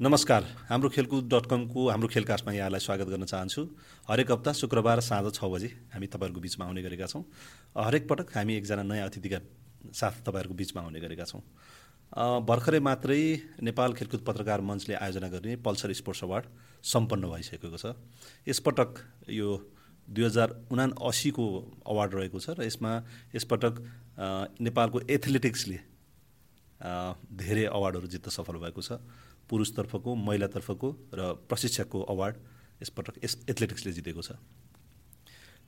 नमस्कार। हाम्रो खेलकुद डट कमको हाम्रो खेलकास्टमा यहाँलाई स्वागत गर्न चाहन्छु। हरेक हप्ता शुक्रबार साँझ छ बजी हामी तपाईँहरूको बिचमा आउने गरेका छौँ। हरेक पटक हामी एकजना नयाँ अतिथिका साथ तपाईँहरूको बिचमा आउने गरेका छौँ। भर्खरै मात्रै नेपाल खेलकुद पत्रकार मञ्चले आयोजना गर्ने पल्सर स्पोर्ट्स अवार्ड सम्पन्न भइसकेको छ। यसपटक यो दुई हजार उना असीको अवार्ड रहेको छ र यसमा यसपटक नेपालको एथलेटिक्सले धेरै अवार्डहरू जित्न सफल भएको छ। पुरुषतर्फको महिलातर्फको र प्रशिक्षकको अवार्ड यसपटक यस एथलेटिक्सले जितेको छ।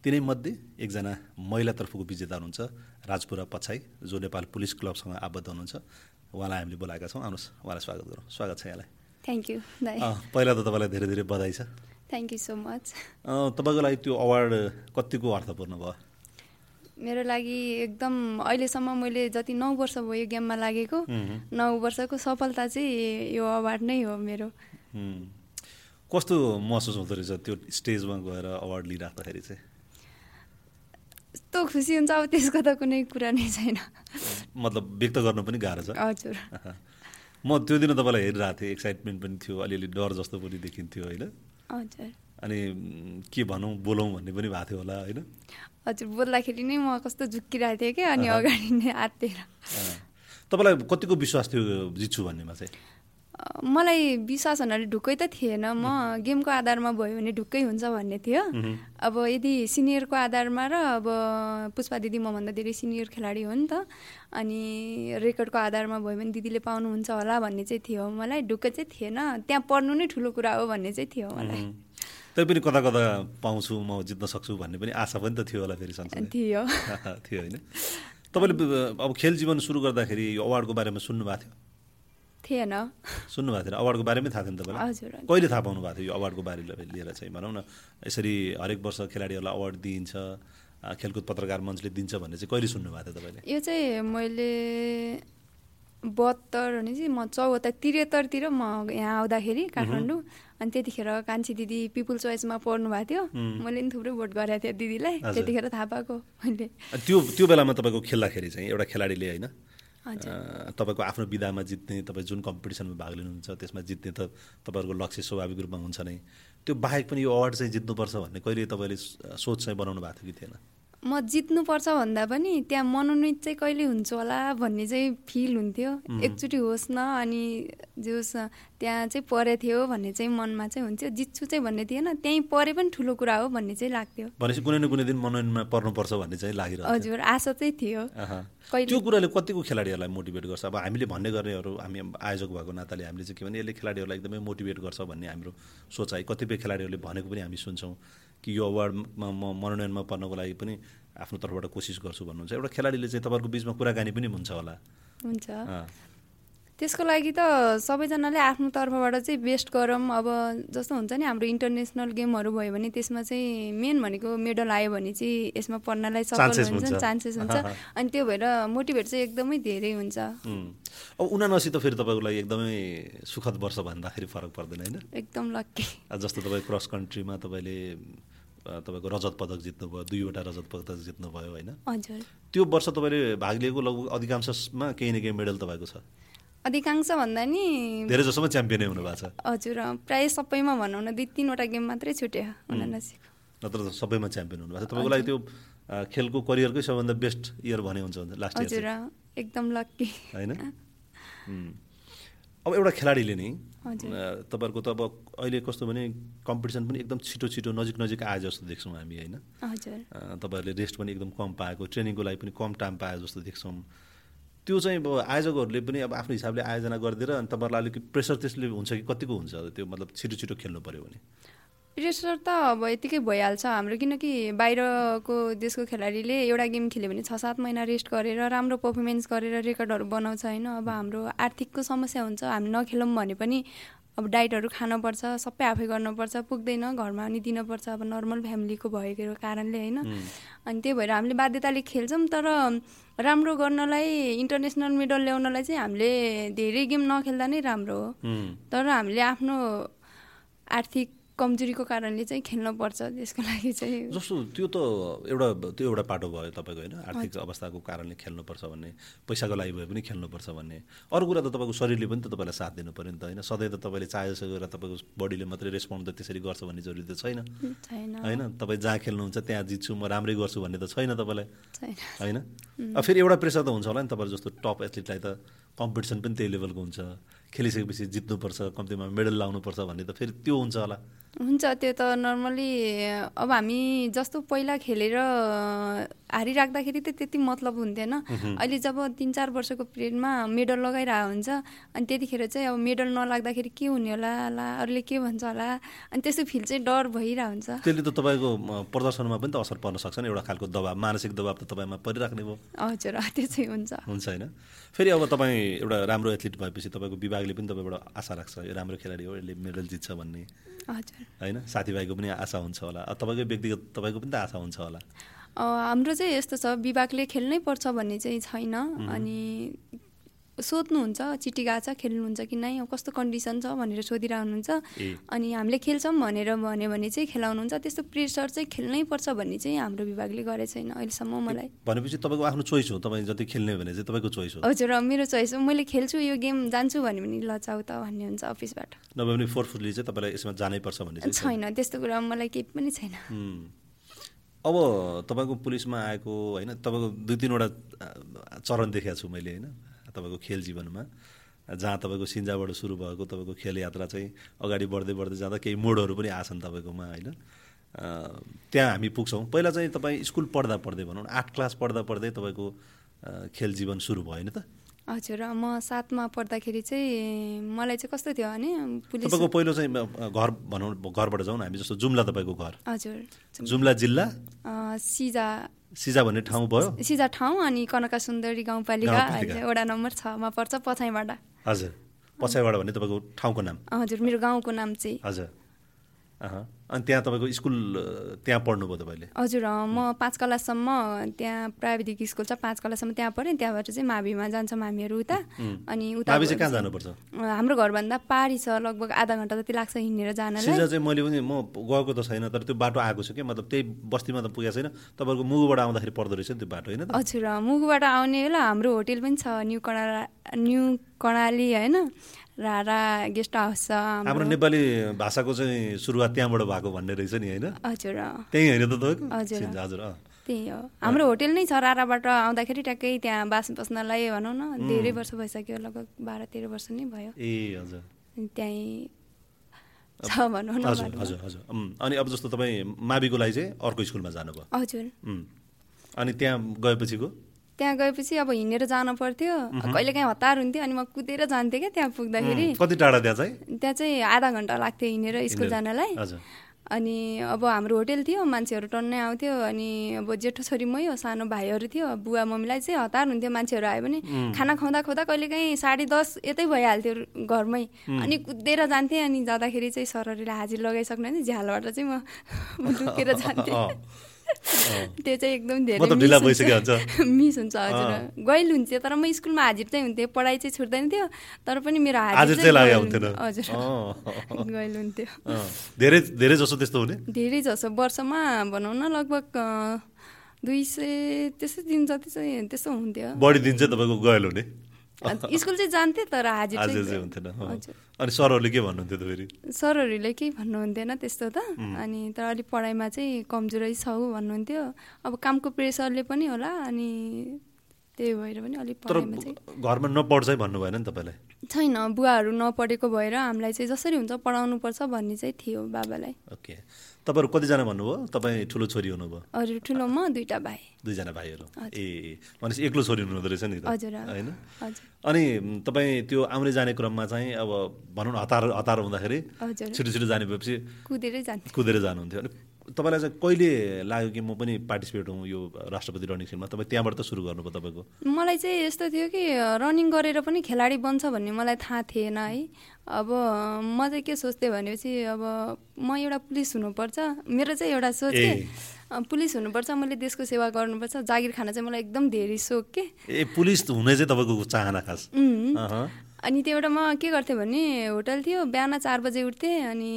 तिनैमध्ये एकजना महिलातर्फको विजेता हुनुहुन्छ राजपुरा पछाइ जो नेपाल पुलिस क्लबसँग आबद्ध हुनुहुन्छ। उहाँलाई हामीले बोलाएका छौँ। आउनुहोस् उहाँलाई स्वागत गरौँ। स्वागत छ यहाँलाई। थ्याङ्क यू पहिला त तपाईँलाई धेरै धेरै बधाई छ। थ्याङ्क यू सो मच तपाईँको लागि त्यो अवार्ड कतिको अर्थपूर्ण भयो? मेरो लागि एकदम अहिलेसम्म मैले जति नौ वर्ष भयो गेममा लागेको नौ वर्षको सफलता चाहिँ यो अवार्ड नै हो मेरो। कस्तो महसुस हुँदो रहेछ त्यो स्टेजमा गएर अवार्ड लिइराख्दाखेरि चाहिँ? यस्तो खुसी हुन्छ अब त्यसको त कुनै कुरा नै छैन। मतलब व्यक्त गर्नु पनि गाह्रो छ। हजुर। म त्यो दिन तपाईँलाई हेरिरहेको थिएँ एक्साइटमेन्ट पनि थियो अलिअलि डर जस्तो पनि देखिन्थ्यो होइन। हजुर। अनि के भनौँ बोलौँ भन्ने पनि भएको थियो होला होइन? हजुर बोल्दाखेरि नै म कस्तो झुक्किरहेको थिएँ कि अनि अगाडि नै आत्तिएर। तपाईँलाई कतिको विश्वास थियो जित्छु भन्नेमा चाहिँ? मलाई विश्वास हुनाले ढुक्कै त थिएन। म गेमको आधारमा भयो भने ढुक्कै हुन्छ भन्ने थियो। अब यदि सिनियरको आधारमा र अब पुष्पा दिदी मभन्दा धेरै सिनियर खेलाडी हो नि त अनि रेकर्डको आधारमा भयो भने दिदीले पाउनुहुन्छ होला भन्ने चाहिँ थियो। मलाई ढुक्कै चाहिँ थिएन। त्यहाँ पढ्नु नै ठुलो कुरा हो भन्ने चाहिँ थियो मलाई। पनि कता कता पाउँछु म जित्न सक्छु भन्ने पनि आशा पनि त थियो होला फेरि थियो। थियो होइन। तपाईँले अब खेल जीवन सुरु गर्दाखेरि यो अवार्डको बारेमा सुन्नु भएको थियो? थिएन। सुन्नु भएको थिएन। अवार्डको बारेमै थाहा थियो नि तपाईँलाई? हजुर कहिले थाहा पाउनु भएको थियो यो अवार्डको बारे लिएर चाहिँ? भनौँ न यसरी हरेक वर्ष खेलाडीहरूलाई अवार्ड दिइन्छ खेलकुद पत्रकार मञ्चले दिन्छ भन्ने चाहिँ कहिले सुन्नु भएको थियो तपाईँले? यो चाहिँ मैले बहत्तर भने चाहिँ म चौहत्तर त्रिहत्तरतिर म यहाँ आउँदाखेरि काठमाडौँ अनि त्यतिखेर कान्छी दिदी पिपुल चोइसमा पढ्नु भएको थियो। मैले पनि थुप्रै भोट गरेको थिएँ दिदीलाई। त्यतिखेर थाहा पाएको मैले। त्यो त्यो बेलामा तपाईँको खेल्दाखेरि चाहिँ एउटा खेलाडीले होइन तपाईँको आफ्नो विधामा जित्ने तपाईँ जुन कम्पिटिसनमा भाग लिनुहुन्छ त्यसमा जित्ने त तपाईँहरूको लक्ष्य स्वाभाविक रूपमा हुन्छ नै। त्यो बाहेक पनि यो अवार्ड चाहिँ जित्नुपर्छ भन्ने कहिले तपाईँले सोच चाहिँ बनाउनु भएको थियो कि थिएन? म जित्नुपर्छ भन्दा पनि त्यहाँ मनोनित चाहिँ कहिले हुन्छ होला भन्ने चाहिँ फिल हुन्थ्यो। एकचोटि होस् न अनि जे होस् त्यहाँ चाहिँ परेको थियो भन्ने चाहिँ मनमा चाहिँ हुन्थ्यो। जित्छु चाहिँ भन्ने थिएन त्यहीँ परे पनि ठुलो कुरा हो भन्ने चाहिँ लाग्थ्यो। भनेपछि कुनै न कुनै दिन मनोनयनमा पर्नुपर्छ भन्ने चाहिँ लागिरहेको हजुर आशा चाहिँ थियो। त्यो कुराले कतिको खेलाडीहरूलाई मोटिभेट गर्छ? अब हामीले भन्ने गर्नेहरू हामी आयोजक भएको नाताले हामीले चाहिँ के भने यसले खेलाडीहरूलाई एकदमै मोटिभेट गर्छ भन्ने हाम्रो सोचाइ कतिपय खेलाडीहरूले भनेको पनि हामी सुन्छौँ। कि यो अवार्डमा म मनोनयनमा पर्नको लागि पनि आफ्नो तर्फबाट कोसिस गर्छु भन्नुहुन्छ। एउटा खेलाडीले चाहिँ तपाईँहरूको बिचमा कुराकानी पनि हुन्छ होला। हुन्छ। त्यसको लागि त सबैजनाले आफ्नो तर्फबाट चाहिँ बेस्ट गरौँ। अब जस्तो हुन्छ नि हाम्रो इन्टरनेसनल गेमहरू भयो भने त्यसमा चाहिँ मेन भनेको मेडल आयो भने चाहिँ यसमा पढ्नलाई सफल हुन्छ। चान्सेस हुन्छ। अनि त्यो भएर मोटिभेट चाहिँ एकदमै धेरै हुन्छ। अब उनासी त फेरि तपाईँको लागि एकदमै सुखद वर्ष भन्दाखेरि फरक पर्दैन होइन? एकदम लक्की जस्तो तपाईँ क्रस कन्ट्रीमा तपाईँले तपाईँको रजत पदक जित्नुभयो दुईवटा रजत पदक जित्नुभयो होइन? त्यो वर्ष तपाईँले भाग लिएको लगभग अधिकांशमा केही न केही मेडल तपाईँको छ। अधिकांश भन्दा नि धेरै जसोमा च्याम्पियनै हुनु भएको छ। हजुर प्रायः सबैमा भनौँ न दुई तिनवटा गेम मात्रै छुट्यो उनासीको नत्र त सबैमा च्याम्पियन हुनु भएको छ। तपाईँको लागि त्यो खेलको करियरकै सबभन्दा बेस्ट इयर भने हुन्छ लास्ट हजुर एकदम लक्की होइन? अब एउटा खेलाडीले नै तपाईँहरूको त अब अहिले कस्तो भने कम्पिटिसन पनि एकदम छिटो छिटो नजिक नजिक आए जस्तो देख्छौँ हामी होइन? तपाईँहरूले रेस्ट पनि एकदम कम पाएको ट्रेनिङको लागि पनि कम टाइम पाए जस्तो देख्छौँ। त्यो चाहिँ अब आयोजकहरूले पनि अब आफ्नो हिसाबले आयोजना गरिदिएर अनि तपाईँहरूलाई अलिकति प्रेसर त्यसले हुन्छ कि कतिको हुन्छ त्यो मतलब छिटो छिटो खेल्नु पऱ्यो भने? प्रेसर त अब यतिकै भइहाल्छ हाम्रो किनकि बाहिरको देशको खेलाडीले एउटा गेम खेल्यो भने छ सात महिना रेस्ट गरेर राम्रो पर्फर्मेन्स गरेर रेकर्डहरू बनाउँछ होइन। अब हाम्रो आर्थिकको समस्या हुन्छ हामी नखेलौँ भने पनि अब डाइटहरू खानुपर्छ सबै आफै गर्नुपर्छ पुग्दैन घरमा पनि दिनुपर्छ अब नर्मल फ्यामिलीको भएको कारणले होइन। अनि त्यही भएर हामीले बाध्यताले खेल्छौँ तर राम्रो गर्नलाई इन्टरनेसनल मेडल ल्याउनलाई चाहिँ हामीले धेरै गेम नखेल्दा नै राम्रो हो। तर हामीले आफ्नो आर्थिक कमजोरीको कारणले चाहिँ खेल्नुपर्छ त्यसको लागि चाहिँ। जस्तो त्यो त एउटा त्यो एउटा पाटो भयो तपाईँको होइन आर्थिक अवस्थाको कारणले खेल्नुपर्छ भन्ने पैसाको लागि भए पनि खेल्नुपर्छ भन्ने। अरू कुरा त तपाईँको शरीरले पनि त तपाईँलाई साथ दिनु पऱ्यो नि त होइन। सधैँ त तपाईँले चाहे जसो गरेर तपाईँको बडीले मात्रै रेस्पोन्ड त त्यसरी गर्छ भन्ने जरुरी त छैन। होइन? तपाईँ जहाँ खेल्नुहुन्छ त्यहाँ जित्छु म राम्रै गर्छु भन्ने त छैन तपाईँलाई। होइन? अब फेरि एउटा प्रेसर त हुन्छ होला नि तपाईँहरू जस्तो टप एथलिटलाई त कम्पिटिसन पनि त्यही लेभलको हुन्छ। खेलिसकेपछि जित्नुपर्छ कम्तीमा मेडल लाउनुपर्छ भन्ने त फेरि त्यो हुन्छ होला। हुन्छ त्यो त नर्मली अब हामी जस्तो पहिला खेलेर हारिराख्दाखेरि त त्यति मतलब हुन्थेन। अहिले जब तिन चार वर्षको पिरियडमा मेडल लगाइरहेको हुन्छ अनि त्यतिखेर चाहिँ अब मेडल नलाग्दाखेरि के हुने होला ला अरूले के भन्छ होला अनि त्यस्तो फिल चाहिँ डर भइरहेको हुन्छ। त्यसले त तपाईँको प्रदर्शनमा पनि त असर पर्न सक्छ नि एउटा खालको दबाब मानसिक दबाब त तपाईँमा परिराख्ने भयो। हजुर त्यो चाहिँ हुन्छ। हुन्छ होइन। फेरि अब तपाईँ एउटा राम्रो एथलिट भएपछि तपाईँको विभागले पनि तपाईँबाट आशा राख्छ यो राम्रो खेलाडी हो यसले मेडल जित्छ भन्ने। हजुर। होइन? साथीभाइको पनि आशा हुन्छ होला। तपाईँको व्यक्तिगत तपाईँको पनि त आशा हुन्छ होला। हाम्रो चाहिँ यस्तो छ विभागले खेल्नै पर्छ भन्ने चाहिँ छैन। अनि सोध्नुहुन्छ चिठी गएको छ खेल्नुहुन्छ कि नै कस्तो कन्डिसन छ भनेर सोधिरहनुहुन्छ। अनि हामीले खेल्छौँ भनेर भन्यो भने चाहिँ खेलाउनुहुन्छ। त्यस्तो प्रेसर चाहिँ खेल्नै पर्छ भन्ने चाहिँ हाम्रो विभागले गरेको छैन अहिलेसम्म मलाई। भनेपछि तपाईँको आफ्नो चोइस हो। तपाईँ जति खेल्ने भने चाहिँ तपाईँको चोइस हो। हजुर मेरो चोइस हो। मैले खेल्छु यो गेम जान्छु भने पनि लचाउ त भन्ने हुन्छ अफिसबाट। नभए पनि फोर्सफुल्ली चाहिँ तपाईँलाई यसमा जानै पर्छ भन्ने छैन। त्यस्तो कुरा मलाई केही पनि छैन. अब तपाईँको पुलिसमा आएको होइन तपाईँको दुई तिनवटा चरण देखाएको छु मैले होइन। तपाईँको खेल जीवनमा जहाँ तपाईँको सिन्जाबाट सुरु भएको तपाईँको खेल यात्रा चाहिँ अगाडि बढ्दै बढ्दै जाँदा केही मोडहरू पनि आछन् तपाईँकोमा होइन? त्यहाँ हामी पुग्छौँ। पहिला चाहिँ तपाईँ स्कुल पढ्दा पढ्दै भनौँ आठ क्लास पढ्दा पढ्दै तपाईँको खेल जीवन सुरु भयो होइन त? हजुर म सातमा पढ्दाखेरि चाहिँ मलाई चाहिँ कस्तो थियो भने तपाईँको पहिलो चाहिँ घर भनौँ घरबाट जाउँ न हामी जस्तो जुम्ला तपाईँको घर। हजुर जुम्ला। जिल्ला? सिजा सिजा भन्ने ठाउँ भयो? सिजा ठाउँ अनि कनका सुन्दरी गाउँपालिका वडा नम्बर छमा पर्छ पछाइबाट। हजुर। पछाइबाट भन्ने तपाईँको ठाउँको नाम? हजुर। मेरो गाउँको नाम चाहिँ हजुर। अनि त्यहाँ तपाईँको स्कुल त्यहाँ पढ्नुभयो तपाईँले? हजुर म पाँच क्लाससम्म त्यहाँ प्राविधिक स्कुल छ पाँच क्लाससम्म त्यहाँ पढेँ। त्यहाँबाट चाहिँ माभिमा जान्छौँ हामीहरू उता। अनि उता कहाँ जानुपर्छ? हाम्रो घरभन्दा पारी छ लगभग आधा घन्टा जति लाग्छ हिँडेर जानलाई। चाहिँ मैले पनि म गएको त छैन तर त्यो बाटो आएको छु कि। मतलब त्यही बस्तीमा त पुगेको छैन। तपाईँको मुगुबाट आउँदाखेरि पर्दो रहेछ नि त्यो बाटो होइन हजुर मुगुबाट आउने बेला हाम्रो होटेल पनि छ न्यू कणा न्यू कर्णाली होइन? रारा गेस्ट हाउस छ हाम्रो। नेपाली भाषाको चाहिँ सुरुवात त्यहाँबाट भएको भन्ने रहेछ नि होइन? हजुर। त्यही होइन त हजुर। हजुर। त्यही हो। हाम्रो होटेल नै छ राराबाट आउँदाखेरि ट्याक्कै त्यहाँ बास बस्नलाई भनौँ न धेरै वर्ष भइसक्यो लगभग बाह्र तेह्र वर्ष नै भयो। ए हजुर। त्यहीँ छ भनौँ न हजुर। हजुर अनि अब जस्तो तपाईँ माविको लागि चाहिँ अर्को स्कुलमा जानुभयो। हजुर. अनि त्यहाँ गएपछिको? त्यहाँ गएपछि अब हिँडेर जानु पर्थ्यो। कहिले काहीँ हतार हुन्थ्यो अनि म कुदेर जान्थेँ क्या त्यहाँ पुग्दाखेरि। कति टाढा त्यहाँ चाहिँ? त्यहाँ चाहिँ आधा घन्टा लाग्थ्यो हिँडेर स्कुल। जानलाई। अनि अब हाम्रो होटेल थियो मान्छेहरू टन्नै आउँथ्यो अनि अब जेठो छोरी मै हो सानो भाइहरू थियो। बुवा मम्मीलाई चाहिँ हतार हुन्थ्यो मान्छेहरू आयो भने खाना खुवाउँदा खुवाउँदा कहिले काहीँ साढे दस यतै भइहाल्थ्यो घरमै। अनि कुदेर जान्थेँ अनि जाँदाखेरि चाहिँ सरहरूले हाजिर लगाइसक्नु भने झ्यालबाट चाहिँ म लुकेर जान्थेँ। त्यो चाहिँ एकदम धेरै मिस ढिला हुन्छ। भइसक्यो हुन्छ। मिस हुन्छ हजुर। गइल हुन्थ्यो तर म स्कुलमा हाजिर चाहिँ हुन्थेँ। पढाइ चाहिँ छुट्दैन थियो तर पनि मेरो हाजिर चाहिँ हुन्थेन। हजुर। गइल हुन्थ्यो। धेरै धेरै जसो त्यस्तो हुने? धेरै जसो। वर्षमा भनौँ न लगभग दुई सय त्यस्तै दिन जति चाहिँ त्यस्तो हुन्थ्यो। बढी दिन चाहिँ तपाईँको गयल हुने? स्कुल चाहिँ जान्थेँ तर हाजिर चाहिँ हुन्थेन अनि सरहरूले के भन्नुहुन्थ्यो त फेरि? सरहरूले केही भन्नुहुन्थेन त्यस्तो त। अनि तर अलिक पढाइमा चाहिँ कमजोरै छौ भन्नुहुन्थ्यो। अब कामको प्रेसरले पनि होला अनि त्यही भएर पनि अलिक पढाइमा चाहिँ घरमा नपढ चाहिँ भन्नु भएन नि तपाईँलाई? छैन बुवाहरू नपढेको भएर हामीलाई चाहिँ जसरी हुन्छ पढाउनुपर्छ भन्ने चाहिँ थियो बाबालाई। ओके। तपाईँहरू कतिजना भन्नुभयो? तपाईँ ठुलो छोरी हुनुभयो। अरू ठुलो म दुइटा भाइ। दुईजना भाइहरू। ए भनेपछि एक्लो छोरी हुनुहुँदो रहेछ नि त। हजुर होइन? हजुर। अनि तपाईँ त्यो आउने जाने क्रममा चाहिँ अब भनौँ न हतार हतार हुँदाखेरि हजुर। छिटो छिटो जाने भएपछि कुदेर जानुहुन्थ्यो। अनि तपाईँलाई चाहिँ कहिले लाग्यो कि म पनि पार्टिसिपेट हुँ यो राष्ट्रपति रनिङ खेलमा तपाईँ त्यहाँबाट त सुरु गर्नुभयो तपाईँको। मलाई चाहिँ यस्तो थियो कि रनिङ गरेर पनि खेलाडी बन्छ भन्ने मलाई थाहा थिएन है। अब म चाहिँ के सोच्थेँ भनेपछि अब म एउटा पुलिस हुनुपर्छ। मेरो चाहिँ एउटा सोच पुलिस हुनुपर्छ मैले देशको सेवा गर्नुपर्छ। जागिर खान चाहिँ मलाई एकदम धेरै सोख के। ए पुलिस हुने चाहिँ तपाईँको चाहना खास। अनि त्यो एउटा म के गर्थेँ भने होटल थियो। बिहान चार बजे उठ्थेँ अनि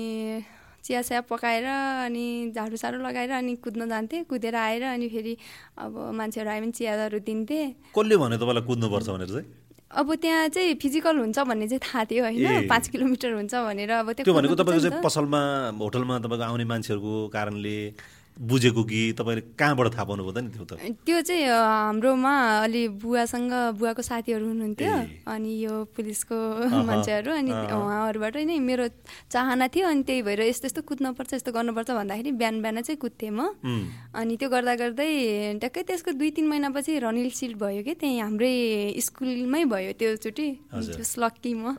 चिया स्या पकाएर अनि झाडु साडु लगाएर अनि कुद्न जान्थेँ कुदेर आएर अनि फेरि अब मान्छेहरू आयो भने चियाहरू दिन्थेँ कसले भन्यो तपाईँलाई कुद्नुपर्छ भनेर चाहिँ अब त्यहाँ चाहिँ फिजिकल हुन्छ भन्ने चाहिँ थाहा थियो। होइन पाँच किलोमिटर हुन्छ भनेर अब त्यो भनेको तपाईँको चाहिँ। पसलमा होटलमा तपाईँको आउने मान्छेहरूको कारणले बुझेको कि तपाईँले कहाँबाट थाहा पाउनुभयो त नि त्यो त त्यो चाहिँ हाम्रोमा अलि बुवासँग बुवाको साथीहरू हुनुहुन्थ्यो। अनि यो पुलिसको मान्छेहरू अनि। उहाँहरूबाट नै मेरो चाहना थियो अनि त्यही भएर यस्तो यस्तो कुद्नुपर्छ यस्तो गर्नुपर्छ भन्दाखेरि बिहान बिहान चाहिँ कुद्थेँ म अनि त्यो गर्दा गर्दै ट्याक्कै त्यसको दुई तिन महिनापछि रनिल सिल्ड भयो कि त्यहीँ हाम्रै स्कुलमै भयो त्योचोटि हजुर। जस लक्की म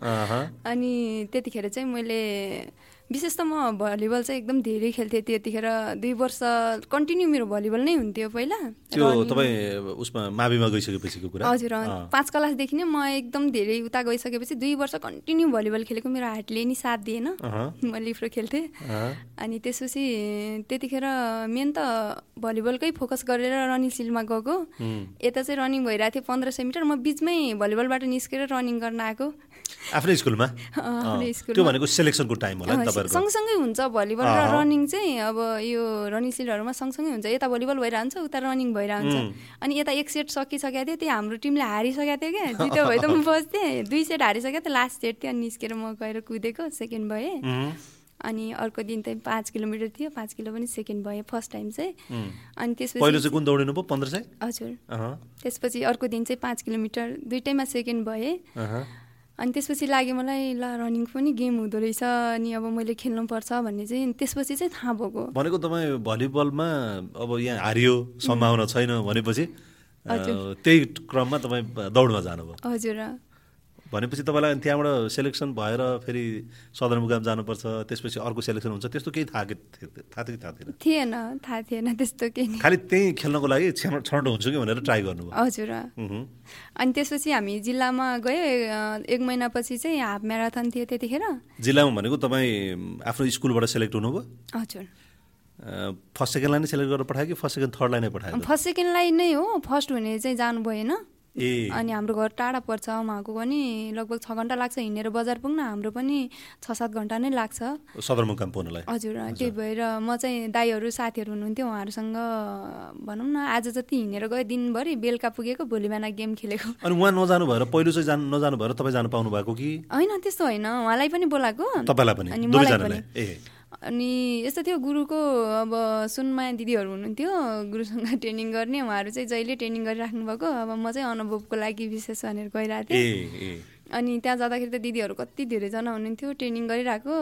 अनि त्यतिखेर चाहिँ मैले विशेष त म भलिबल चाहिँ एकदम धेरै खेल्थेँ त्यतिखेर दुई वर्ष कन्टिन्यू मेरो भलिबल नै हुन्थ्यो पहिला। त्यो तपाईँ उसमा माविमा गइसकेपछिको कुरा? हजुर पाँच क्लासदेखि नै म एकदम धेरै उता गइसकेपछि दुई वर्ष कन्टिन्यू भलिबल खेलेको मेरो हार्टले नि साथ दिएन। म लिफ्रो खेल्थेँ। अनि त्यसपछि त्यतिखेर मेन त भलिबलकै फोकस गरेर रनिङ सिलमा गएको। यता चाहिँ रनिङ भइरहेको थियो पन्ध्र सय मिटर। म बिचमै भलिबलबाट निस्केर रनिङ गर्न आएको। आफ्नै स्कुलमा। त्यो भनेको सेलेक्सनको टाइम होला सँगसँगै हुन्छ भलिबल र। रनिङ चाहिँ अब यो रनिङ सिलहरूमा सँगसँगै हुन्छ। यता भलिबल भइरहेको हुन्छ उता रनिङ भइरहेको हुन्छ उम्। अनि यता एक सेट सकिसकेको थियो त्यही हाम्रो टिमले हारिसकेको थियो क्या। जित्यो भए त म बस्थेँ। दुई सेट हारिसकेको थियो लास्ट सेट थियो। अनि निस्केर म गएर कुदेको सेकेन्ड भएँ। अनि अर्को दिन चाहिँ पाँच किलोमिटर थियो। पाँच किलो पनि सेकेन्ड भएँ फर्स्ट टाइम चाहिँ। अनि पहिलो त्यसपछि चाहिँ कुन दौडिनु भयो? पन्ध्र सय हजुर। त्यसपछि अर्को दिन चाहिँ पाँच किलोमिटर। दुइटैमा सेकेन्ड भएँ। अनि त्यसपछि लाग्यो मलाई ल रनिङ पनि गेम हुँदो रहेछ अनि अब मैले खेल्नुपर्छ भन्ने चाहिँ त्यसपछि चाहिँ थाहा भएको। भनेको तपाईँ भलिबलमा अब यहाँ हारियो सम्भावना छैन भनेपछि त्यही क्रममा तपाईँ दौडमा जानुभयो। हजुर। भनेपछि तपाईँलाई त्यहाँबाट सेलेक्सन भएर फेरि सदरमुकाम जानुपर्छ त्यसपछि अर्को सेलेक्सन हुन्छ त्यस्तो केही थाहा थाहा थियो कि थाहा थिएन? थिएन थाहा थिएन त्यस्तो केही खालि त्यहीँ खेल्नको लागि छनौट हुन्छु कि भनेर ट्राई गर्नुभयो। हजुर। अनि त्यसपछि हामी जिल्लामा गयो एक महिनापछि चाहिँ हाफ म्याराथन थियो त्यतिखेर। जिल्लामा भनेको तपाईँ आफ्नो स्कुलबाट सेलेक्ट हुनुभयो? हजुर। फर्स्ट सेकेन्डलाई नै सेलेक्ट गरेर पठायो कि फर्स्ट सेकेन्ड थर्डलाई नै पठायो? फर्स्ट सेकेन्डलाई नै हो फर्स्ट हुने चाहिँ जानु भएन अनि हाम्रो घर टाढा पर्छ उहाँको पनि लगभग छ घन्टा लाग्छ हिँडेर बजार पुग्न हाम्रो पनि छ सात घन्टा नै लाग्छ। सदरमुकाम पुग्नलाई। हजुर त्यही भएर म चाहिँ दाईहरू साथीहरू हुनुहुन्थ्यो उहाँहरूसँग भनौँ न आज जति हिँडेर गयो दिनभरि बेलुका पुगेको भोलि बिहान गेम खेलेको। अनि उहाँ नजानु भएर पहिलो चाहिँ जानु नजानु भएर तपाईँ जानु पाउनु भएको कि? होइन त्यस्तो होइन उहाँलाई पनि बोलाएको। तपाईँलाई पनि अनि मलाई पनि। ए। अनि यस्तो थियो गुरुको अब सुनमाया दिदीहरू हुनुहुन्थ्यो गुरुसँग ट्रेनिङ गर्ने उहाँहरू चाहिँ जहिले ट्रेनिङ गरिराख्नु भएको अब म चाहिँ अनुभवको लागि विशेष भनेर गइरहेको थिएँ। अनि त्यहाँ जाँदाखेरि त दिदीहरू कति धेरैजना हुनुहुन्थ्यो ट्रेनिङ गरिरहेको।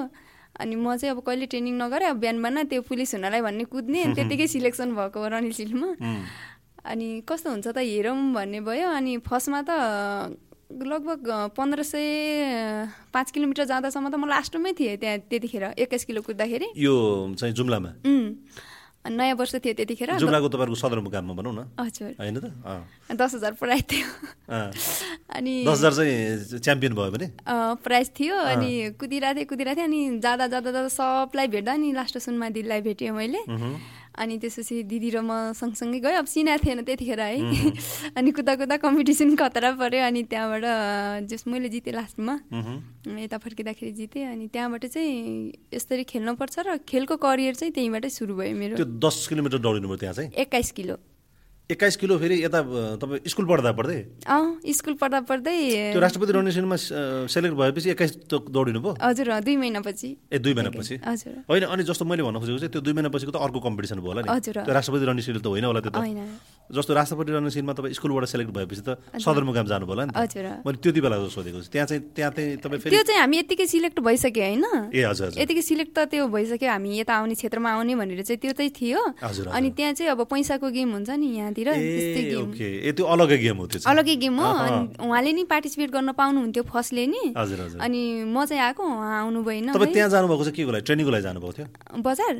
अनि म चाहिँ अब कहिले ट्रेनिङ नगरेँ अब बिहान बिहान त्यो पुलिस हुनलाई भन्ने कुद्ने अनि त्यत्तिकै सिलेक्सन भएको रनिल सिलमा अनि कस्तो हुन्छ त हेरौँ भन्ने भयो अनि फर्स्टमा त लगभग पन्ध्र सय पाँच किलोमिटर जाँदासम्म त म लास्टमै थिएँ त्यहाँ त्यतिखेर एक्काइस किलो कुद्दाखेरि। यो चाहिँ जुम्लामा? नयाँ वर्ष थियो त्यतिखेर। जुम्लाको तपाईँहरूको सदरमुकाममा भनौँ न। हजुर। होइन त? दस हजार प्राइज थियो। अनि दस हजार चाहिँ च्याम्पियन भयो भने? प्राइज थियो। अनि कुदिरहेको थिएँ कुदिरहेको थिएँ अनि जाँदा जाँदा जाँदा सबलाई भेट्दा अनि लास्ट सुनमा दिदीलाई भेटेँ मैले। अनि त्यसपछि दिदी र म सँगसँगै गयो। अब चिनाएको थिएन त्यतिखेर है। अनि कुदा कुदा कम्पिटिसन खतरा पऱ्यो अनि त्यहाँबाट जस मैले जितेँ लास्टमा। यता फर्किँदाखेरि जितेँ अनि त्यहाँबाट चाहिँ यसरी खेल्नुपर्छ र खेलको करियर चाहिँ त्यहीँबाटै सुरु भयो मेरो। दस किलोमिटर दौडिनु भयो त्यहाँ चाहिँ? एक्काइस किलो। एक्काइस किलो फेरि यता तपाईँ स्कुल पढ्दा पढ्दै? अँ स्कुल पढ्दा पढ्दै त्यो राष्ट्रपति रनिसनमा सेलेक्ट भएपछि एक्काइस त दौडिनु भयो हजुर दुई महिनापछि। ए दुई महिनापछि? हजुर। होइन अनि जस्तो मैले भन्न खोजेको चाहिँ त्यो दुई महिनापछिको त अर्को कम्पिटिसन भयो होला नि। हजुर। राष्ट्रपति रनिसिल त होइन होला त्यो त। जस्तो राष्ट्रपति रनिसिलमा तपाईँ स्कुलबाट सेलेक्ट भएपछि त सदरमुकाम जानु होला नि हजुर। मैले त्यति बेला सोधेको छु। त्यहाँ चाहिँ त्यहाँ चाहिँ तपाईँ त्यो चाहिँ हामी यत्तिकै सिलेक्ट भइसक्यो होइन। ए हजुर यतिकै सिलेक्ट त त्यो भइसक्यो। हामी यता आउने क्षेत्रमा आउने भनेर चाहिँ त्यो चाहिँ थियो। हजुर, अनि त्यहाँ चाहिँ अब पैसाको गेम हुन्छ नि यहाँतिर त्यस्तै गेम त्यो अलग्गै गेम हो त्यो अलग्गै गेम हो। उहाँले नि पार्टिसिपेट गर्न पाउनुहुन्थ्यो फर्स्टले नि। अनि म चाहिँ आएको उहाँ आउनु भएन तपाईँ। त्यहाँ जानुभएको चाहिँ के लागि? ट्रेनिङको लागि जानुभएको थियो? बजार।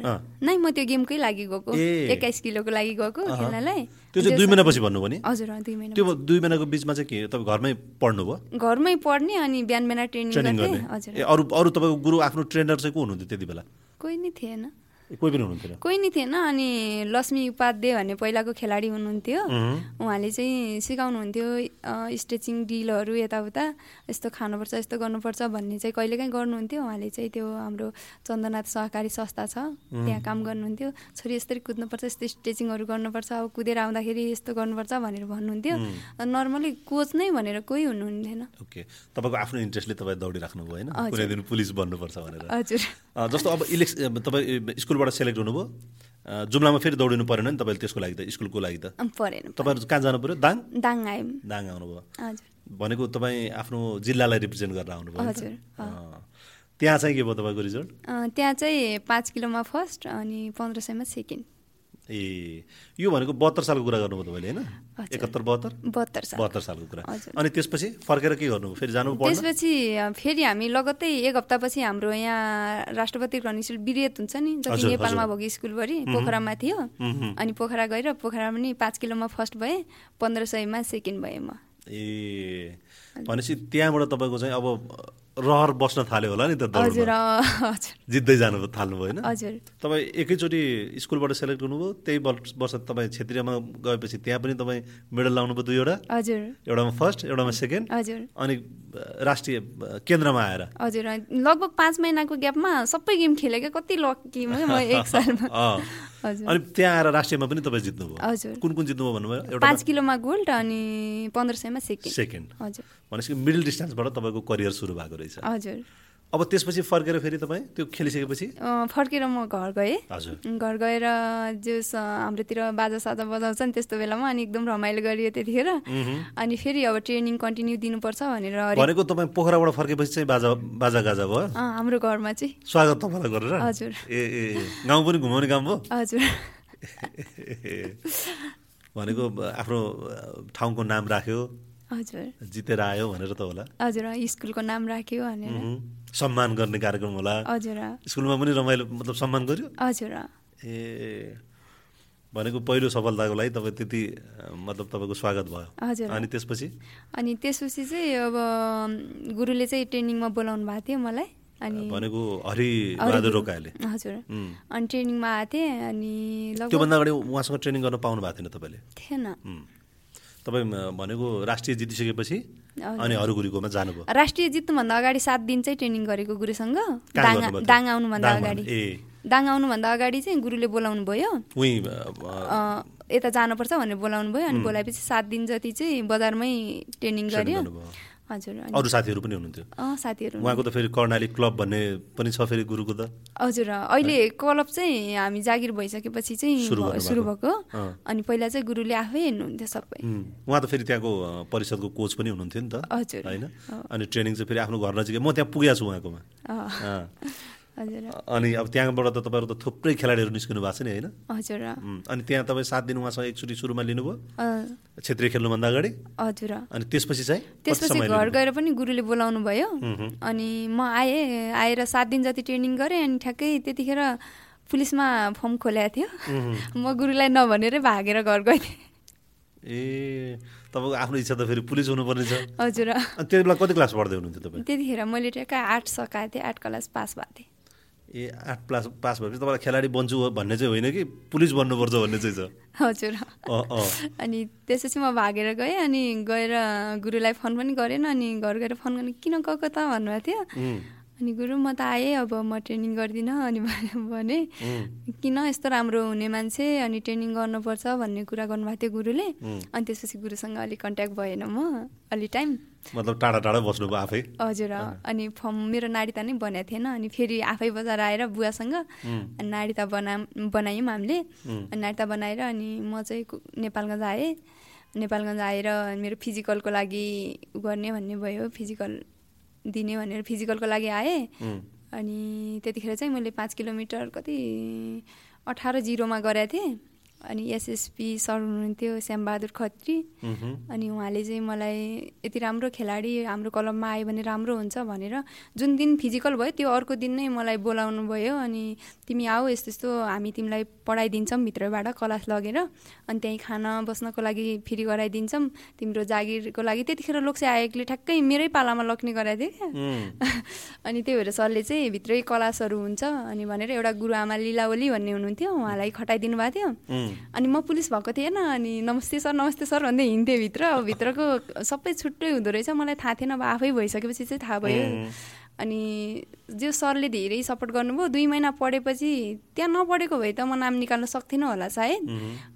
नै म त्यो गेमकै लागि गएको। एक्काइस किलोको लागि गएको। खेल्नलाई। त्यो चाहिँ दुई महिनापछि भन्नुभयो नि? हजुर दुई महिना त्यो दुई महिनाको बिचमा चाहिँ के तपाईँ घरमै पढ्नुभयो घरमै पढ्ने अनि बिहान बिहान ट्रेनिङ गर्ने हजुर। अरू अरू तपाईँको गुरु आफ्नो ट्रेनर चाहिँ को हुनुहुन्थ्यो त्यति बेला? कोही नै थिएन। कोही पनि हुनुहुन्थेन? कोही नै थिएन अनि लक्ष्मी उपाध्याय भन्ने पहिलाको खेलाडी हुनुहुन्थ्यो। उहुँ। उहाँले चाहिँ सिकाउनुहुन्थ्यो स्ट्रेचिङ ड्रिलहरू यताउता यस्तो खानुपर्छ यस्तो गर्नुपर्छ भन्ने चाहिँ कहिलेकाहीँ गर्नुहुन्थ्यो। उहाँले चाहिँ त्यो हाम्रो चन्द्रनाथ सहकारी संस्था छ त्यहाँ काम गर्नुहुन्थ्यो। छोरी यसरी कुद्नुपर्छ यस्तो स्ट्रेचिङहरू गर्नुपर्छ अब कुदेर आउँदाखेरि यस्तो गर्नुपर्छ भनेर भन्नुहुन्थ्यो। नर्मली कोच नै भनेर कोही हुनुहुन्थेन। ओके। तपाईँको आफ्नो इन्ट्रेस्टले तपाईँ दौडिराख्नुभयो होइन। कुनै दिन पुलिस बन्नुपर्छ भनेर। हजुर। जस्तो अब इलेक्स तपाईँ स्कुलबाट सेलेक्ट हुनुभयो? जुम्लामा फेरि दौडिनु परेन नि तपाईँले त्यसको लागि त स्कुलको लागि त। परेन तपाईँहरू कहाँ जानु पऱ्यो दाङ? दाङ आयौँ। दाङ आउनुभयो। भनेको तपाईँ आफ्नो जिल्लालाई रिप्रेजेन्ट गरेर आउनुभयो। त्यहाँ चाहिँ के भयो तपाईँको रिजल्ट? त्यहाँ चाहिँ पाँच किलोमा फर्स्ट अनि पन्ध्र सयमा सेकेन्ड। ए यो भनेको बहत्तर सालको कुरा गर्नुभयो तपाईँले होइन। एकहत्तर बहत्तर? बहत्तर साल। बहत्तर सालको कुरा। अनि त्यसपछि फर्केर के गर्नुभयो? फेरि जानु त्यसपछि फेरि हामी लगत्तै एक हप्तापछि हाम्रो यहाँ राष्ट्रपति रन स्कुल बिरेत हुन्छ नि जति नेपालमा। भएको स्कुलभरि पोखरामा थियो। अनि पोखरा गएर पोखरा पनि पाँच किलोमा फर्स्ट भएँ पन्ध्र सयमा सेकेन्ड भएँ म ए भनेपछि त्यहाँबाट तपाईँको चाहिँ अब रहर बस्न थाल्यो होला नि त हजुर जित्दै जानु थाल्नुभयो होइन? हजुर। तपाईँ एकैचोटि स्कुलबाट सेलेक्ट हुनुभयो त्यही वर्ष तपाईँ क्षेत्रीयमा गएपछि त्यहाँ पनि तपाईँ मेडल लाउनुभयो दुईवटा। हजुर। एउटामा फर्स्ट एउटामा सेकेन्ड। हजुर। अनि राष्ट्रिय केन्द्रमा आएर। हजुर लगभग पाँच महिनाको ग्यापमा सबै गेम खेलेँ क्या कति लकी म म एक सालमा। अनि त्यहाँ आएर राष्ट्रियमा पनि तपाईँ जित्नुभयो। हजुर। कुन कुन जित्नुभयो भन्नुभयो? एउटा पाँच किलोमा गोल्ड अनि पन्ध्र सयमा सेकेन्ड। सेकेन्ड। हजुर। भनेपछि मिडल डिस्टेन्सबाट तपाईँको करियर सुरु भएको रहेछ। हजुर। अब त्यसपछि फर्केर फेरि तपाईँ त्यो खेलिसकेपछि? फर्केर म घर गएँ। घर गएर जस हाम्रोतिर बाजा साजा बजाउँछ नि त्यस्तो बेलामा अनि एकदम रमाइलो गरियो त्यतिखेर। अनि फेरि अब ट्रेनिङ कन्टिन्यू दिनुपर्छ भनेर भनेको तपाईँ पोखराबाट फर्केपछि चाहिँ बाजा बाजा गाजा भयो? हाम्रो घरमा चाहिँ। स्वागत तपाईँलाई गरेर। हजुर। ए ए। गाउँ पनि घुमाउने काम भयो हजुर। भनेको आफ्नो ठाउँको नाम राख्यो। हजुर। जितेर आयो भनेर त होला। हजुर स्कुलको नाम राख्यो भनेर। सम्मान गर्ने कार्यक्रम होला। हजुर स्कुलमा पनि रमाइलो मतलब सम्मान गर्यो? हजुर ए भनेको पहिलो सफलताको लागि तपाईँ त्यति मतलब तपाईँको स्वागत भयो। हजुर। अनि त्यसपछि? अनि त्यसपछि चाहिँ अब गुरुले चाहिँ ट्रेनिङमा बोलाउनु भएको थियो मलाई। अनि भनेको हरि बहादुर रोकाले हजुर. अनि ट्रेनिङमा आएको थिएँ अनि त्योभन्दा अगाडि उहाँसँग ट्रेनिङ गर्न पाउनु भएको थिएन तपाईँले? थिएन. तपाईँ भनेको राष्ट्रिय जितिसकेपछि। अनि अरू गुरुकोमा जानुभयो। राष्ट्रिय जित्नुभन्दा अगाडि सात दिन चाहिँ ट्रेनिङ गरेको गुरुसँग दाङ आउनुभन्दा? अगाडि। दाङ आउनुभन्दा अगाडि चाहिँ गुरुले बोलाउनु भयो। यता जानुपर्छ भनेर बोलाउनु भयो अनि बोलाएपछि सात दिन जति चाहिँ बजारमै ट्रेनिङ गर्नुभयो हजुर अरू साथीहरू पनि हुनुहुन्थ्यो? साथीहरू उहाँको त फेरि कर्णाली क्लब भन्ने पनि छ फेरि गुरुको त। हजुर अहिले क्लब चाहिँ हामी जागिर भइसकेपछि चाहिँ सुरु भएको। अनि पहिला चाहिँ गुरुले आफै हेर्नुहुन्थ्यो सबै. उहाँ त फेरि त्यहाँको परिषदको कोच पनि हुनुहुन्थ्यो नि त। हजुर। होइन? अनि ट्रेनिङ चाहिँ फेरि आफ्नो घर नजिकै म त्यहाँ पुगेको छु उहाँकोमा। अनि अब त्यहाँबाट त तपाईँहरू त थुप्रै खेलाडीहरू निस्किनु भएको छ नि होइन? हजुर. अनि त्यहाँ तपाईँ सात दिन उहाँसँग एकचोटि सुरुमा लिनुभयो? क्षेत्रीय खेल्नुभन्दा अगाडि? हजुर। अनि त्यसपछि चाहिँ त्यसपछि घर? गएर पनि गुरुले बोलाउनु भयो। अनि म आएँ आएर सात दिन जति ट्रेनिङ गरेँ अनि ठ्याक्कै त्यतिखेर पुलिसमा फर्म खोलेको थियो। म गुरुलाई नभनेरै भागेर घर गएँ। ए तपाईँको आफ्नो इच्छा त फेरि पुलिस हुनुपर्ने छ हजुर त्यति बेला कति क्लास पढ्दै हुनुहुन्थ्यो तपाईँ? त्यतिखेर मैले ट्याक्कै आर्ट सकाएको थिएँ आर्ट क्लास पास भएको थिएँ। ए आठ क्लास पास भएपछि तपाईँलाई खेलाडी बन्छु भन्ने चाहिँ होइन कि? पुलिस बन्नुपर्छ भन्ने चाहिँ छ। हजुर। अनि त्यसपछि म भागेर गएँ अनि गएर गुरुलाई फोन पनि गरेन अनि घर गएर फोन गर्ने किन गएको त भन्नुभएको थियो। अनि गुरु म त आएँ अब म ट्रेनिङ गर्दिनँ अनि भने किन यस्तो राम्रो हुने मान्छे अनि ट्रेनिङ गर्नुपर्छ? भन्ने कुरा गर्नुभएको थियो गुरुले। अनि त्यसपछि गुरुसँग अलिक कन्ट्याक्ट भएन म अलि टाइम। मतलब टाढा टाढा बस्नुभयो आफै? हजुर अनि फर्म मेरो नाडिता नै बनाएको थिएन अनि फेरि आफै बजार आएर बुवासँग अनि नाडिता बना बनायौँ हामीले। अनि नाडिता बनाएर अनि म चाहिँ नेपालगञ्ज आएँ। नेपालगञ्ज आएर मेरो फिजिकलको लागि गर्ने भन्ने भयो फिजिकल दिने भनेर फिजिकलको लागि आएँ। अनि त्यतिखेर चाहिँ मैले पाँच किलोमिटर कति अठार जिरोमा गरेको थिएँ। अनि एसएसपी सर हुनुहुन्थ्यो श्यामबहादुर खत्री। अनि उहाँले चाहिँ मलाई यति राम्रो खेलाडी हाम्रो क्लबमा आयो भने राम्रो हुन्छ भनेर जुन दिन फिजिकल भयो त्यो अर्को दिन नै मलाई बोलाउनु भयो। अनि तिमी आऊ यस्तो यस्तो हामी तिमीलाई पढाइदिन्छौँ भित्रबाट क्लास लगेर। अनि त्यहीँ खाना बस्नको लागि फ्री गराइदिन्छौँ। तिम्रो जागिरको लागि त्यतिखेर लोकसे आयोगले ठ्याक्कै मेरै पालामा लग्ने गराइदियो क्या। अनि त्यही भएर सरले चाहिँ भित्रै क्लासहरू हुन्छ। अनि भनेर एउटा गुरुआमा लिलावली भन्ने हुनुहुन्थ्यो। उहाँलाई खटाइदिनु भएको थियो। अनि म पुलिस भएको थिएन अनि नमस्ते सर नमस्ते सर भन्दै हिँड्थेँ भित्र। अब भित्रको सबै छुट्टै हुँदो रहेछ। मलाई थाहा थिएन अब आफै भइसकेपछि चाहिँ थाहा भयो। अनि जो सरले धेरै सपोर्ट गर्नुभयो दुई महिना पढेपछि त्यहाँ नपढेको भए त म नाम निकाल्न सक्थिनँ होला सायद।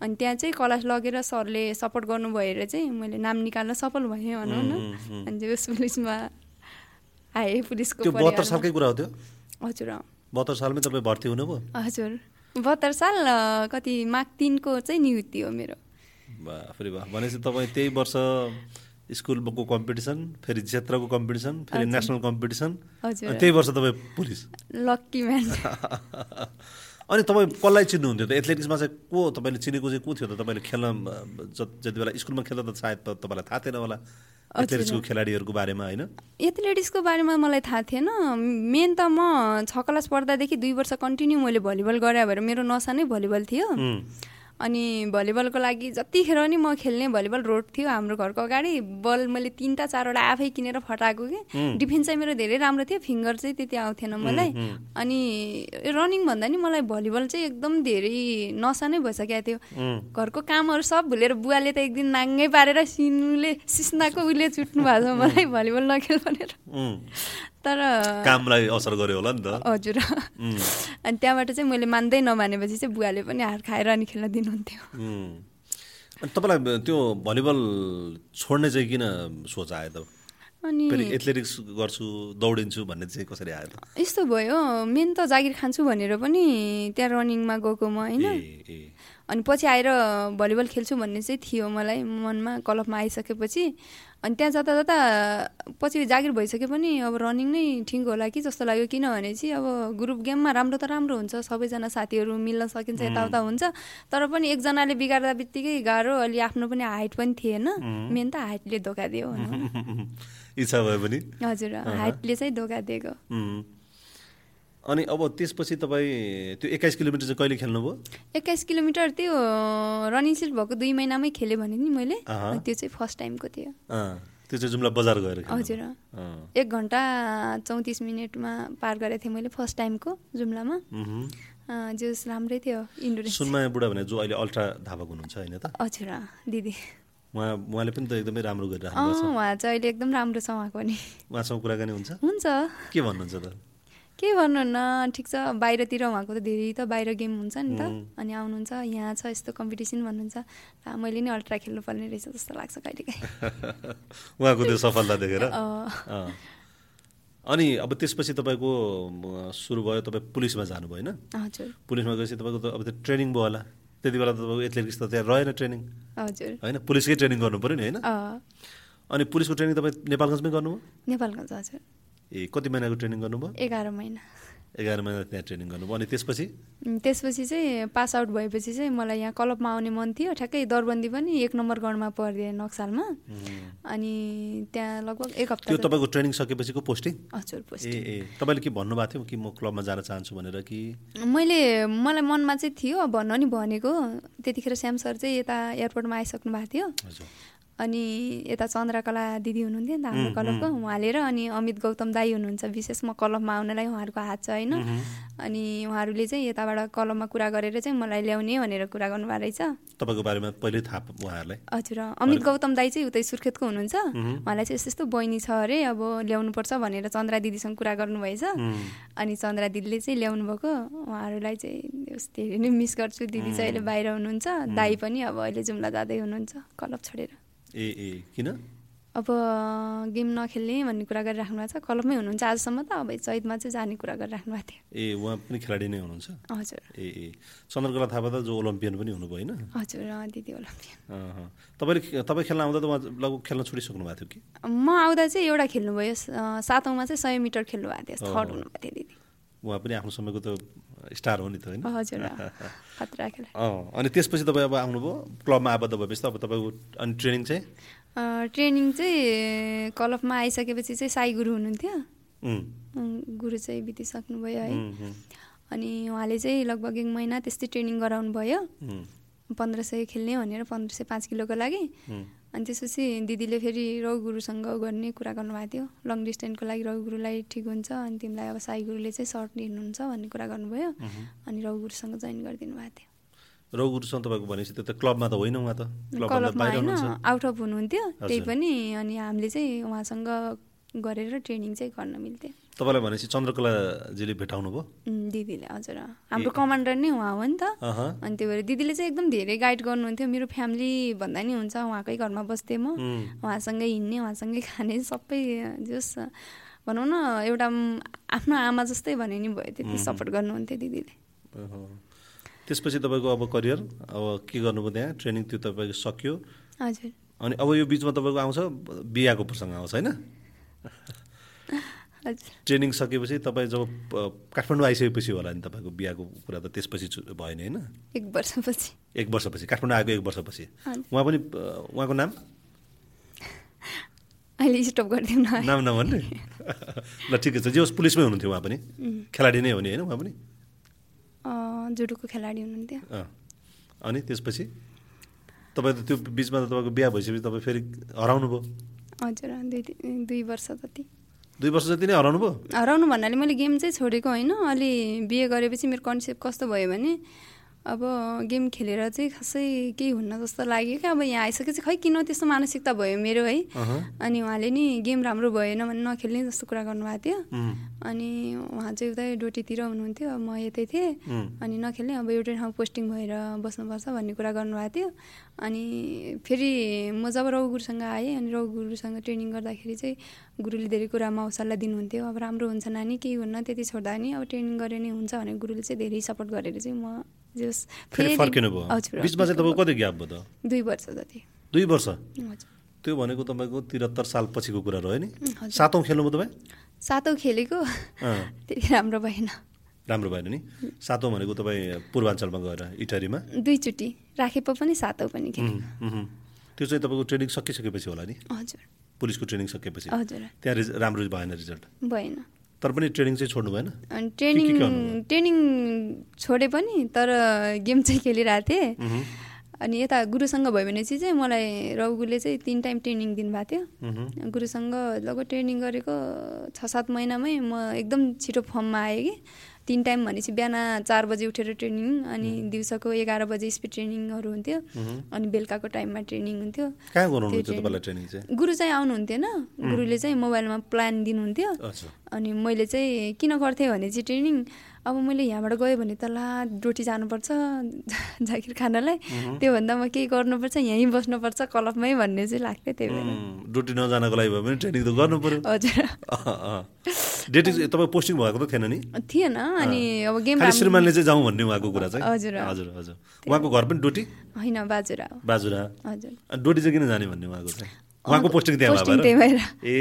अनि त्यहाँ चाहिँ क्लास लगेर सरले सपोर्ट गर्नु भएर चाहिँ मैले नाम निकाल्न सफल भएँ भनौँ न। अनि जो पुलिसमा आएँ पुलिसको बहत्तर। सालकै कुरा हो त्यो? हजुर। बहत्तर सालमै तपाईँ भर्ती हुनुभयो? हजुर। बहत्तर साल कति माघ तिनको चाहिँ नियुक्ति हो मेरो। बाफरे बा भनेपछि तपाईँ त्यही वर्ष स्कुलको कम्पिटिसन फेरि क्षेत्रको कम्पिटिसन फेरि। नेसनल कम्पिटिसन त्यही वर्ष तपाईँ पुलिस। लक्की म्यान अनि तपाईँ कसलाई चिन्नुहुन्थ्यो त? एथलेटिक्समा चाहिँ को तपाईँले चिनेको चाहिँ को थियो त? तपाईँले खेल्न जति बेला स्कुलमा खेल्दा त सायद तपाईँलाई थाहा थिएन होला। एथलेटिक्सको खेलाडीहरूको बारेमा होइन? एथलेटिक्सको बारेमा मलाई थाहा थिएन। मेन त म छ क्लास पढ्दादेखि दुई वर्ष कन्टिन्यू मैले भलिबल गरे भएर मेरो नसा नै भलिबल थियो। अनि भलिबलको लागि जतिखेर नि म खेल्ने भलिबल रोड थियो हाम्रो घरको अगाडि बल मैले तिनवटा चारवटा आफै किनेर फटाएको कि। डिफेन्स चाहिँ मेरो धेरै राम्रो थियो फिङ्गर चाहिँ त्यति आउँथेन मलाई। अनि रनिङ भन्दा नि मलाई भलिबल चाहिँ एकदम धेरै नसा नै भइसकेको थियो। घरको कामहरू सब भुलेर बुवाले त एक दिन नाङ्गै पारेर सिनुले सिस्नाको उसले चुट्नु भएको छ मलाई भलिबल नखेल भनेर। तर कामलाई असर गर्यो होला नि त। हजुर। अनि त्यहाँबाट चाहिँ मैले मान्दै नमानेपछि चाहिँ बुवाले पनि हार खाएर अनि खेल्न दिनुहुन्थ्यो। अनि तपाईँलाई त्यो भलिबल छोड्ने चाहिँ किन सोच आयो त? अनि एथलेटिक्स गर्छु दौडिन्छु भन्ने चाहिँ कसरी आयो त? यस्तो भयो मेन त जागिर खान्छु भनेर पनि त्यहाँ रनिङमा गएको म होइन? अनि पछि आएर भलिबल खेल्छु भन्ने चाहिँ थियो मलाई मनमा क्लबमा आइसकेपछि। अनि त्यहाँ जाँदा जाँदा पछि जागिर भइसके पनि अब रनिङ नै ठिक होला कि जस्तो लाग्यो किनभने चाहिँ अब ग्रुप गेममा राम्रो त राम्रो हुन्छ सबैजना साथीहरू मिल्न सकिन्छ यताउता हुन्छ। तर पनि एकजनाले बिगार्दा बित्तिकै गाह्रो अलि आफ्नो पनि हाइट पनि थिएन। मेन त हाइटले धोका दियो। इच्छा भए पनि। हजुर हाइटले चाहिँ धोका दिएको। अनि अब त्यसपछि तपाईँ त्यो एक्काइस किलोमिटर चाहिँ कहिले खेल्नुभयो? एक्काइस किलोमिटर त्यो रनिङ सिट भएको दुई महिनामै खेलेँ भने नि मैले। त्यो चाहिँ फर्स्ट टाइमको थियो। त्यो चाहिँ जुम्ला बजार गएर। हजुर। एक घन्टा चौतिस मिनटमा पार गरेको थिएँ मैले फर्स्ट टाइमको जुम्लामा। जोस् राम्रै थियो इन्डोर सुनमाया बुढा भने जो अहिले अल्ट्रा धावक हुनुहुन्छ होइन त? हजुर दिदी। उहाँ उहाँले पनि त एकदमै राम्रो भएको छ। उहाँ चाहिँ अहिले एकदम राम्रो छ उहाँको नि उहाँसँग कुराकानी हुन्छ? हुन्छ। के भन्नुहुन्छ त? के भन्नु न ठिक छ। बाहिरतिर उहाँको त धेरै त बाहिर गेम हुन्छ नि त। अनि आउनुहुन्छ यहाँ छ यस्तो कम्पिटिसन भन्नुहुन्छ। मैले नि अल्ट्रा खेल्नुपर्ने रहेछ जस्तो लाग्छ कहिलेकाहीँ। उहाँको त्यो सफलता देखेर। अनि अब त्यसपछि तपाईँको सुरु भयो तपाईँ पुलिसमा जानुभयो होइन? हजुर। पुलिसमा गएपछि तपाईँको त अब त्यो ट्रेनिङ भयो होला। त्यति बेला त तपाईँको एथलेटिक्स त त्यहाँ रहेन ट्रेनिङ। हजुर। होइन? पुलिसकै ट्रेनिङ गर्नु पऱ्यो नि होइन? अनि पुलिसको ट्रेनिङ तपाईँ नेपालगञ्जमै गर्नुभयो? नेपालगञ्ज हजुर। ए कति महिनाको ट्रेनिङ गर्नुभयो? एघार महिना। एघार महिना त्यहाँ ट्रेनिङ गर्नुभयो। अनि त्यसपछि? त्यसपछि चाहिँ पास आउट भएपछि चाहिँ मलाई यहाँ क्लबमा आउने मन थियो। ठ्याक्कै दरबन्दी पनि एक नम्बर गणमा परिदिए नक्सालमा। अनि त्यहाँ लगभग एक हप्ता त्यो तपाईँको ट्रेनिङ सकेपछिको पोस्टिङ? हजुर पोस्ट ए ए तपाईँले के भन्नुभएको थियो कि म क्लबमा जान चाहन्छु भनेर कि? मैले मलाई मनमा चाहिँ थियो भन्न नि भनेको। त्यतिखेर श्याम सर चाहिँ यता एयरपोर्टमा आइसक्नु भएको थियो। हजुर। अनि यता चन्द्रकला दिदी हुनुहुन्थ्यो नि त हाम्रो क्लबको उहाँले र अनि अमित गौतम दाई हुनुहुन्छ। विशेष म क्लबमा आउनलाई उहाँहरूको हात छ होइन? अनि उहाँहरूले चाहिँ यताबाट क्लबमा कुरा गरेर चाहिँ मलाई ल्याउने भनेर कुरा गर्नुभएको रहेछ। तपाईँको बारेमा पहिल्यै थाहा उहाँहरूलाई? हजुर अमित गौतम दाई चाहिँ उतै सुर्खेतको हुनुहुन्छ। उहाँलाई चाहिँ यस्तो यस्तो बहिनी छ अरे अब ल्याउनुपर्छ भनेर चन्द्रा दिदीसँग कुरा गर्नुभएछ। अनि चन्द्रा दिदीले चाहिँ ल्याउनु भएको उहाँहरूलाई चाहिँ धेरै नै मिस गर्छु। दिदी चाहिँ अहिले बाहिर हुनुहुन्छ। दाई पनि अब अहिले जुम्ला जाँदै हुनुहुन्छ क्लब छोडेर। ए ए किन? अब गेम नखेल्ने भन्ने कुरा गरिराख्नु भएको छ। क्लबमै हुनुहुन्छ आजसम्म त। अब चैतमा चाहिँ जाने कुरा गरिराख्नु भएको थियो। ए उहाँ पनि खेलाडी नै हुनुहुन्छ? हजुर। ए ए। चन्द्रकला थापा त जो ओलम्पियन पनि हुनुभयो होइन? हजुर दिदी ओलम्पियन। तपाईँले तपाईँ खेल्न आउँदा त उहाँ लगभग खेल्न छोडिसक्नु भएको थियो कि? म आउँदा चाहिँ एउटा खेल्नुभयो। सातौँमा चाहिँ सय मिटर खेल्नु भएको थियो। थर्ड हुनुभएको थियो दिदी। उहाँ पनि आफ्नो समयको त स्टार हो नि त होइन? अनि त्यसपछि तपाईँ अब आउनुभयो क्लबमा आबद्ध भएपछि त अब तपाईँको अनि ट्रेनिङ चाहिँ? ट्रेनिङ चाहिँ क्लबमा आइसकेपछि चाहिँ साई गुरु हुनुहुन्थ्यो। गुरु चाहिँ बितिसक्नुभयो है। अनि उहाँले चाहिँ लगभग एक महिना त्यस्तै ट्रेनिङ गराउनु भयो पन्ध्र सय खेल्ने भनेर पन्ध्र सय पाँच किलोको लागि। अनि त्यसपछि दिदीले फेरि रघु गुरुसँग गर्ने कुरा गर्नुभएको थियो। लङ डिस्टेन्सको लागि रघु गुरुलाई ठिक हुन्छ अनि तिमीलाई अब साई गुरुले चाहिँ सर्ट लिनुहुन्छ भन्ने कुरा गर्नुभयो। अनि रघु गुरुसँग जोइन गरिदिनु भएको थियो। रघु गुरुसँग तपाईँको भनेपछि त्यो त क्लबमा त होइन उहाँ त। क्लबमा होइन आउट अफ हुनुहुन्थ्यो। त्यही। पनि अनि हामीले चाहिँ उहाँसँग गरेर ट्रेनिङ चाहिँ गर्न मिल्थ्यो। तपाईँलाई भनेपछि चन्द्रकलाजीले भेटाउनु भयो दिदीले हजुर। हाम्रो कमान्डर नै उहाँ हो नि त। अनि त्यही भएर दिदीले चाहिँ एकदम धेरै गाइड गर्नुहुन्थ्यो। मेरो फ्यामिली भन्दा नि हुन्छ उहाँकै घरमा बस्थेँ म। उहाँसँगै हिँड्ने उहाँसँगै खाने सबै जस भनौँ न एउटा आफ्नो आमा जस्तै भने नि भयो। त्यति सपोर्ट गर्नुहुन्थ्यो दिदीले। त्यसपछि तपाईँको अब करियर अब के गर्नुभयो त्यहाँ? ट्रेनिङ त्यो तपाईँको सक्यो। हजुर। अनि अब यो बिचमा तपाईँको आउँछ बिहाको प्रसङ्ग आउँछ होइन? ट्रेनिङ सकेपछि तपाईँ जब काठमाडौँ आइसकेपछि होला नि तपाईँको बिहाको कुरा त त्यसपछि भयो नि होइन? एक वर्षपछि। एक वर्षपछि काठमाडौँ आएको एक वर्षपछि। उहाँ पनि उहाँको नाम? अहिले स्टप गरिदिउँ न। नाम नभन्ने ल ठिकै छ। जे होस् पुलिसमै हुनुहुन्थ्यो उहाँ पनि। खेलाडी नै हो नि होइन उहाँ पनि? जुडोको खेलाडी हुनुहुन्थ्यो। अनि त्यसपछि? तपाईँ त त्यो बिचमा त तपाईँको बिहा भइसकेपछि तपाईँ फेरि हराउनु भयो हजुर दुई दुई वर्ष जति। दुई वर्ष जति नै हराउनु भयो? हराउनु भन्नाले मैले गेम चाहिँ छोडेको होइन। अलि बिहे गरेपछि मेरो कन्सेप्ट कस्तो भयो भने अब गेम खेलेर चाहिँ खासै केही हुन्न जस्तो लाग्यो क्या। अब यहाँ आइसकेपछि खै किन त्यस्तो मानसिकता भयो मेरो है। अनि उहाँले नि गेम राम्रो भएन भने नखेल्ने जस्तो कुरा गर्नुभएको थियो। अनि उहाँ चाहिँ उतै डोटीतिर हुनुहुन्थ्यो। म यतै थिएँ। अनि नखेल्ने अब एउटै ठाउँ पोस्टिङ भएर बस्नुपर्छ भन्ने कुरा गर्नुभएको थियो। अनि फेरि म जब रघु गुरुसँग आएँ अनि रघु गुरुसँग ट्रेनिङ गर्दाखेरि चाहिँ गुरुले धेरै कुरामा हौसला दिनुहुन्थ्यो। अब राम्रो हुन्छ नानी केही हुन्न त्यति छोड्दा नि अब ट्रेनिङ गरे नै हुन्छ भने गुरुले चाहिँ धेरै सपोर्ट गरेर चाहिँ म जस फेरि फर्किनु भयो। हजुर बिचमा चाहिँ तपाईँको कति ग्याप भयो त? दुई वर्ष जति। दुई वर्ष? त्यो भनेको तपाईँको त्रिहत्तर साल पछिको कुरा रह्यो नि। सातौँ खेल्नुभयो तपाईँ? सातौँ खेलेको। राम्रो भएन। राम्रो भएन नि। सातौँ भनेको तपाईँ पूर्वाञ्चलमा गएर इटरीमा दुईचोटि। राखेप पनि सातौँ पनि। त्यो चाहिँ तपाईँको ट्रेनिङ सकिसकेपछि होला नि? हजुर। पुलिसको ट्रेनिङ सकेपछि हजुर। त्यहाँ राम्रो भएन रिजल्ट? भएन। तर पनि ट्रेनिङ चाहिँ छोड्नु भएन? अनि ट्रेनिङ? ट्रेनिङ छोडे पनि तर गेम चाहिँ खेलिरहेको थिएँ। अनि यता गुरुसँग भयो भने चाहिँ मलाई रघुले चाहिँ तिन टाइम ट्रेनिङ दिनुभएको थियो। गुरुसँग लगभग ट्रेनिङ गरेको छ सात महिनामै म एकदम छिटो फर्ममा आएँ कि। तिन टाइम भनेपछि बिहान चार बजी उठेर ट्रेनिङ अनि दिउँसोको एघार बजी स्पिड ट्रेनिङहरू हुन्थ्यो। अनि बेलुकाको टाइममा ट्रेनिङ हुन्थ्यो। गुरु चाहिँ आउनुहुन्थेन। गुरुले चाहिँ मोबाइलमा प्लान दिनुहुन्थ्यो। अनि मैले चाहिँ किन गर्थेँ भने चाहिँ ट्रेनिङ अब मैले यहाँबाट गएँ भने त ला रोटी जानुपर्छ जागिर खानलाई। त्योभन्दा म केही गर्नुपर्छ यहीँ बस्नुपर्छ क्लबमै भन्ने चाहिँ लाग्थ्यो त्यही भएर ड्युटी नजानको लागि भयो भने ट्रेनिङ त गर्नु पऱ्यो हजुर। तपाईँ पोस्टिङ भएको त थिएन नि? थिएन अनि अब गेम श्रीमानले चाहिँ जाउँ भन्ने उहाँको कुरा चाहिँ? हजुर। हजुर हजुर। उहाँको घर पनि डोटी? होइन बाजुरा। बाजुरा। हजुर। डोटी चाहिँ किन जाने भन्ने उहाँको चाहिँ? उहाँको पोस्टिङ त्यहाँ भएर?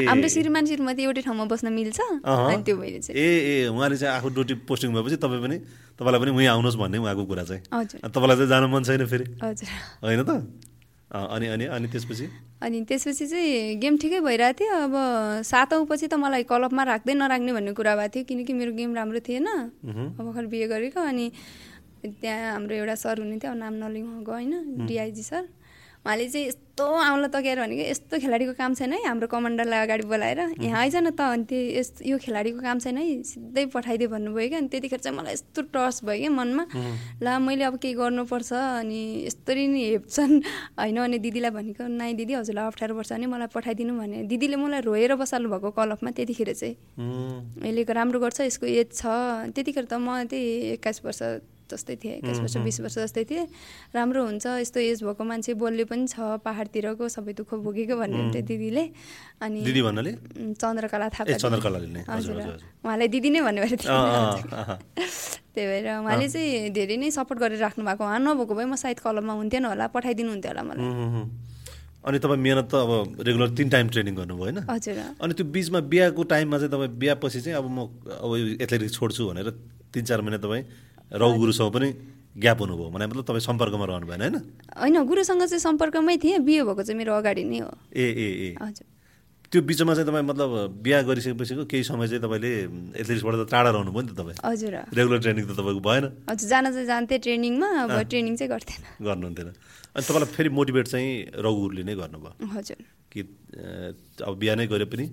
हाम्रो श्रीमान श्रीमती एउटै ठाउँमा बस्न मिल्छ। अनि त्यो भएर चाहिँ। ए ए उहाँले चाहिँ आफू ड्युटी पोस्टिङ भएपछि तपाईँ पनि तपाईँलाई पनि उहीँ आउनुहोस् भन्ने उहाँको कुरा चाहिँ। तपाईँलाई चाहिँ जानु मन छैन फेरि। हजुर। होइन त? अनि अनि अनि त्यसपछि? अनि त्यसपछि चाहिँ गेम ठिकै भइरहेको थियो। अब सातौँ पछि त मलाई क्लबमा राख्दै नराख्ने भन्ने कुरा भएको थियो किनकि मेरो गेम राम्रो थिएन। अब भर्खर बिहे गरेको अनि त्यहाँ हाम्रो एउटा सर हुनुहुन्थ्यो अब नाम नलिउँ उहाँको होइन डिआइजी सर। उहाँले चाहिँ यस्तो आउँला तकेर भनेको यस्तो खेलाडीको काम छैन है हाम्रो कमान्डरलाई अगाडि बोलाएर। यहाँ आइज न त अनि त्यो यो खेलाडीको काम छैन है सिधै पठाइदियो भन्नुभयो क्या। अनि त्यतिखेर चाहिँ मलाई यस्तो टस भयो क्या मनमा। ला मैले अब केही गर्नुपर्छ अनि यसरी नि हेप्छन्। होइन अनि दिदीलाई भनेको नाइ दिदी हजुरलाई अप्ठ्यारो पर्छ भने मलाई पठाइदिनु भने। दिदीले मलाई रोएर बसाल्नु भएको कलफमा त्यतिखेर चाहिँ। यसले राम्रो गर्छ यसको एज छ। त्यतिखेर त म त्यही एक्काइस वर्ष जस्तै थिएँ एक्काइस वर्ष बिस वर्ष जस्तै थिएँ। राम्रो हुन्छ यस्तो एज भएको मान्छे बोल्ने पनि छ पाहाडतिरको सबै दुःख भोगेको भन्ने हुन्थ्यो दिदीले अनि दिदी भन्नाले? चन्द्रकला थापा चन्द्रकलाले हजुर उहाँलाई दिदी नै भन्ने भएर अँ, अँ, अँ, त्यही भएर उहाँले चाहिँ धेरै नै सपोर्ट गरेर राख्नु भएको। उहाँ नभएको भए म सायद कलममा हुन्थेन होला पठाइदिनु हुन्थ्यो होला मलाई। अनि तपाईँ मिहिनेत त अब रेगुलर तिन टाइम ट्रेनिङ गर्नुभयो होइन? हजुर। अनि त्यो बिचमा बिहाको टाइममा चाहिँ तपाईँ बिहापछि चाहिँ अब म अब एथलेटिक्स छोड्छु भनेर तिन चार महिना तपाईँ रघु गुरुसँग पनि ग्याप हुनुभयो। भने मतलब तपाईँ सम्पर्कमा रहनु भएन होइन? होइन गुरुसँग चाहिँ सम्पर्कमै थिएँ। बिहे भएको चाहिँ मेरो अगाडि नै हो। ए ए ए। हजुर। त्यो बिचमा चाहिँ तपाईँ मतलब बिहा गरिसकेपछिको केही समय चाहिँ तपाईँले एथलेटिक्सबाट त टाढा रहनुभयो नि त तपाईँ। हजुर। रेगुलर ट्रेनिङ त तपाईँको भएन। हजुर जान चाहिँ जान्थेँ ट्रेनिङमा अब ट्रेनिङ चाहिँ गर्थेन। गर्नुहुन्थेन। अनि तपाईँलाई फेरि मोटिभेट चाहिँ रघुहरूले नै गर्नुभयो। हजुर। कि अब बिहा नै गरे पनि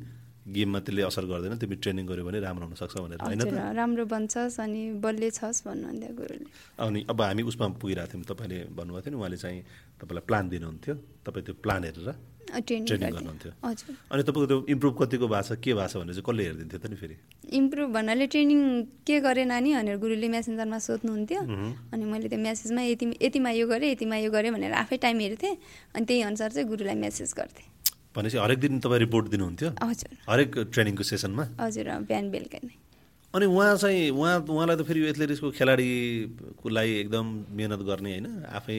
गेममा त्यसले असर गर्दैन तिमी ट्रेनिङ गऱ्यो भने राम्रो हुनसक्छ भनेर होइन राम्रो बन्छस् अनि बलियो छस् भन्नुहुन्थ्यो गुरुले। अनि अब हामी उसमा पुगिरहेको थियौँ तपाईँले भन्नुभएको थियो नि उहाँले चाहिँ तपाईँलाई प्लान दिनुहुन्थ्यो तपाईँ त्यो प्लान हेरेर ट्रेनिङ गर्नुहुन्थ्यो। अनि तपाईँको त्यो इम्प्रुभ कतिको भएको छ के भएको छ भनेर चाहिँ कसले हेरिदिन्थ्यो त नि फेरि? इम्प्रुभ भन्नाले ट्रेनिङ के गरेँ नानी भनेर गुरुले मेसेन्जरमा सोध्नुहुन्थ्यो। अनि मैले त्यो मेसेजमा यति यतिमा यो गरेँ यतिमा यो गरेँ भनेर आफै टाइम हेर्थेँ अनि त्यही अनुसार चाहिँ गुरुलाई मेसेज गर्थेँ। भनेपछि हरेक दिन तपाईँ रिपोर्ट दिनुहुन्थ्यो? हजुर। हरेक ट्रेनिङको सेसनमा? हजुर बिहान बेलुका नै। अनि उहाँ चाहिँ उहाँ उहाँलाई त फेरि यो एथलेटिक्सको खेलाडीको लागि एकदम मिहिनेत गर्ने होइन? आफै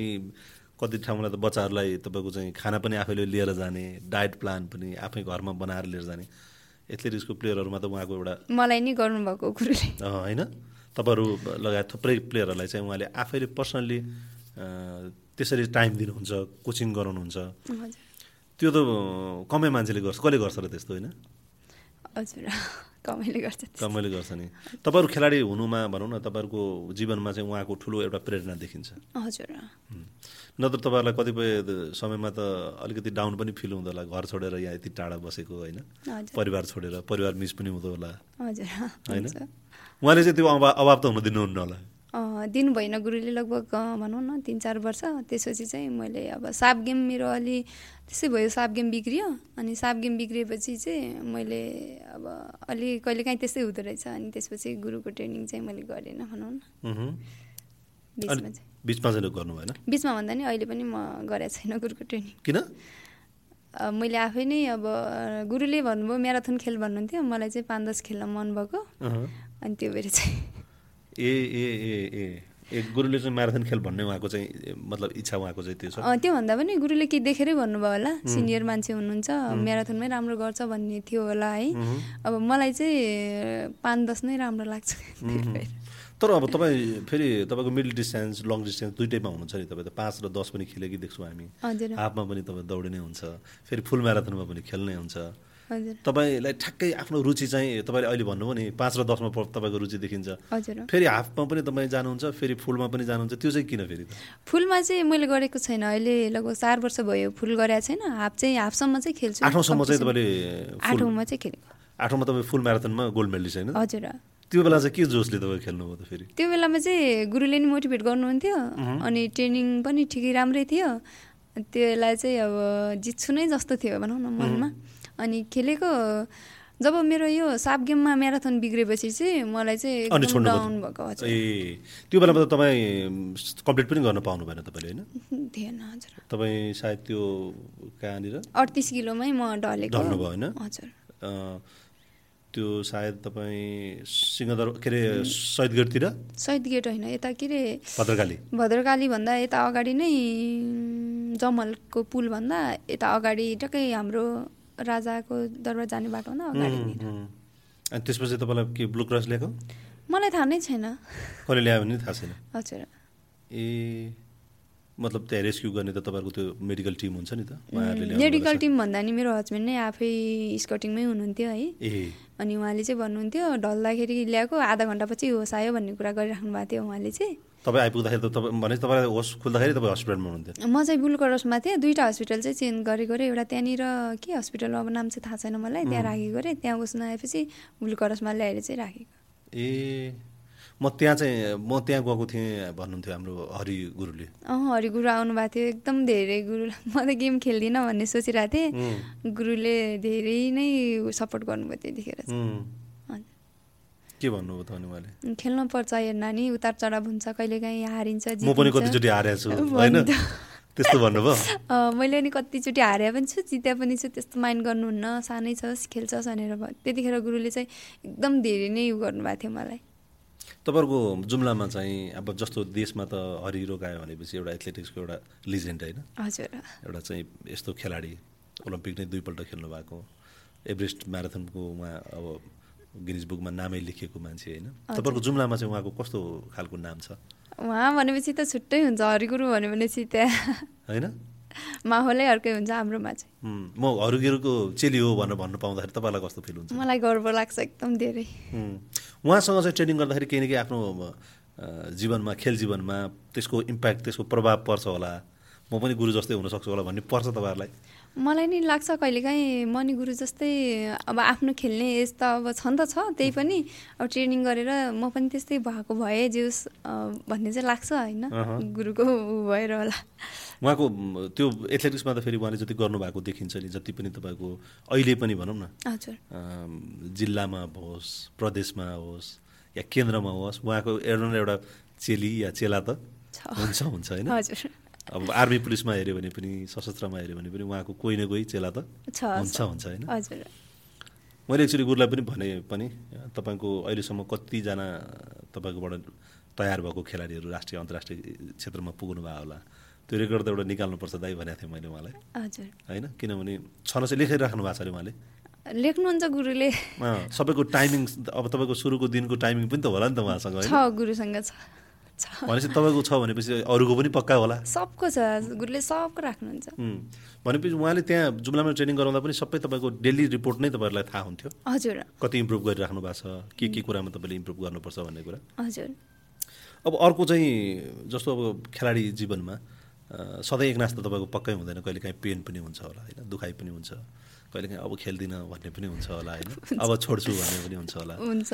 कति ठाउँलाई त बच्चाहरूलाई तपाईँको चाहिँ खाना पनि आफैले लिएर जाने डायट प्लान पनि आफै घरमा बनाएर लिएर जाने एथलेटिक्सको प्लेयरहरूमा त उहाँको एउटा मलाई नि गर्नुभएको गुरुले होइन? तपाईँहरू लगायत थुप्रै प्लेयरहरूलाई चाहिँ उहाँले आफैले पर्सनल्ली त्यसरी टाइम दिनुहुन्छ कोचिङ गराउनुहुन्छ। हजुर। त्यो त कमै मान्छेले गर्छ। कसले गर्छ र त्यस्तो होइन? हजुर कमाइले गर्छ। कमैले गर्छ नि। तपाईँहरू खेलाडी हुनुमा भनौँ न तपाईँहरूको जीवनमा चाहिँ उहाँको ठुलो एउटा प्रेरणा देखिन्छ। हजुर। नत्र तपाईँहरूलाई कतिपय समयमा त अलिकति डाउन पनि फिल हुँदो होला। घर छोडेर यहाँ यति टाढा बसेको होइन? परिवार छोडेर परिवार मिस पनि हुँदो होला। हजुर होइन। उहाँले चाहिँ त्यो अभाव अभाव त हुन दिनुहुन्न होला। दिनु भएन गुरुले लगभग भनौँ न तिन चार वर्ष। त्यसपछि चाहिँ मैले अब साप गेम मेरो अलि त्यसै भयो साप गेम बिग्रियो। अनि साप गेम बिग्रिएपछि चाहिँ मैले अब अलि कहिलेकाहीँ त्यस्तै हुँदो रहेछ। अनि त्यसपछि गुरुको ट्रेनिङ चाहिँ मैले गरेन भनौँ न। बिचमा बिचमा भन्दा नि अहिले पनि म गरेको छैन गुरुको ट्रेनिङ। किन? मैले आफै नै अब गुरुले भन्नुभयो म्याराथन खेल भन्नुहुन्थ्यो। मलाई चाहिँ पाँच दस खेल्न मन भएको। अनि त्यो भएर चाहिँ ए ए ए ए ए गुरुले चाहिँ म्याराथन खेल भन्ने उहाँको चाहिँ मतलब इच्छा उहाँको चाहिँ त्यो छ। अँ, त्योभन्दा पनि गुरुले के देखेरै भन्नुभयो होला। सिनियर मान्छे हुनुहुन्छ म्याराथनमै राम्रो गर्छ भन्ने थियो होला है। अब मलाई चाहिँ पाँच दस नै राम्रो लाग्छ। तर अब तपाईँ फेरि तपाईँको मिडल डिस्टेन्स लङ डिस्टेन्स दुइटैमा हुनुहुन्छ नि तपाईँ त। पाँच र दस पनि खेलेकी देख्छौँ हामी। हाफमा पनि तपाईँ दौडिने हुन्छ फेरि फुल म्याराथनमा पनि खेल्ने हुन्छ। तपाईँलाई ठ्याक्कै आफ्नो रुचि चाहिँ तपाईँले अहिले भन्नुभयो नि पाँच र दसमा तपाईँको रुचि देखिन्छ। फेरि हाफमा पनि तपाईँ जानुहुन्छ फेरि फुलमा पनि जानुहुन्छ त्यो चाहिँ किन फेरि फुलमा चाहिँ मैले गरेको छैन अहिले लगभग चार वर्ष भयो फुल गरेको छैन हाफ चाहिँ हाफसम्म चाहिँ खेल्छु। आठौँसम्म चाहिँ। तपाईँले आठौँमा चाहिँ खेलेको। आठौँमा तपाईँ फुल म्याराथनमा गोल्ड मेडलिस्ट होइन? हजुर। त्यो बेला चाहिँ के जोसले तपाईँ खेल्नुभयो त फेरि? त्यो बेलामा चाहिँ गुरुले नि मोटिभेट गर्नुहुन्थ्यो अनि ट्रेनिङ पनि ठिकै राम्रै थियो। त्यसलाई चाहिँ अब जित्छु नै जस्तो थियो भनौँ न मनमा। अनि खेलेको जब मेरो यो साप गेममा म्याराथन बिग्रेपछि चाहिँ मलाई चाहिँ डाउन भएको ए त्यो बेलामा त तपाईँ कम्प्लिट पनि गर्न पाउनु भएन तपाईँले होइन? थिएन हजुर। तपाईँ सायद त्यो कहाँनिर? अडतिस किलोमै म ढलेको। ढल्नुभयो होइन? हजुर। त्यो सायद तपाईँ सिंहदर के अरे शहीद गेटतिर शहीद गेट होइन यता के अरे भद्रकाली। भद्रकाली भन्दा यता अगाडि नै जमलको पुलभन्दा यता अगाडि टक्कै हाम्रो राजाको दरबार जाने बाटो। अनि त्यसपछि तपाईँलाई के ब्लू क्रस ल्याएको मलाई थाहा नै छैन। कसले ल्यायो भने थाहा छैन। हजुर। ए मतलब त्यहाँ रेस्क्यु गर्ने त तपाईँहरूको त्यो मेडिकल टिम हुन्छ नि त? मेडिकल। टिम भन्दा नि मेरो हस्बेन्ड नै आफै स्कटिङमै हुनुहुन्थ्यो है। अनि उहाँले चाहिँ भन्नुहुन्थ्यो ढल्दाखेरि ल्याएको आधा घन्टापछि होस आयो भन्ने कुरा गरिराख्नु भएको थियो उहाँले चाहिँ। तपाईँ आइपुग्दाखेरि त तपाईँ भने तपाईँलाई होस खुल्दाखेरि तपाईँ हस्पिटलमा हुनुहुन्थ्यो। म चाहिँ बुलकरसमा थिएँ। दुईवटा हस्पिटल चाहिँ चेन्ज गरेको रे एउटा त्यहाँनिर के हस्पिटल अब नाम चाहिँ थाहा छैन मलाई। त्यहाँ राखेको रे त्यहाँ उस नआएपछि बुलकरसमा ल्याएर चाहिँ राखेको। ए म त्यहाँ चाहिँ म त्यहाँ गएको थिएँ भन्नुहुन्थ्यो हाम्रो हरि गुरुले। अँ हरि गुरु आउनु भएको थियो। एकदम धेरै गुरु म त गेम खेल्दिनँ भन्ने सोचिरहेको थिएँ। गुरुले धेरै नै सपोर्ट गर्नुभयो त्यतिखेर चाहिँ। के भन्नुभयो त अनि उहाँले? खेल्नु पर्छ हेर नानी उतार चढाव हुन्छ कहिलेकाहीँ हारिन्छ म पनि। कतिचोटि हारेको छु होइन। त्यस्तो भन्नुभयो? मैले नि कतिचोटि हारे पनि छु जिते पनि छु त्यस्तो माइन्ड गर्नुहुन्न सानै छस् खेल्छस् भनेर त्यतिखेर गुरुले चाहिँ एकदम धेरै नै उ गर्नुभएको थियो मलाई। तपाईँहरूको जुम्लामा चाहिँ अब जस्तो देशमा त हरिरो गायो भनेपछि एउटा एथलेटिक्सको एउटा लिजेन्ड होइन? हजुर। एउटा चाहिँ यस्तो खेलाडी ओलम्पिक नै दुईपल्ट खेल्नु भएको एभरेस्ट म्याराथनको उहाँ अब गिनिज बुकमा नामै लेखिएको मान्छे होइन? तपाईँहरूको जुम्लामा चाहिँ उहाँको कस्तो खालको नाम छ? उहाँ भनेपछि त छुट्टै हुन्छ हरिगुरु भन्यो भनेपछि त्यहाँ। होइन? माहौलै अर्कै हुन्छ हाम्रोमा चाहिँ। म हरुगिरको चेली हो भनेर भन्नु पाउँदाखेरि तपाईँलाई कस्तो फिल हुन्छ? मलाई गर्व लाग्छ एकदम धेरै। उहाँसँग चाहिँ ट्रेनिङ गर्दाखेरि केही न केही आफ्नो जीवनमा खेल जीवनमा त्यसको इम्प्याक्ट त्यसको प्रभाव पर्छ होला। म पनि गुरु जस्तै हुनसक्छु होला भन्ने पर्छ तपाईँहरूलाई? मलाई नि लाग्छ कहिलेकाहीँ म नि गुरु जस्तै अब आफ्नो खेल्ने एज त अब छ नि त छ त्यही पनि अब ट्रेनिङ गरेर म पनि त्यस्तै भएको भए अ, भन्ने चाहिँ लाग्छ होइन। गुरुको भएर होला। उहाँको त्यो एथलेटिक्समा त फेरि उहाँले जति गर्नुभएको देखिन्छ नि जति पनि तपाईँको अहिले पनि भनौँ न। हजुर। जिल्लामा होस् प्रदेशमा होस् या केन्द्रमा होस् उहाँको एउटा एउटा चेली या चेला त हुन्छ हुन्छ होइन? हजुर। अब आर्मी पुलिसमा हेऱ्यो भने पनि सशस्त्रमा हेऱ्यो भने पनि उहाँको कोही न कोही चेला त हुन्छ। हुन्छ होइन? मैले एक्चुली गुरुलाई पनि भने पनि तपाईँको अहिलेसम्म कतिजना तपाईँकोबाट तयार भएको खेलाडीहरू राष्ट्रिय अन्तर्राष्ट्रिय क्षेत्रमा पुग्नु भयो होला त्यो रेकर्ड त एउटा निकाल्नुपर्छ दाइ भनेको थिएँ मैले उहाँलाई। होइन? किनभने छन चाहिँ लेखिराख्नु भएको छ अरे उहाँले। लेख्नुहुन्छ गुरुले। सबैको टाइमिङ अब तपाईँको सुरुको दिनको टाइमिङ पनि त होला नि त उहाँसँग गुरुसँग छ। छ भनेपछि तपाईँको छ भनेपछि अरूको पनि पक्का होला। सबको छ गुरुले सबको राख्नुहुन्छ। भनेपछि उहाँले त्यहाँ जुम्लामा ट्रेनिङ गराउँदा पनि सबै तपाईँको डेली रिपोर्ट नै तपाईँहरूलाई थाहा हुन्थ्यो। हजुर। कति इम्प्रुभ गरिराख्नु भएको छ के के कुरामा तपाईँले इम्प्रुभ गर्नुपर्छ भन्ने कुरा। हजुर। अब अर्को चाहिँ जस्तो अब खेलाडी जीवनमा सधैँ एकनाश त तपाईँको पक्कै हुँदैन कहिलेकाहीँ पेन पनि हुन्छ होला होइन दुखाइ पनि हुन्छ। कहिलेकाहीँ अब खेल्दिनँ भन्ने पनि हुन्छ होला होइन? अब छोड्छु भन्ने पनि हुन्छ होला। हुन्छ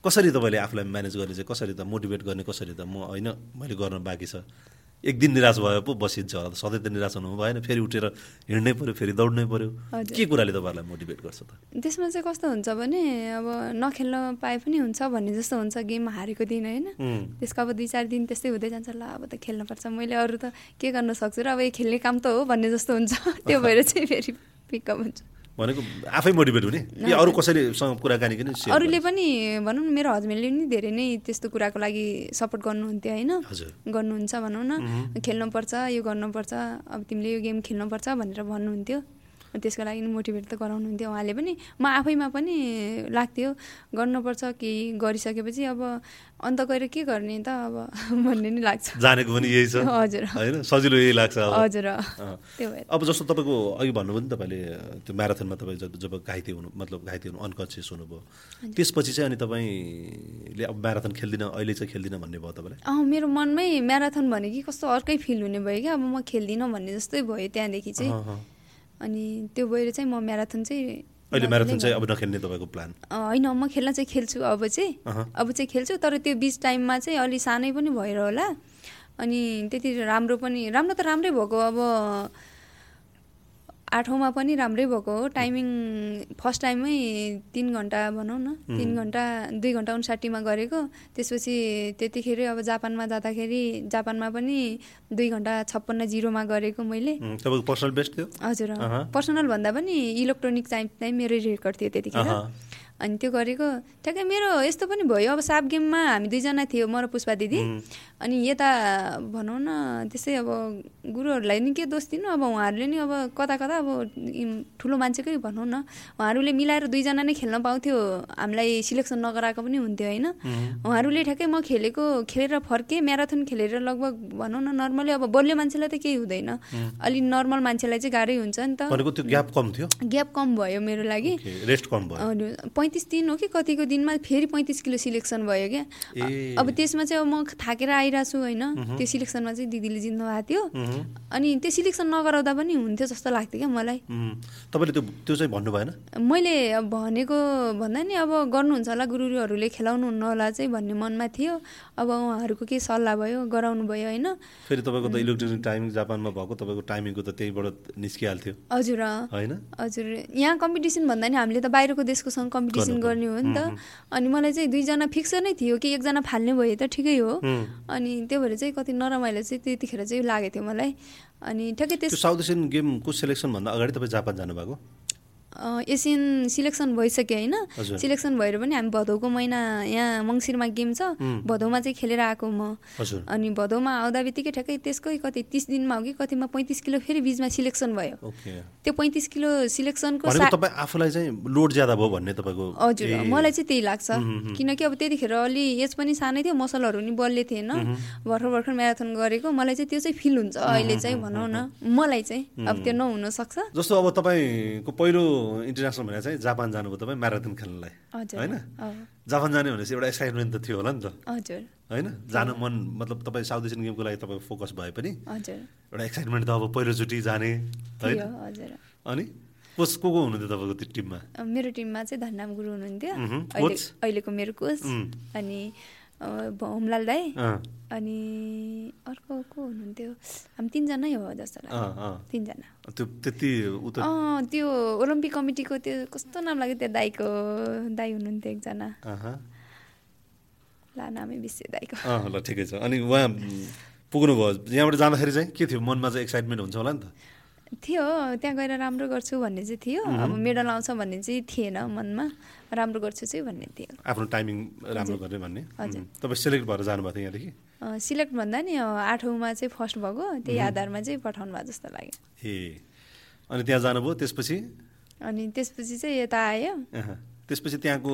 कसरी तपाईँले आफूलाई म्यानेज गर्ने चाहिँ कसरी त मोटिभेट गर्ने कसरी त म होइन मैले गर्न बाँकी छ। एक दिन निराश भयो पो बसिन्छ होला सधैँ त निराश हुनु भएन फेरि उठेर हिँड्नै पऱ्यो फेरि दौड्नै पऱ्यो। के कुराले तपाईँहरूलाई मोटिभेट गर्छ त? त्यसमा चाहिँ कस्तो हुन्छ भने अब नखेल्न पाए पनि हुन्छ भन्ने जस्तो हुन्छ गेम हारेको दिन होइन? त्यसको अब दुई चार दिन त्यस्तै हुँदै जान्छ ल अब त खेल्नुपर्छ मैले अरू त के गर्न सक्छु र अब यो खेल्ने काम त हो भन्ने जस्तो हुन्छ। त्यो भएर चाहिँ फेरि पिकअप हुन्छ। भनेको आफै मोटिभेट हुने? कि अरू कसैलेसँग कुराकानी पनि अरूले? पनि भनौँ न मेरो हस्बेन्डले पनि धेरै नै त्यस्तो कुराको लागि सपोर्ट गर्नुहुन्थ्यो होइन? गर्नुहुन्छ भनौँ न। खेल्नुपर्छ यो गर्नुपर्छ अब तिमीले यो गेम खेल्नुपर्छ भनेर भन्नुहुन्थ्यो। त्यसको लागि मोटिभेट त गराउनुहुन्थ्यो उहाँले पनि। म आफैमा पनि लाग्थ्यो। गर्नुपर्छ केही गरिसकेपछि अब अन्त गएर के गर्ने त अब भन्ने नि लाग्छ। जानेको पनि यही छ। हजुर। होइन? सजिलो यही लाग्छ अब। हजुर। अँ। त्यो भएर। अब जस्तो तपाईँको अघि भन्नुभयो नि तपाईँले त्यो म्याराथनमा तपाईँ जब जब घाइते हुनु मतलब घाइते हुनु अनकन्सियस हुनुभयो। त्यसपछि चाहिँ अनि तपाईँले अब म्याराथन खेल्दिनँ अहिले चाहिँ खेल्दिनँ भन्ने भयो तपाईँलाई? अँ मेरो मनमै म्याराथन भने कि कस्तो अर्कै फिल हुने भयो क्या। अब म खेल्दिनँ भन्ने जस्तै भयो त्यहाँदेखि चाहिँ। अनि त्यो भएर चाहिँ म म्याराथन चाहिँ अहिले म्याराथन चाहिँ। अब नखेल्ने तपाईँको प्लान होइन म खेल्न चाहिँ खेल्छु अब चाहिँ। अब चाहिँ खेल्छु तर त्यो बिच टाइममा चाहिँ अलि सानै पनि भएर होला अनि त्यति राम्रो पनि राम्रो त राम्रै भएको अब आठौँमा पनि राम्रै भएको हो। टाइमिङ फर्स्ट टाइममै तिन घन्टा भनौँ न तिन घन्टा दुई घन्टा उन्साट्ठीमा गरेको। त्यसपछि त्यतिखेर अब जापानमा जाँदाखेरि जापानमा पनि दुई घन्टा छप्पन्न जिरोमा गरेको मैले। पर्सनल बेस्ट थियो हजुर। पर्सनल भन्दा पनि इलेक्ट्रोनिक चाहिँ चाहिँ मेरै रेकर्ड थियो त्यतिखेर। अनि त्यो गरेको ठ्याक्कै मेरो यस्तो पनि भयो। अब साप गेममा हामी दुईजना थियो म र पुष्पा दिदी। अनि यता भनौँ न त्यस्तै अब गुरुहरूलाई नि के दोष दिनु। अब उहाँहरूले नि अब कता कता अब ठुलो मान्छेकै भनौँ न उहाँहरूले मिलाएर दुईजना नै खेल्न पाउँथ्यो। हामीलाई सिलेक्सन नगराएको पनि हुन्थ्यो होइन? उहाँहरूले ठ्याक्कै म खेलेको खेलेर फर्केँ म्याराथन खेलेर लगभग भनौँ न नर्मली अब बलियो मान्छेलाई त केही हुँदैन। अलि नर्मल मान्छेलाई चाहिँ गाह्रै हुन्छ नि त। ग्याप कम थियो? ग्याप कम भयो मेरो लागि। रेस्ट कम भयो। पैँतिस दिन हो कि कतिको दिनमा फेरि पैँतिस किलो सिलेक्सन भयो क्या। अब त्यसमा चाहिँ अब म थाकेर आइरहेको छु होइन त्यो सिलेक्सनमा चाहिँ दिदीले जित्नु भएको थियो। अनि त्यो सिलेक्सन नगराउँदा पनि हुन्थ्यो जस्तो लाग्थ्यो क्या मलाई। तपाईँले त्यो त्यो चाहिँ भन्नु भएन? मैले भनेको भन्दा नि अब गर्नुहुन्छ होला गुरुहरूले खेलाउनु हुन्न होला चाहिँ भन्ने मनमा थियो। अब उहाँहरूको के सल्लाह भयो गराउनु भयो होइन। फेरि तपाईँको त इलेक्ट्रोनिक टाइमिङ जापानमा भएको तपाईँको टाइमिङको त त्यहीँबाट निस्किहाल्थ्यो। हजुर। होइन? हजुर। यहाँ कम्पिटिसन भन्दा नि हामीले त बाहिरको देशकोसँग कम्पिटिसन गर्ने हो नि त। अनि मलाई चाहिँ दुईजना फिक्स नै थियो कि एकजना फाल्ने भए त ठिकै हो। अनि त्यो भएर चाहिँ कति नरमाइलो चाहिँ त्यतिखेर चाहिँ लागेको थियो मलाई। अनि ठ्याक्कै त्यो साउथ एसियन गेमको सेलेक्सनभन्दा अगाडि तपाईँ जापान जानुभएको? एसियन सिलेक्सन भइसक्यो होइन। सिलेक्सन भएर पनि हामी भदौको महिना यहाँ मङ्सिरमा गेम छ। भदौमा चाहिँ खेलेर आएको म। अनि भदौमा आउँदा बित्तिकै ठ्याक्कै त्यसकै कति तिस दिनमा हो कि कतिमा पैँतिस किलो फेरि बिचमा सिलेक्सन भयो। त्यो पैँतिस किलो सिलेक्सनको आफूलाई चाहिँ लोड ज्यादा भयो भन्ने तपाईँको हजुर मलाई चाहिँ त्यही लाग्छ। किनकि अब त्यतिखेर अलि एज पनि सानै थियो मसलहरू नि बलियो थिएन। भर्खर भर्खर म्याराथन गरेको मलाई चाहिँ त्यो चाहिँ फिल हुन्छ। अहिले चाहिँ भनौँ न मलाई चाहिँ अब त्यो नहुन सक्छ जस्तो अब तपाईँको पहिलो इन्टरनेसनल भनेर चाहिँ जापान जानुभयो तपाईँ म्याराथन खेल्नलाई। होइन? जापान जाने भनेपछि एउटा एक्साइटमेन्ट त थियो होला नि त। हजुर। होइन? जानु मन मतलब तपाईँ साउथ एसियन गेमको लागि तपाईँ फोकस भए पनि एउटा एक्साइटमेन्ट त अब पहिलोचोटि जाने होइन? अनि कोच को को हुनुहुन्थ्यो तपाईँको त्यो टिममा? मेरो टिममा चाहिँ धनराम गुरु हुनुहुन्थ्यो? अहिलेको मेरो कोच. अनि होमलाल दाई अनि अर्को को हुनुहुन्थ्यो? हामी तिनजनै हो जस्तो लाग्यो। तिनजना। त्यो ओलम्पिक कमिटीको त्यो कस्तो नाम लाग्यो त्यो दाईको? दाई हुनुहुन्थ्यो एकजना। ला नामै बिर्से दाईको। ल ठिकै छ। अनि उहाँ पुग्नुभयो। यहाँबाट जाँदाखेरि चाहिँ के थियो? मनमा चाहिँ एक्साइटमेन्ट हुन्छ होला नि त? थियो त्यहाँ गएर राम्रो गर्छु भन्ने चाहिँ थियो। अब मेडल आउँछ भन्ने चाहिँ थिएन मनमा। राम्रो गर्छु चाहिँ भन्ने थियो। आफ्नो टाइमिङ राम्रो गर्ने भन्ने। हजुर। तपाईँ सेलेक्ट भएर जानुभएको थियो यहाँदेखि? सिलेक्ट भन्दा नि आठौँमा चाहिँ फर्स्ट भएको त्यही आधारमा चाहिँ पठाउनु भयो जस्तो लाग्यो। ए। अनि त्यहाँ जानुभयो त्यसपछि? अनि त्यसपछि चाहिँ यता आयो। त्यसपछि त्यहाँको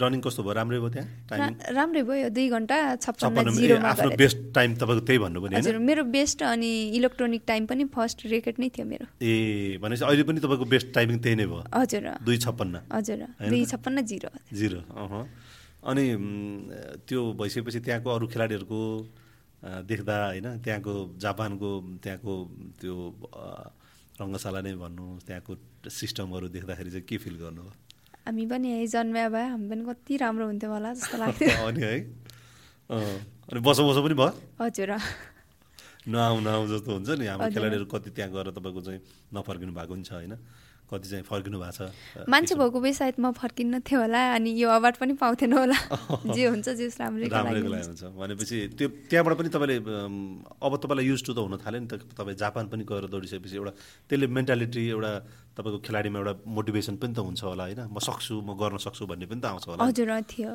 रनिङ कस्तो भयो राम्रै भयो त्यहाँ? राम्रै भयो दुई घन्टा छप्पन्न आफ्नो। बेस्ट टाइम तपाईँको त्यही भन्नु पनि हजुर मेरो बेस्ट अनि इलेक्ट्रोनिक टाइम पनि फर्स्ट रेकेट नै थियो मेरो। ए भनेपछि अहिले पनि तपाईँको बेस्ट टाइमिङ त्यही नै भयो? हजुर। दुई छप्पन्न? हजुर दुई? छप्पन्न जिरो। जिरो अनि त्यो भइसकेपछि त्यहाँको अरू खेलाडीहरूको देख्दा होइन त्यहाँको जापानको त्यहाँको त्यो रङ्गशाला नै भन्नु त्यहाँको सिस्टमहरू देख्दाखेरि चाहिँ के फिल गर्नुभयो? हामी पनि यहीँ जन्म्या भए हामी पनि कति राम्रो हुन्थ्यो होला जस्तो लाग्थ्यो। अनि है? अँ, अनि बसो बसो पनि भयो? हजुर। नआउ नआउ जस्तो हुन्छ नि। हाम्रो। खेलाडीहरू कति त्यहाँ गएर तपाईँको चाहिँ नफर्किनु भएको पनि छ होइन? कति चाहिँ फर्किनु भएको छ? मान्छे भएको भए सायद म फर्किन्न थियो होला अनि यो अवार्ड पनि पाउँथेन होला। जे हुन्छ जे राम्रैको लागि राम्रैको लागि हुन्छ। हुन्छ। भनेपछि त्यो त्यहाँबाट पनि तपाईँले अब तपाईँलाई युज टु त हुन थाल्यो नि त। तपाईँ जापान पनि गएर दौडिसकेपछि एउटा त्यसले मेन्टालिटी एउटा तपाईँको खेलाडीमा एउटा मोटिभेसन पनि त हुन्छ होला होइन? म सक्छु म गर्न सक्छु भन्ने पनि त आउँछ होला। हजुर थियो।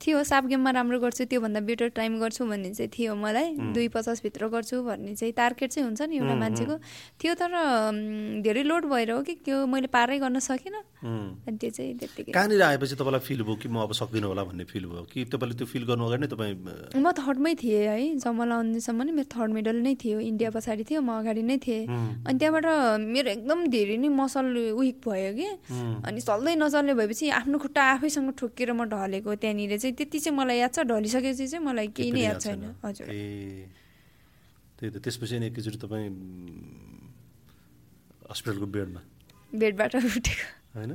थियो साब गेममा राम्रो गर्छु त्योभन्दा बेटर टाइम गर्छु भन्ने चाहिँ थियो मलाई। दुई पचासभित्र गर्छु भन्ने चाहिँ टार्गेट चाहिँ हुन्छ नि एउटा मान्छेको। थियो तर धेरै लोड भएर हो कि त्यो मैले पारै गर्न सकिनँ। अनि त्यो चाहिँ त्यत्तिकै कहाँनिर आएपछि तपाईँलाई फिल भयो कि म अब सक्दिनँ होला भन्ने फिल भयो? कि तपाईँले त्यो फिल गर्नु अगाडि नै तपाईँ म थर्डमै थिएँ है जब मलाई आउनेसम्म नि मेरो थर्ड मेडल नै थियो इन्डिया पछाडि थियो म अगाडि नै थिएँ। अनि त्यहाँबाट मेरो एकदम धेरै नै मसल विक भयो कि। अनि चल्दै नचल्ने भएपछि आफ्नो खुट्टा आफैसँग ठोकेर म ढलेको त्यहाँनिर चाहिँ त्यति चाहिँ मलाई याद छ ढलिसकेपछि चाहिँ मलाई केही नै याद छैन। हजुर। ए त्यही त त्यसपछि अनि एकैचोटि तपाईँ हस्पिटलको बेडमा? बेडबाट उठेको। होइन?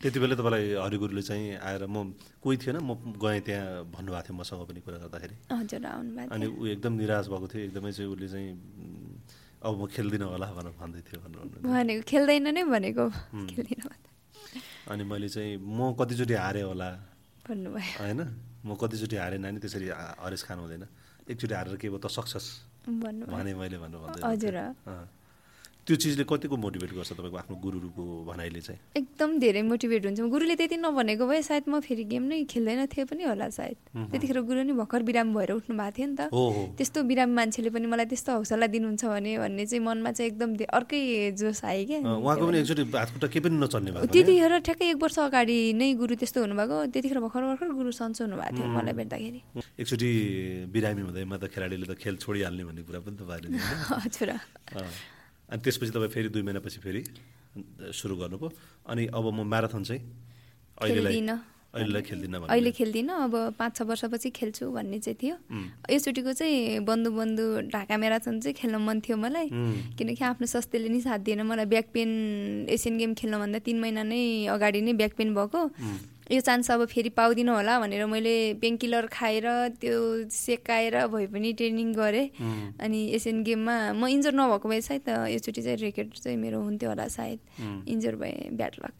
त्यति बेला तपाईँलाई हरिगुरुले चाहिँ आएर म कोही थिएन म गएँ त्यहाँ भन्नुभएको थियो मसँग पनि कुरा गर्दाखेरि। हजुर अनि ऊ एकदम निराश भएको थियो एकदमै चाहिँ उसले चाहिँ अब म खेल्दिनँ होला भनेर भन्दै थियो भनेर भनेको खेल्दैन नै भनेको अनि मैले चाहिँ म कतिचोटि हारेँ होला भन्नुभयो। होइन? म कतिचोटि हारेँ नानी त्यसरी हरेस खानु हुँदैन। एकचोटि हारेर के भयो त सक्सेस भने मैले भनेर भन्दै हजुर। त्यो चिजले कतिको मोटिभेट गर्छ तपाईँको आफ्नो गुरुको भनाइले चाहिँ? एकदम धेरै मोटिभेट हुन्छ। गुरुले त्यति नभनेको भए सायद म फेरि गेम नै खेल्दैन थिएँ पनि होला सायद। त्यतिखेर गुरु नि भर्खर बिरामी भएर उठ्नु भएको थियो नि त। त्यस्तो बिरामी मान्छेले पनि मलाई त्यस्तो हौसला दिनुहुन्छ भने भन्ने चाहिँ मनमा चाहिँ एकदम अर्कै जोस आयो क्या। उहाँको पनि एकचोटि हातखुट्टा केही पनि नचल्ने भएको? त्यतिखेर ठ्याक्कै एक वर्ष अगाडि नै गुरु त्यस्तो हुनुभएको। त्यतिखेर भर्खर भर्खर गुरु सन्चो हुनुभएको थियो मलाई भेट्दाखेरि। एकचोटि बिरामी हुँदैमा त खेलाडीले त खेल छोडिहाल्ने भन्ने कुरा पनि त? हजुर। अनि त्यसपछि तपाईँ फेरि दुई महिनापछि फेरि सुरु गर्नुभयो। अनि अब म म्याराथन चाहिँ अहिलेलाई अहिले खेल्दिनँ अब पाँच छ वर्षपछि खेल्छु भन्ने चाहिँ थियो। यसचोटिको चाहिँ बन्धु बन्धु ढाका म्याराथन चाहिँ खेल्न मन थियो मलाई। किनकि आफ्नो स्वास्थ्यले नि साथ दिएन। मलाई ब्याक पेन एसियन गेम खेल्नभन्दा तिन महिना नै अगाडि नै ब्याक पेन भएको। यो चान्स अब फेरि पाउँदिनँ होला भनेर मैले पेनकिलर खाएर त्यो सेकाएर भए पनि ट्रेनिङ गरेँ। अनि एसियन गेममा म इन्जर नभएको भए सायद यसचोटि चाहिँ रेकेट चाहिँ मेरो हुन्थ्यो होला सायद। इन्जर भए ब्याड लक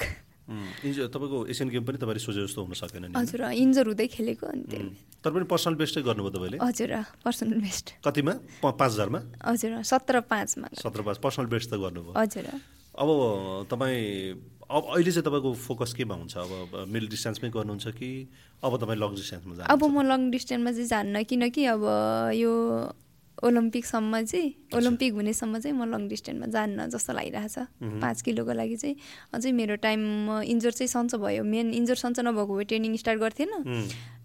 उम्, इन्जो तपाईँको एसियन गेम पनि तपाईँले सोचे जस्तो हुन सकेन हजुर इन्जर हुँदै खेलेको अनि तर पनि पर्सनल बेस्टै गर्नुभयो तपाईँले? हजुर पर्सनल बेस्ट कतिमा? पाँच हजारमा? हजुर सत्र पाँचमा। सत्र पाँच। पर्सनल बेस्ट त गर्नुभयो। हजुर। अब तपाईँ अब अहिले चाहिँ तपाईँको फोकस केमा हुन्छ? अब मिडल डिस्टेन्समै गर्नुहुन्छ कि अब तपाईँ लङ डिस्टेन्समा जानु अब म लङ डिस्टेन्समा चाहिँ जान्न किनकि अब यो ओलम्पिकसम्म चाहिँ ओलम्पिक हुनेसम्म चाहिँ म लङ डिस्टेन्समा जान्न जस्तो लागिरहेछ। पाँच किलोको लागि चाहिँ। अझै मेरो टाइम इन्जोर चाहिँ सन्चो भयो। मेन इन्जोर सन्चो नभएको भए ट्रेनिङ स्टार्ट गर्थेन।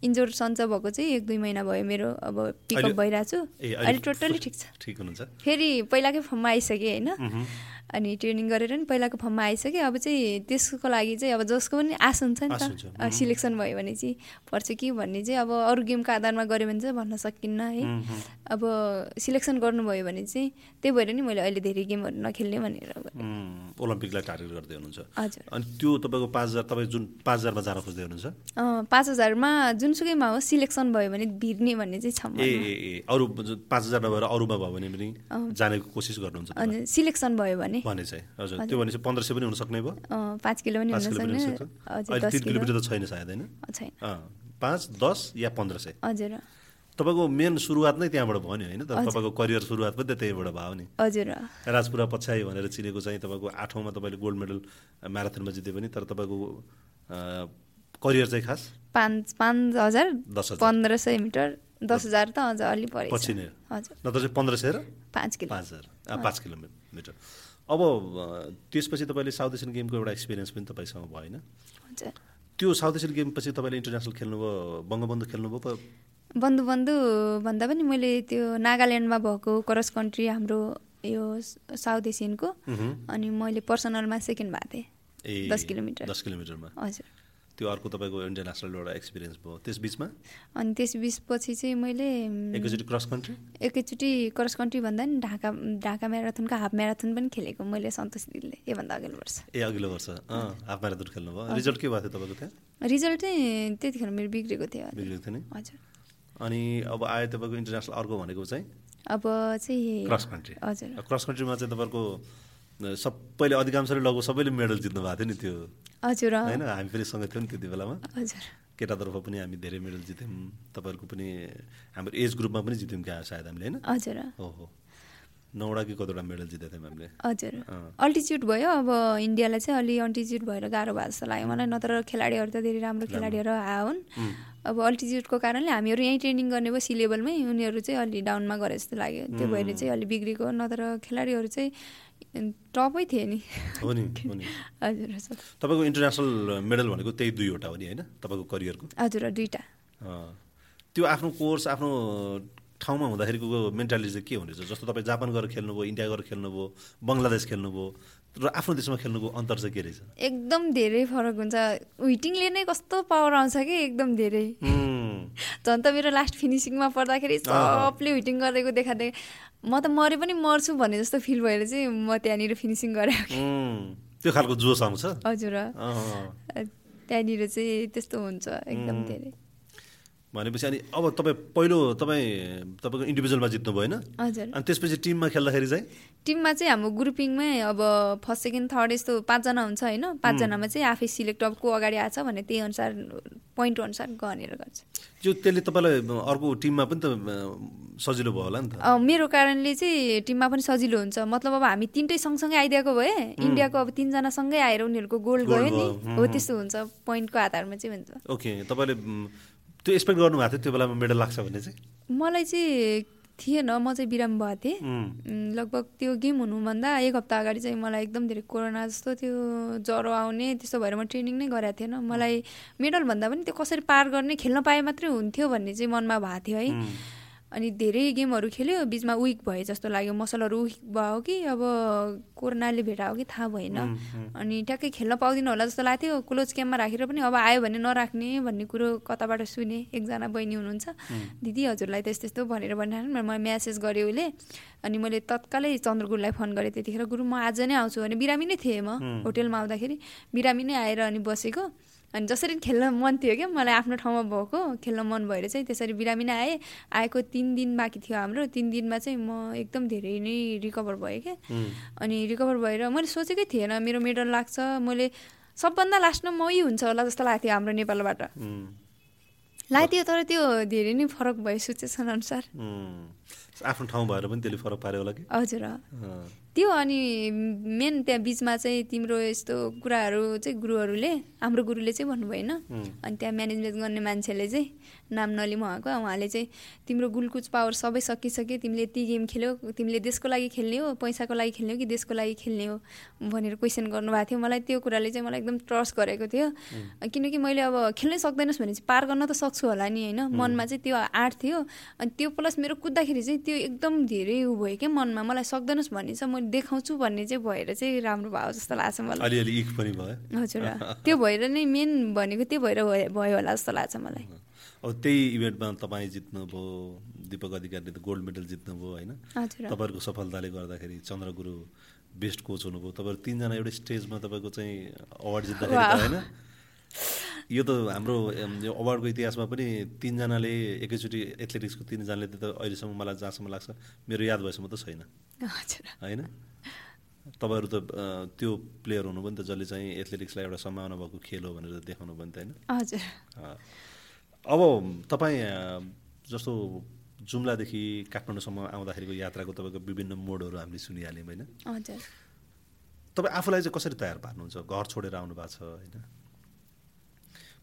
इन्जोर सन्चो भएको चाहिँ एक दुई महिना भयो मेरो अब पिकअप भइरहेको छु अहिले टोटल्ली ठिक छ। ठिक हुनुहुन्छ। फेरि पहिलाकै फर्ममा आइसकेँ होइन। अनि ट्रेनिङ गरेर नि पहिलाको फर्ममा आइसकेँ। अब चाहिँ त्यसको लागि चाहिँ अब जसको पनि आश हुन्छ नि त सिलेक्सन भयो भने चाहिँ पर्छ कि भन्ने चाहिँ अब अरू गेमको आधारमा गऱ्यो भने चाहिँ भन्न सकिन्न है। अब सिलेक्सन गर्नुभयो भने चाहिँ त्यही भएर नि मैले अहिले धेरै गेमहरू नखेल्ने भनेर ओलम्पिकलाई टार्गेट गर्दै हुनुहुन्छ। हजुर। अनि त्यो तपाईँको पाँच हजार तपाईँ जुन पाँच हजारमा जान खोज्दै हुनुहुन्छ? पाँच हजारमा जुनसुकैमा होस् सिलेक्सन भयो भने भिर्ने भन्ने चाहिँ छ ए ए अरू पाँच हजार नभएर अरूमा भयो भने पनि जानेको कोसिस गर्नुहुन्छ सिलेक्सन भयो भने। भने चाहिँ हजुर। त्यो भने पन्ध्र सय पनि हुन सक्ने भयो पाँच किलो पनि तिन किलोमिटर त छैन सायद होइन? पाँच दस या पन्ध्र सय? हजुर। तपाईँको मेन सुरुवात नै त्यहाँबाट भयो नि होइन? त तपाईँको करियर सुरुवात पनि त त्यहीबाट भयो नि। हजुर। राजपुरा पछ्याइ भनेर चिनेको चाहिँ तपाईँको आठौँमा तपाईँले गोल्ड मेडल म्याराथनमा जिते पनि तर तपाईँको करियर चाहिँ खास? पाँच पाँच हजार पन्ध्र सय मिटर दस हजार त अझ अलि पऱ्यो पछि नै। हजुर। पन्ध्र सय र? पाँच किलो। पाँच हजार। पाँच किलोमिटर अब त्यसपछि तपाईँले साउथ एसियन गेमको एउटा एक्सपिरियन्स पनि तपाईँसँग भयो होइन? त्यो साउथ एसियन गेमपछि तपाईँले इन्टरनेसनल खेल्नुभयो बङ्गबन्धु खेल्नुभयो बन्धु बन्धु भन्दा पनि मैले त्यो नागाल्यान्डमा भएको क्रस कन्ट्री हाम्रो यो साउथ एसियनको अनि मैले पर्सनलमा सेकेन्ड भएको थिएँ। दस किलोमिटर। दस किलोमिटरमा। हजुर। त्यो अर्को तपाईँको इन्टरनेसनल एउटा एक्सपिरियन्स भयो त्यस बिचमा? अनि त्यस बिचपछि चाहिँ मैले एकैचोटि क्रस कन्ट्री? एकैचोटि क्रस कन्ट्री भन्दा नि ढाका ढाका म्याराथनको हाफ म्याराथन पनि खेलेको मैले सन्तोष दिदीले योभन्दा अघिल्लो वर्ष। ए अघिल्लो वर्ष। हाफ म्याराथन खेल्नुभयो रिजल्ट के भएको थियो तपाईँको त्यहाँ? रिजल्ट चाहिँ त्यतिखेर मेरो बिग्रेको थियो। बिग्रेको थियो नि? हजुर। अनि अब आयो तपाईँको इन्टरनेसनल अर्को भनेको चाहिँ? अब चाहिँ क्रस कन्ट्री। हजुर। क्रस कन्ट्रीमा चाहिँ तपाईँको सबैले अधिकांशले लगभग सबैले मेडल जित्नु भएको थियो नि त्यो। हजुर होइन हामी पनि सँगै थियौँ नि त्यति बेलामा। हजुर। केटातर्फ पनि हामी धेरै मेडल जित्यौँ। तपाईँहरूको पनि हाम्रो एज ग्रुपमा पनि जित्यौँ क्या सायद हामीले होइन? हजुर हो हो। नौवटा कि कतिवटा मेडल जितेको थियौँ हामीले। हजुर। अल्टिच्युड भयो अब इन्डियालाई चाहिँ अलि अल्टिच्युड भएर गाह्रो भएको जस्तो लाग्यो मलाई। नत्र खेलाडीहरू त धेरै राम्रो खेलाडीहरू आयो हुन्। अब अल्टिच्युडको कारणले हामीहरू यहीँ ट्रेनिङ गर्ने भयो सी लेभलमै उनीहरू चाहिँ अलि डाउनमा गरे जस्तो लाग्यो। त्यो भएर चाहिँ अलि बिग्रेको। नत्र खेलाडीहरू चाहिँ टपै थिए नि। हो नि हजुर तपाईँको इन्टरनेसनल मेडल भनेको त्यही दुईवटा हो नि होइन? तपाईँको करियरको हजुर दुईवटा। त्यो आफ्नो कोर्स आफ्नो ठाउँमा हुँदाखेरिको मेन्टालिटी चाहिँ के हुने रहेछ जस्तो तपाईँ जापान गएर खेल्नुभयो इन्डिया गएर खेल्नुभयो बङ्गलादेश खेल्नुभयो र आफ्नो देशमा खेल्नुको अन्तर चाहिँ के रहेछ? एकदम धेरै फरक हुन्छ। विटिङले नै कस्तो पावर आउँछ कि एकदम धेरै। झन् त मेरो लास्ट फिनिसिङमा पर्दाखेरि सबले विटिङ गरेको देखाएको म त मरे पनि मर्छु भन्ने जस्तो फिल भएर चाहिँ म त्यहाँनिर फिनिसिङ गरेँ त्यो खालको जोस आउँछ? हजुर। त्यहाँनिर चाहिँ त्यस्तो हुन्छ एकदम धेरै। भनेपछि अनि अब तपाईँ पहिलो तपाईँ तपाईँको इन्डिभिजुअलमा जित्नु भएन? हजुर। अनि त्यसपछि टिममा खेल्दाखेरि चाहिँ? टिममा चाहिँ हाम्रो ग्रुपिङमै अब फर्स्ट सेकेन्ड थर्ड यस्तो पाँचजना हुन्छ होइन? पाँचजनामा चाहिँ आफै सिलेक्ट अब को अगाडि आएको छ भने त्यही अनुसार पोइन्ट अनुसार गनेर गर्छ। त्यो त्यसले तपाईँलाई अर्को टिममा पनि त सजिलो भयो होला नि त। मेरो कारणले चाहिँ टिममा पनि सजिलो हुन्छ। मतलब अब हामी तिनटै सँगसँगै आइदिएको भए इन्डियाको अब तिनजना सँगै आएर उनीहरूको गोल्ड गयो नि। हो त्यस्तो हुन्छ। पोइन्टको आधारमा चाहिँ हुन्छ। ओके। तपाईँले त्यो एक्सपेक्ट गर्नुभएको थियो त्यो बेलामा मेडल लाग्छ भन्ने चाहिँ? मलाई चाहिँ थिएन म चाहिँ बिराम भएको थिएँ। लगभग त्यो गेम हुनुभन्दा एक हप्ता अगाडि चाहिँ मलाई एकदम धेरै कोरोना जस्तो त्यो ज्वरो आउने त्यस्तो भएर म ट्रेनिङ नै गरेको थिएन। मलाई मेडल भन्दा पनि त्यो कसरी पार गर्ने खेल्न पाए मात्रै हुन्थ्यो भन्ने चाहिँ मनमा भएको थियो है। अनि धेरै गेमहरू खेल्यो बिचमा विक भए जस्तो लाग्यो। मसलहरू विक भयो कि अब कोरोनाले भेटायो कि थाहा भएन। अनि ट्याक्कै खेल्न पाउँदिनँ होला जस्तो लाग्थ्यो। क्लोज क्याम्पमा राखेर पनि अब आयो भने नराख्ने भन्ने कुरो कताबाट सुने एकजना बहिनी हुनुहुन्छ। दिदी हजुरलाई त्यस्तो त्यस्तो भनेर भनिरहनु म म्यासेज गरेँ उसले। अनि मैले तत्कालै चन्द्रगुरुलाई फोन गरेँ त्यतिखेर गुरु म आज नै आउँछु। भने बिरामी नै थिएँ म होटेलमा आउँदाखेरि। बिरामी नै आएर अनि बसेको। अनि जसरी खेल्न मन थियो क्या मलाई आफ्नो ठाउँमा भएको खेल्न मन भएर चाहिँ त्यसरी बिरामी नै आएँ। आएको तिन दिन बाँकी थियो हाम्रो। तिन दिनमा चाहिँ म एकदम धेरै नै रिकभर भएँ क्या। अनि रिकभर भएर मैले सोचेकै थिएन मेरो मेडल लाग्छ। मैले सबभन्दा लास्टमा मै हुन्छ होला जस्तो लाग्थ्यो हाम्रो नेपालबाट। लाग्थ्यो तर त्यो धेरै नै फरक भयो सिचुएसन अनुसार आफ्नो ठाउँ भएर पनि त्यसले फरक पार्यो होला कि? हजुर। त्यो अनि मेन त्यहाँ बिचमा चाहिँ तिम्रो यस्तो कुराहरू चाहिँ गुरुहरूले हाम्रो गुरुले चाहिँ भन्नुभयो होइन अनि त्यहाँ म्यानेजमेन्ट गर्ने मान्छेले चाहिँ नाम नलिम उहाँको उहाँले चाहिँ तिम्रो गुलकुच पावर सबै सकिसक्यो तिमीले यति गेम खेल्यौ तिमीले देशको लागि खेल्ने हो पैसाको लागि खेल्ने हो कि देशको लागि खेल्ने हो भनेर क्वेसन गर्नुभएको थियो। मलाई त्यो कुराले चाहिँ मलाई एकदम ट्रस्ट गरेको थियो। किनकि मैले अब खेल्नै सक्दैनस् भने चाहिँ पार गर्न त सक्छु होला नि होइन? मनमा चाहिँ त्यो आँट थियो। अनि त्यो प्लस मेरो कुद्दाखेरि चाहिँ त्यो एकदम धेरै उ भयो क्या मनमा। मलाई सक्दैनस् भन्ने चाहिँ मैले देखाउँछु भन्ने चाहिँ भएर चाहिँ राम्रो भयो जस्तो लाग्छ मलाई। अलिअलि इक पनि भयो। हजुर त्यो भएर नै मेन भनेको त्यो भएर भयो होला जस्तो लाग्छ मलाई। अब त्यही इभेन्टमा तपाईँ जित्नुभयो दिपक अधिकारीले त गोल्ड मेडल जित्नुभयो होइन? तपाईँहरूको सफलताले गर्दाखेरि चन्द्र गुरु बेस्ट कोच हुनुभयो। तपाईँहरू तिनजना एउटै स्टेजमा तपाईँको चाहिँ अवार्ड जित्दाखेरि। होइन? यो त हाम्रो यो अवार्डको इतिहासमा पनि तिनजनाले एकैचोटि एथलेटिक्सको तिनजनाले त अहिलेसम्म मलाई जहाँसम्म लाग्छ मेरो याद भएसम्म त छैन। होइन? तपाईँहरू त त्यो प्लेयर हुनुभयो नि त जसले चाहिँ एथलेटिक्सलाई एउटा सम्भावना भएको खेल हो भनेर देखाउनु भयो नि त होइन? हजुर। अब तपाईँ जस्तो जुम्लादेखि काठमाडौँसम्म आउँदाखेरिको यात्राको तपाईँको विभिन्न मोडहरू हामीले सुनिहाल्यौँ होइन? तपाईँ आफूलाई चाहिँ कसरी तयार पार्नुहुन्छ? घर छोडेर आउनु भएको छ होइन?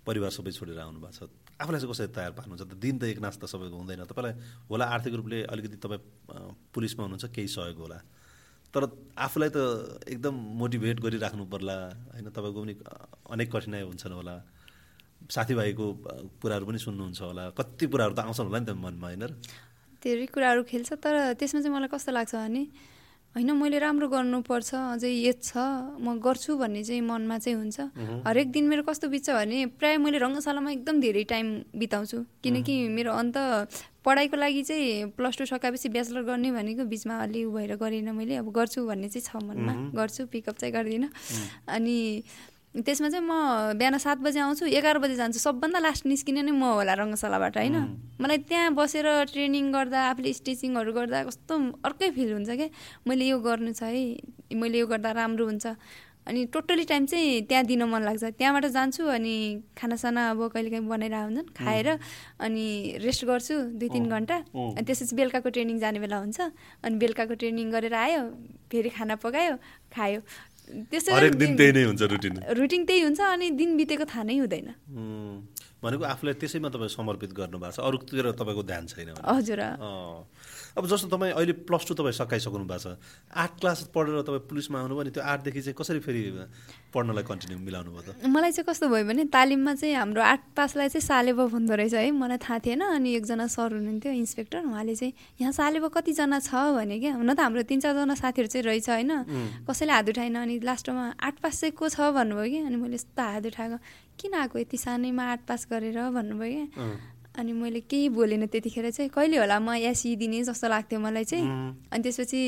परिवार सबै छोडेर आउनु भएको छ। आफूलाई चाहिँ कसरी तयार पार्नुहुन्छ? त दिन त एक नाच त सबैको हुँदैन। तपाईँलाई होला आर्थिक रूपले अलिकति तपाईँ पुलिसमा हुनुहुन्छ केही सहयोग होला। तर आफूलाई त एकदम मोटिभेट गरिराख्नु पर्ला होइन? तपाईँको पनि अनेक कठिनाइ हुन्छन् होला। साथीभाइको कुराहरू पनि सुन्नुहुन्छ होला। कति कुराहरू त आउँछन् होला नि त मनमा होइन धेरै कुराहरू खेल्छ तर त्यसमा चाहिँ मलाई कस्तो लाग्छ भने होइन मैले राम्रो गर्नुपर्छ अझै एज छ म गर्छु भन्ने चाहिँ मनमा चाहिँ हुन्छ। हरेक दिन मेरो कस्तो बित्छ भने प्रायः मैले रङ्गशालामा एकदम धेरै टाइम बिताउँछु। किनकि मेरो अन्त पढाइको लागि चाहिँ प्लस टू सकाएपछि ब्याचलर गर्ने भनेको बिचमा अलि उ भएर गरेन मैले अब गर्छु भन्ने चाहिँ छ मनमा। गर्छु पिकअप चाहिँ गर्दिनँ। अनि त्यसमा चाहिँ म बिहान सात बजे आउँछु एघार बजे जान्छु। सबभन्दा लास्ट निस्किने नै म होला रङ्गशालाबाट होइन? मलाई त्यहाँ बसेर ट्रेनिङ गर्दा आफूले स्टिचिङहरू गर्दा कस्तो अर्कै फिल हुन्छ क्या। मैले यो गर्नु छ है मैले यो गर्दा राम्रो हुन्छ। अनि टोटली टाइम चाहिँ त्यहाँ दिन मन लाग्छ। त्यहाँबाट जान्छु अनि खानासाना अब कहिलेकाहीँ बनाएर हुन्छन् खाएर अनि रेस्ट गर्छु दुई तिन घन्टा। अनि त्यसपछि बेलुकाको ट्रेनिङ जाने बेला हुन्छ। अनि बेलुकाको ट्रेनिङ गरेर आयो फेरि खाना पकायो खायो। त्यसै हरेक दिन त्यही नै हुन्छ रुटिन रुटिन त्यही हुन्छ अनि दिन बितेको थाहा नै हुँदैन। भनेको आफूलाई त्यसैमा तपाईँ समर्पित गर्नुभएको छ। अरूतिर तपाईँको ध्यान छैन। हजुर। अब जस्तो तपाईँ अहिले प्लस टू तपाईँ सकाइसक्नु भएको छ। आठ क्लास पढेर तपाईँ पुलिसमा आउनुभयो नि त्यो आठदेखि चाहिँ कसरी फेरि पढ्नलाई कन्टिन्यू मिलाउनु भयो त? मलाई चाहिँ कस्तो भयो भने तालिममा चाहिँ हाम्रो आठ पासलाई चाहिँ सालेबा भन्दो रहेछ है। मलाई थाहा थिएन अनि एकजना सर हुनुहुन्थ्यो इन्सपेक्टर। उहाँले चाहिँ यहाँ सालेबा कतिजना छ? भने क्या। हुन त हाम्रो तिन चारजना साथीहरू चाहिँ रहेछ होइन। कसैले हात उठाएन अनि लास्टमा आठ पास चाहिँ को छ भन्नुभयो कि। अनि मैले यस्तो हात उठाएको। किन आएको यति सानैमा आठ पास गरेर भन्नुभयो? क्या। अनि मैले केही बोलेन त्यतिखेर चाहिँ कहिले होला म एसी दिने जस्तो लाग्थ्यो मलाई चाहिँ। अनि त्यसपछि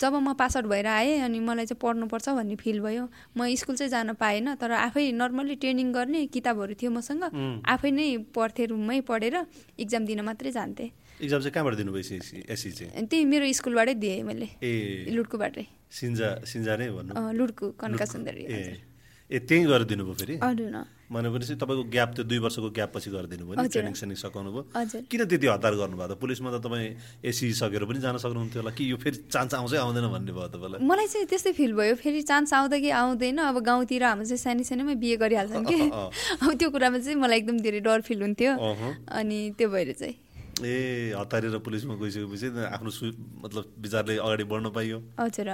जब म पास आउट भएर आएँ अनि मलाई चाहिँ पढ्नुपर्छ भन्ने फिल भयो। म स्कुल चाहिँ जान पाएन तर आफै नर्मल्ली ट्रेनिङ गर्ने किताबहरू थियो मसँग। आफै नै पढ्थेँ रुममै पढेर इक्जाम दिन मात्रै जान्थेँ। इक्जाम चाहिँ कहाँबाट दिनुभयो त्यही मेरो स्कुलबाटै दिएँ मैले लुड्कुबाटै सिन्जा सिन्जा नै भन्नु। अँ, लुड्कु कनका सुन्दरी ए त्यहीँ गरेर दिनुभयो फेरि? भनेपछि तपाईँको ग्याप त्यो दुई वर्षको ग्याप पछि गरेर दिनुभयो नि। ट्रेनिङ सेनिङ सकाउनु भयो। किन त्यति हतार गर्नुभयो? त पुलिसमा त तपाईँ एसी सकेर पनि जान सक्नुहुन्थ्यो होला। कि यो फेरि चान्स आउँछै आउँदैन भन्ने भयो तपाईँलाई? मलाई चाहिँ त्यस्तै फिल भयो। फेरि चान्स आउँदा कि आउँदैन अब गाउँतिर हाम्रो चाहिँ सानो सानोमै बिहे गरिहाल्छन् कि। अब त्यो कुरामा चाहिँ मलाई एकदम धेरै डर फिल हुन्थ्यो। अनि त्यो भएर चाहिँ। ए हतारेर पुलिसमा गइसकेपछि आफ्नो सु मतलब विचारले अगाडि बढ्न पाइयो। हजुर।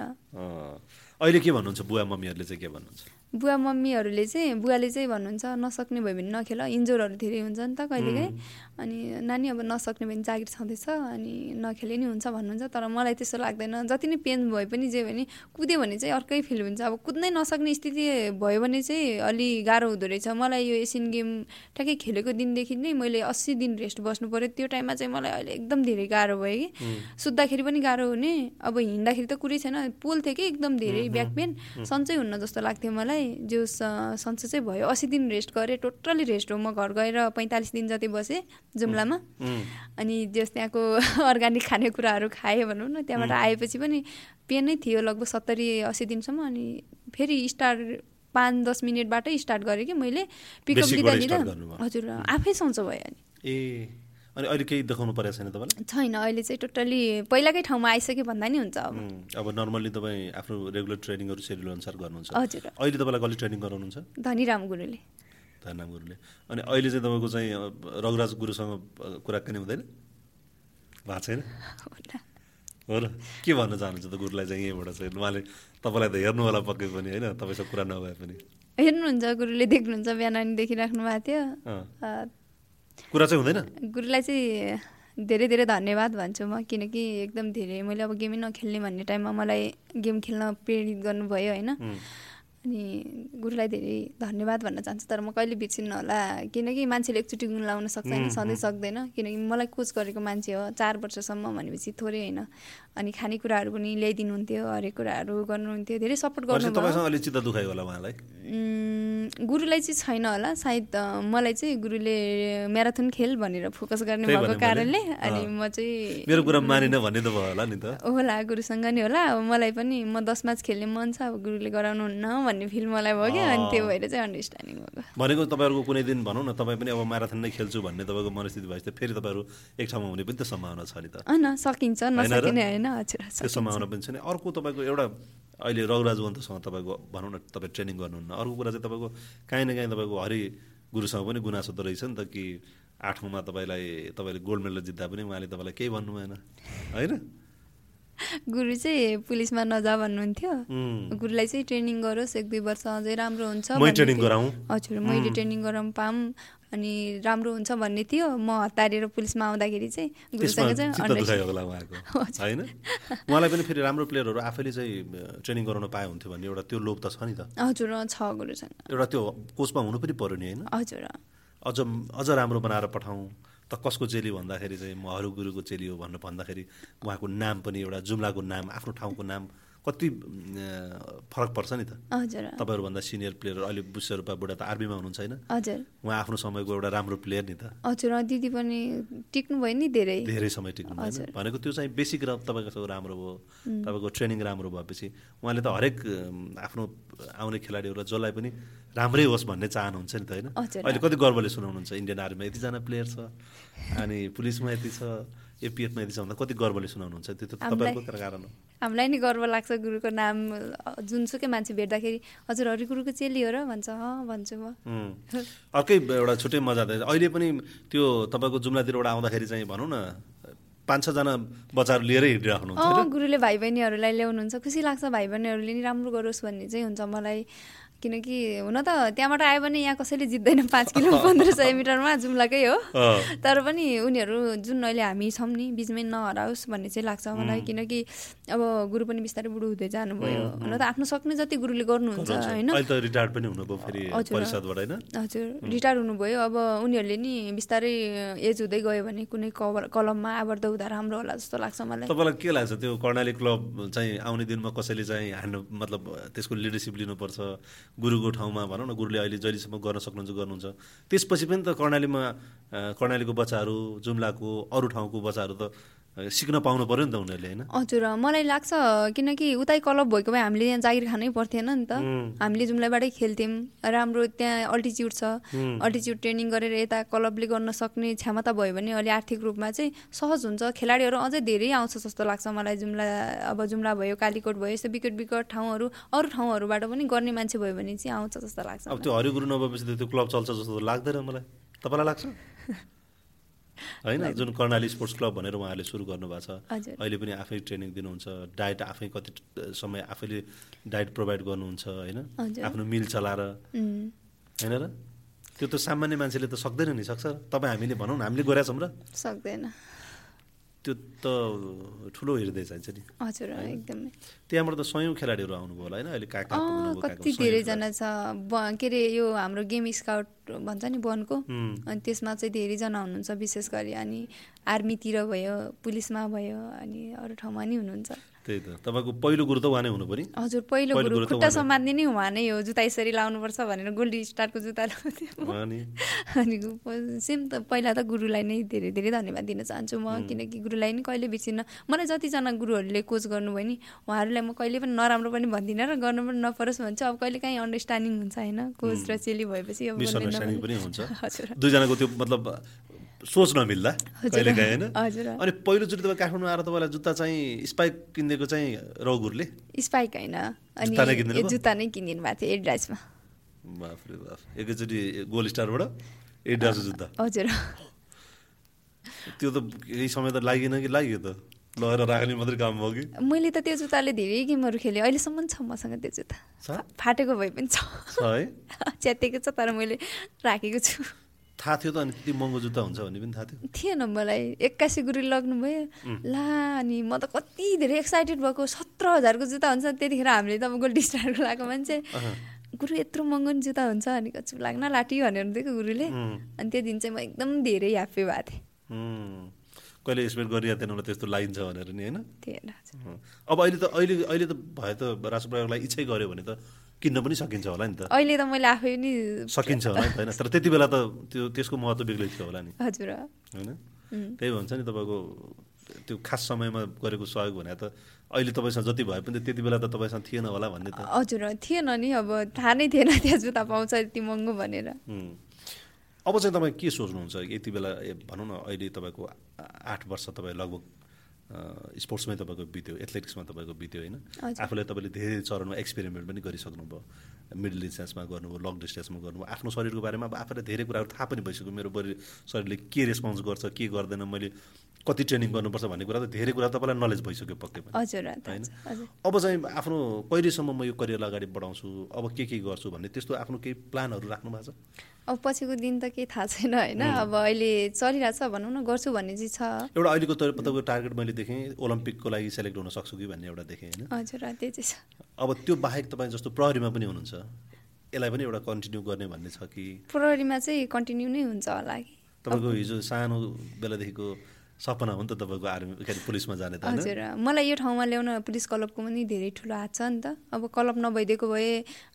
अहिले के भन्नुहुन्छ? बुवा मम्मीहरूले चाहिँ के भन्नुहुन्छ? बुवा मम्मीहरूले चाहिँ बुवाले चाहिँ भन्नुहुन्छ नसक्ने भयो भने नखेल इन्जोरहरू धेरै हुन्छ नि त कहिलेकाहीँ अनि नानी अब नसक्ने भने जागिर छँदैछ अनि नखेले नि हुन्छ भन्नुहुन्छ तर मलाई त्यस्तो लाग्दैन। जति नै पेन भए पनि जे भने कुद्यो भने चाहिँ अर्कै फिल हुन्छ। अब कुद्नै नसक्ने स्थिति भयो भने चाहिँ अलि गाह्रो हुँदो रहेछ। मलाई यो एसियन गेम ठ्याक्कै खेलेको दिनदेखि नै मैले अस्सी दिन रेस्ट बस्नु पऱ्यो त्यो टाइममा चाहिँ मलाई अहिले एकदम धेरै गाह्रो भयो कि। सुत्दाखेरि पनि गाह्रो हुने। अब हिँड्दाखेरि त कुरै छैन। पोल थियो कि एकदम धेरै ब्याक पेन। सन्चै हुन्न जस्तो लाग्थ्यो मलाई। जो स- सन्चो चाहिँ भयो। अस्सी दिन रेस्ट गरेँ टोटल्ली रेस्ट हो। म घर गएर पैँतालिस दिन जति बसेँ जुम्लामा। अनि जस त्यहाँको अर्ग्यानिक खानेकुराहरू खाएँ भनौँ न त्यहाँबाट आएपछि पनि पेन नै थियो लगभग सत्तरी अस्सी दिनसम्म। अनि फेरि स्टार्ट पाँच दस मिनटबाटै स्टार्ट गरेँ कि मैले। पिकअप लिँदा लिँदा। हजुर आफै सन्चो भयो अनि। ए। अनि अहिले केही देखाउनु परेको छैन तपाईँलाई? छैन अहिले चाहिँ टोटल्ली पहिलाकै ठाउँमा आइसक्यो भन्दा नि हुन्छ अब। अब नर्मल्ली तपाईँ आफ्नो रेगुलर ट्रेनिङहरू सेड्युल अनुसार गर्नुहुन्छ। हजुर। अहिले तपाईँलाई कसले ट्रेनिङ गराउनुहुन्छ? धनीराम गुरुले। धरनाम गुरुले। अनि अहिले चाहिँ तपाईँको चाहिँ रघुराज गुरुसँग कुराकानी हुँदैन? भएको छैन। हो र के भन्न चाहनुहुन्छ त गुरुलाई चाहिँ यहीँबाट चाहिँ? उहाँले तपाईँलाई त हेर्नु होला पक्कै पनि होइन? तपाईँसँग कुरा नभए पनि। हेर्नुहुन्छ गुरुले देख्नुहुन्छ बिहान अनि देखिराख्नु भएको थियो। कुरा चाहिँ हुँदैन? गुरुलाई चाहिँ धेरै धेरै धन्यवाद भन्छु म किनकि एकदम धेरै मैले अब गेमै नखेल्ने भन्ने टाइममा मलाई गेम खेल्न प्रेरित गर्नुभयो होइन? अनि गुरुलाई धेरै धन्यवाद भन्न चाहन्छु तर म कहिले बिर्सिन्न होला? किनकि मान्छेले एकचोटि गुण लाउन सक्छ होइन सधैँ सक्दैन। किनकि मलाई कोच गरेको मान्छे हो चार वर्षसम्म भनेपछि थोरै होइन। अनि खानेकुराहरू पनि ल्याइदिनुहुन्थ्यो हरेक कुराहरू गर्नुहुन्थ्यो धेरै सपोर्ट गर्नुभयो। होला उहाँलाई? गुरुलाई चाहिँ छैन होला सायद मलाई चाहिँ गुरुले म्याराथन खेल भनेर फोकस गर्ने भएको कारणले। अनि। म चाहिँ मेरो कुरा मानिन भन्ने त भयो होला नि त। होला गुरुसँग नि होला। अब मलाई पनि म दस म्याच खेल्ने मन छ अब गुरुले गराउनुहुन्न भन्ने फिल मलाई भयो क्या। अनि त्यो भएर चाहिँ अन्डरस्ट्यान्डिङ भएको। भनेको तपाईँहरूको कुनै दिन भनौँ न तपाईँ पनि अब म्याराथन नै खेल्छु भन्ने तपाईँको मनस्थिति भएपछि त फेरि तपाईँहरू एक ठाउँमा हुने पनि त सम्भावना छ नि त। होइन सकिन्छ? नसकिने होइन। त्यो सकिन्छ। सम्भावना पनि छ नि अर्को तपाईँको एउटा अहिले रघुराज वन्तसँग तपाईँको भनौँ न तपाईँ ट्रेनिङ गर्नुहुन्न। अर्को कुरा चाहिँ तपाईँको काहीँ न काहीँ तपाईँको हरि गुरुसँग पनि गुनासो त रहेछ नि त कि आठौँमा तपाईँलाई तपाईँले गोल्ड मेडल जित्दा पनि उहाँले तपाईँलाई केही भन्नु भएन। होइन? गुरु चाहिँ पुलिसमा नजा भन्नुहुन्थ्यो। गुरुलाई चाहिँ ट्रेनिङ गरोस् एक दुई वर्ष अझै राम्रो हुन्छ ट्रेनिङ। गराउँ। हजुर मैले ट्रेनिङ गराउँ पाऊँ। अनि राम्रो हुन्छ भन्ने थियो। म हतारेर पुलिसमा आउँदाखेरि चाहिँ गुरुसँग उहाँलाई पनि फेरि राम्रो प्लेयरहरू आफैले चाहिँ ट्रेनिङ गराउन पाए हुन्थ्यो भन्ने एउटा त्यो लोभ त छ नि त। हजुर छ गुरुसँग एउटा त्यो कोचमा हुनु पनि पऱ्यो नि होइन? हजुर। अझ अझ राम्रो बनाएर पठाउँ। त कसको चेली भन्दाखेरि चाहिँ म अरू गुरुको चेली हो भनेर भन्दाखेरि उहाँको नाम पनि एउटा जुम्लाको नाम आफ्नो ठाउँको नाम कति फरक पर्छ नि त। हजुर। तपाईँहरूभन्दा सिनियर प्लेयर अहिले बुझ्छ रूपा बुढा त आर्मीमा हुनुहुन्छ होइन। हजुर। उहाँ आफ्नो समयको एउटा राम्रो प्लेयर नि त। हजुर दिदी पनि टिक्नु भयो नि धेरै। धेरै समय टिक्नु। भनेको त्यो चाहिँ बेसिक र तपाईँको राम्रो भयो तपाईँको ट्रेनिङ राम्रो भएपछि उहाँले त हरेक आफ्नो आउने खेलाडीहरूलाई जसलाई पनि राम्रै होस् भन्ने चाहनुहुन्छ नि त होइन। अहिले कति गर्वले सुनाउनुहुन्छ इन्डियन आर्मीमा यतिजना प्लेयर छ अनि पुलिसमा यति छ एपिएफमा यति छ भन्दा कति गर्वले सुनाउनुहुन्छ त्यो त तपाईँको कारण हो। हामीलाई नि गर्व लाग्छ गुरुको नाम जुनसुकै मान्छे भेट्दाखेरि हजुर हरि गुरुको चेली हो र? भन्छ अँ भन्छु म. अर्कै एउटा छुट्टै मजा त अहिले पनि त्यो तपाईँको जुम्लातिरबाट आउँदाखेरि चाहिँ भनौँ न पाँच छजना बच्चाहरू लिएरै अँ गुरुले भाइ बहिनीहरूलाई ल्याउनुहुन्छ। खुसी लाग्छ भाइ बहिनीहरूले नि राम्रो गरोस् भन्ने चाहिँ हुन्छ मलाई। किनकि हुन त त्यहाँबाट आयो भने यहाँ कसैले जित्दैन पाँच किलो पन्ध्र सय मिटरमा जुम्लाकै हो। तर पनि उनीहरू जुन अहिले हामी छौँ नि बिचमै नहराओस् भन्ने चाहिँ लाग्छ मलाई। किनकि अब गुरु पनि बिस्तारै बुढो हुँदै जानुभयो। हुन त आफ्नो सक्ने जति गुरुले गर्नुहुन्छ होइन? हजुर। रिटायर हुनुभयो। अब उनीहरूले नि बिस्तारै एज हुँदै गयो भने कुनै कवर कलममा आबद्ध हुँदा राम्रो होला जस्तो लाग्छ मलाई। तपाईँलाई के लाग्छ? त्यो कर्णाली क्लब चाहिँ आउने दिनमा कसैले चाहिँ हान्नु मतलब त्यसको लिडरसिप लिनुपर्छ? गुरुको ठाउँमा भनौँ न गुरुले अहिले जहिलेसम्म गर्न सक्नुहुन्छ गर्नुहुन्छ। त्यसपछि पनि त कर्णालीमा कर्णालीको बच्चाहरू जुम्लाको अरू ठाउँको बच्चाहरू त सिक्न पाउनु पऱ्यो नि त उनीहरूले होइन? हजुर मलाई लाग्छ किनकि उतै क्लब भएको भए हामीले यहाँ जागिर खानै पर्थेन नि त? हामीले जुम्लाबाटै खेल्थ्यौँ राम्रो त्यहाँ अल्टिच्युड छ। अल्टिच्युड ट्रेनिङ गरेर यता क्लबले गर्न सक्ने क्षमता भयो भने अलि आर्थिक रूपमा चाहिँ सहज हुन्छ। खेलाडीहरू अझै धेरै आउँछ जस्तो लाग्छ मलाई जुम्ला अब जुम्ला भयो कालीकोट भयो यस्तो विकट विकट ठाउँहरू अरू ठाउँहरूबाट पनि गर्ने मान्छे भयो भने चाहिँ आउँछ जस्तो लाग्छ अब त्यो हरिगुरु नभएपछि त त्यो क्लब चल्छ जस्तो लाग्दैन मलाई। तपाईँलाई लाग्छ? होइन जुन कर्णाली स्पोर्ट्स क्लब भनेर उहाँहरूले सुरु गर्नुभएको छ अहिले पनि आफै ट्रेनिङ दिनुहुन्छ डायट आफै कति समय आफैले डायट प्रोभाइड गर्नुहुन्छ होइन। आफ्नो मिल चलाएर। होइन र? त्यो त सामान्य मान्छेले त सक्दैन नि सक्छ तपाईँ हामीले भनौँ न हामीले गरेका छौँ र। सक्दैन। त्यो त ठुलो हृदय चाहिन्छ नि। हजुर एकदमै। त्यहाँबाट त सयौँ खेलाडीहरू आउनुभयो होला होइन? अहिले कहाँ कति धेरैजना छ। के अरे यो हाम्रो गेम स्काउट भन्छ नि वनको? अनि त्यसमा चाहिँ धेरैजना हुनुहुन्छ विशेष गरी अनि आर्मीतिर भयो पुलिसमा भयो अनि अरू ठाउँमा नि हुनुहुन्छ। त्यही त। तपाईँको पहिलो गुरु त उहाँ नै हुनु हजुर पहिलो गुरु खुट्टा। समात्ने नै। उहाँ नै हो जुत्ता यसरी लाउनुपर्छ भनेर गोल्ड स्टारको जुत्ता लाउँथ्यो। अनि सेम त पहिला त गुरुलाई नै धेरै धेरै धन्यवाद दिन चाहन्छु म किनकि गुरुलाई नि कहिले बिर्सिन्न। मलाई जतिजना गुरुहरूले कोच गर्नुभयो नि उहाँहरूलाई म कहिले पनि नराम्रो पनि भन्दिनँ र गर्नु पनि नपरोस् भन्छु। अब कहिले काहीँ अन्डरस्ट्यान्डिङ हुन्छ होइन? कोच र चेली भएपछि अब दुईजनाको त्यो मतलब सोच हजुर। कहिले काहीँ होइन। अनि पहिलोचोटि तपाईँ काठमाडौँ आएर तपाईँलाई जुत्ता चाहिँ स्पाइक किनिदिएको चाहिँ रौगुरले स्पाइक होइन। अनि जुत्ता नै किनिदिनु भएको थियो एड्राइसमा बाफरे बाफ एकैचोटि गोल स्टारबाट एडिडासको जुत्ता। हजुर। त्यो त केही समय त लागेन कि लाग्यो त? लगेर राख्ने मात्रै काम भयो कि? मैले त त्यो जुत्ताले धेरै गेमहरू खेलेँ। अहिलेसम्म छ मसँग त्यो जुत्ता। फाटेको भए पनि छ। छ है? च्यातेको छ तर मैले राखेको छु। थाहा थियो त अनि त्यति महँगो जुत्ता हुन्छ भन्ने पनि थाहा थियो। थिएन मलाई। एक्कासी गुरुले लग्नुभयो। ला अनि म त कति धेरै एक्साइटेड भएको। सत्र हजारको जुत्ता हुन्छ त्यतिखेर हामीले त अब गोल्ड स्टारको लगाएको मान्छे। गुरु यत्रो महँगो नि जुत्ता हुन्छ अनि कचु लाग्न लाटी भनेर दिएको गुरुले। अनि त्यो दिन चाहिँ म एकदम धेरै ह्याप्पी भएको थिएँ। कहिले एक्सपेक्ट गरिरहेको थिएन त्यस्तो लागिन्छ भनेर नि होइन। अब अहिले त अहिले अहिले त भयो त राष्ट्र प्रयोगलाई इच्छै गऱ्यो भने त किन्न पनि सकिन्छ होला नि त। अहिले त मैले आफै नि सकिन्छ होला नि त होइन? तर त्यति बेला त त्यो त्यसको महत्त्व बेग्लै थियो होला नि। हजुर। होइन. त्यही भन्छ नि तपाईँको त्यो खास समयमा गरेको सहयोग भने त अहिले तपाईँसँग जति भए पनि त्यति बेला त तपाईँसँग थिएन होला भन्ने त। हजुर थिएन नि। अब थाहा नै थिएन त्यहाँ जुत्ता पाउँछ यति महँगो भनेर. अब चाहिँ तपाईँ के सोच्नुहुन्छ? यति बेला भनौँ न अहिले तपाईँको आठ वर्ष तपाईँ लगभग स्पोर्ट्समै तपाईँको बित्यो एथलेटिक्समा तपाईँको बित्यो होइन। आफूलाई तपाईँले धेरै चरणमा एक्सपेरिमेन्ट पनि गरिसक्नुभयो। मिडल डिस्टेन्समा गर्नुभयो लङ डिस्टेन्समा गर्नुभयो आफ्नो शरीरको बारेमा अब आफूलाई धेरै कुराहरू थाहा पनि भइसक्यो। मेरो बडी शरीरले के रेस्पोन्स गर्छ के गर्दैन मैले कति ट्रेनिङ गर्नुपर्छ भन्ने कुरा त धेरै कुरा तपाईँलाई नलेज भइसक्यो पक्कै पनि। होइन? अब चाहिँ आफ्नो कहिलेसम्म म यो करियर अगाडि बढाउँछु अब के के गर्छु भन्ने त्यस्तो आफ्नो केही प्लानहरू राख्नु भएको छ? अब पछिको दिन त केही थाहा छैन होइन? अब अहिले चलिरहेको छ भनौँ न गर्छु भन्ने चाहिँ छ। एउटा अहिलेको त तपाईँको टार्गेट मैले देखेँ ओलम्पिकको लागि सेलेक्ट हुन सक्छु कि भन्ने एउटा देखेँ होइन? हजुर त्यो चाहिँ छ। अब त्यो बाहेक तपाईँ जस्तो प्रहरीमा पनि हुनुहुन्छ। यसलाई पनि एउटा कन्टिन्यू गर्ने भन्ने छ कि? प्रहरीमा चाहिँ कन्टिन्यू नै हुन्छ होला कि। तपाईँको हिजो सानो बेलादेखिको सपना हो नि त तपाईँको आर्मी के अरे पुलिसमा जाने त हजुर मलाई यो ठाउँमा ल्याउन पुलिस क्लबको पनि धेरै ठुलो हात छ नि त। अब क्लब नभइदिएको भए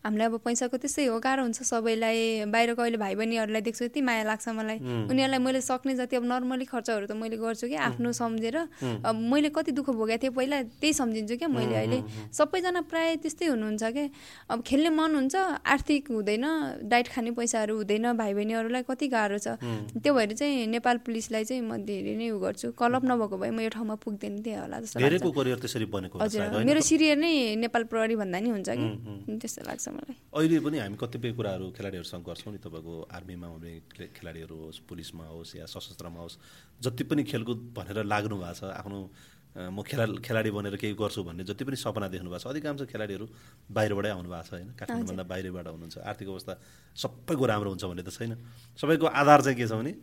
हामीलाई अब पैसाको त्यस्तै हो गाह्रो हुन्छ सबैलाई। बाहिरको अहिले भाइ बहिनीहरूलाई देख्छु यति माया लाग्छ मलाई। उनीहरूलाई मैले सक्ने जति अब नर्मली खर्चहरू त मैले गर्छु कि आफ्नो सम्झेर। अब मैले कति दुःख भोगेको थिएँ पहिला त्यही सम्झिन्छु क्या मैले अहिले। सबैजना प्रायः त्यस्तै हुनुहुन्छ क्या। अब खेल्ने मन हुन्छ आर्थिक हुँदैन डाइट खाने पैसाहरू हुँदैन भाइ बहिनीहरूलाई कति गाह्रो छ। त्यो भएर चाहिँ नेपाल पुलिसलाई चाहिँ म धेरै नै उ गर्छु। क्लब नभएको भए म यो ठाउँमा पुग्दैन थिएँ होला जस्तो धेरैको करियर त्यसरी बनेको हजुर? मेरो सिरियर नै नेपाल प्रहरी भन्दा नि हुन्छ कि? त्यस्तो लाग्छ मलाई। अहिले पनि हामी कतिपय कुराहरू खेलाडीहरूसँग गर्छौँ नि तपाईँको आर्मीमा हुने खेलाडीहरू होस् पुलिसमा होस् या सशस्त्रमा होस् जति पनि खेलकुद भनेर लाग्नु भएको छ आफ्नो म खेला खेलाडी बनेर केही गर्छु भन्ने जति पनि सपना देख्नु भएको छ अधिकांश खेलाडीहरू बाहिरबाटै आउनु भएको छ होइन। काठमाडौँभन्दा बाहिरबाट हुनुहुन्छ। आर्थिक अवस्था सबैको राम्रो हुन्छ भन्ने त छैन। सबैको आधार चाहिँ के छ भने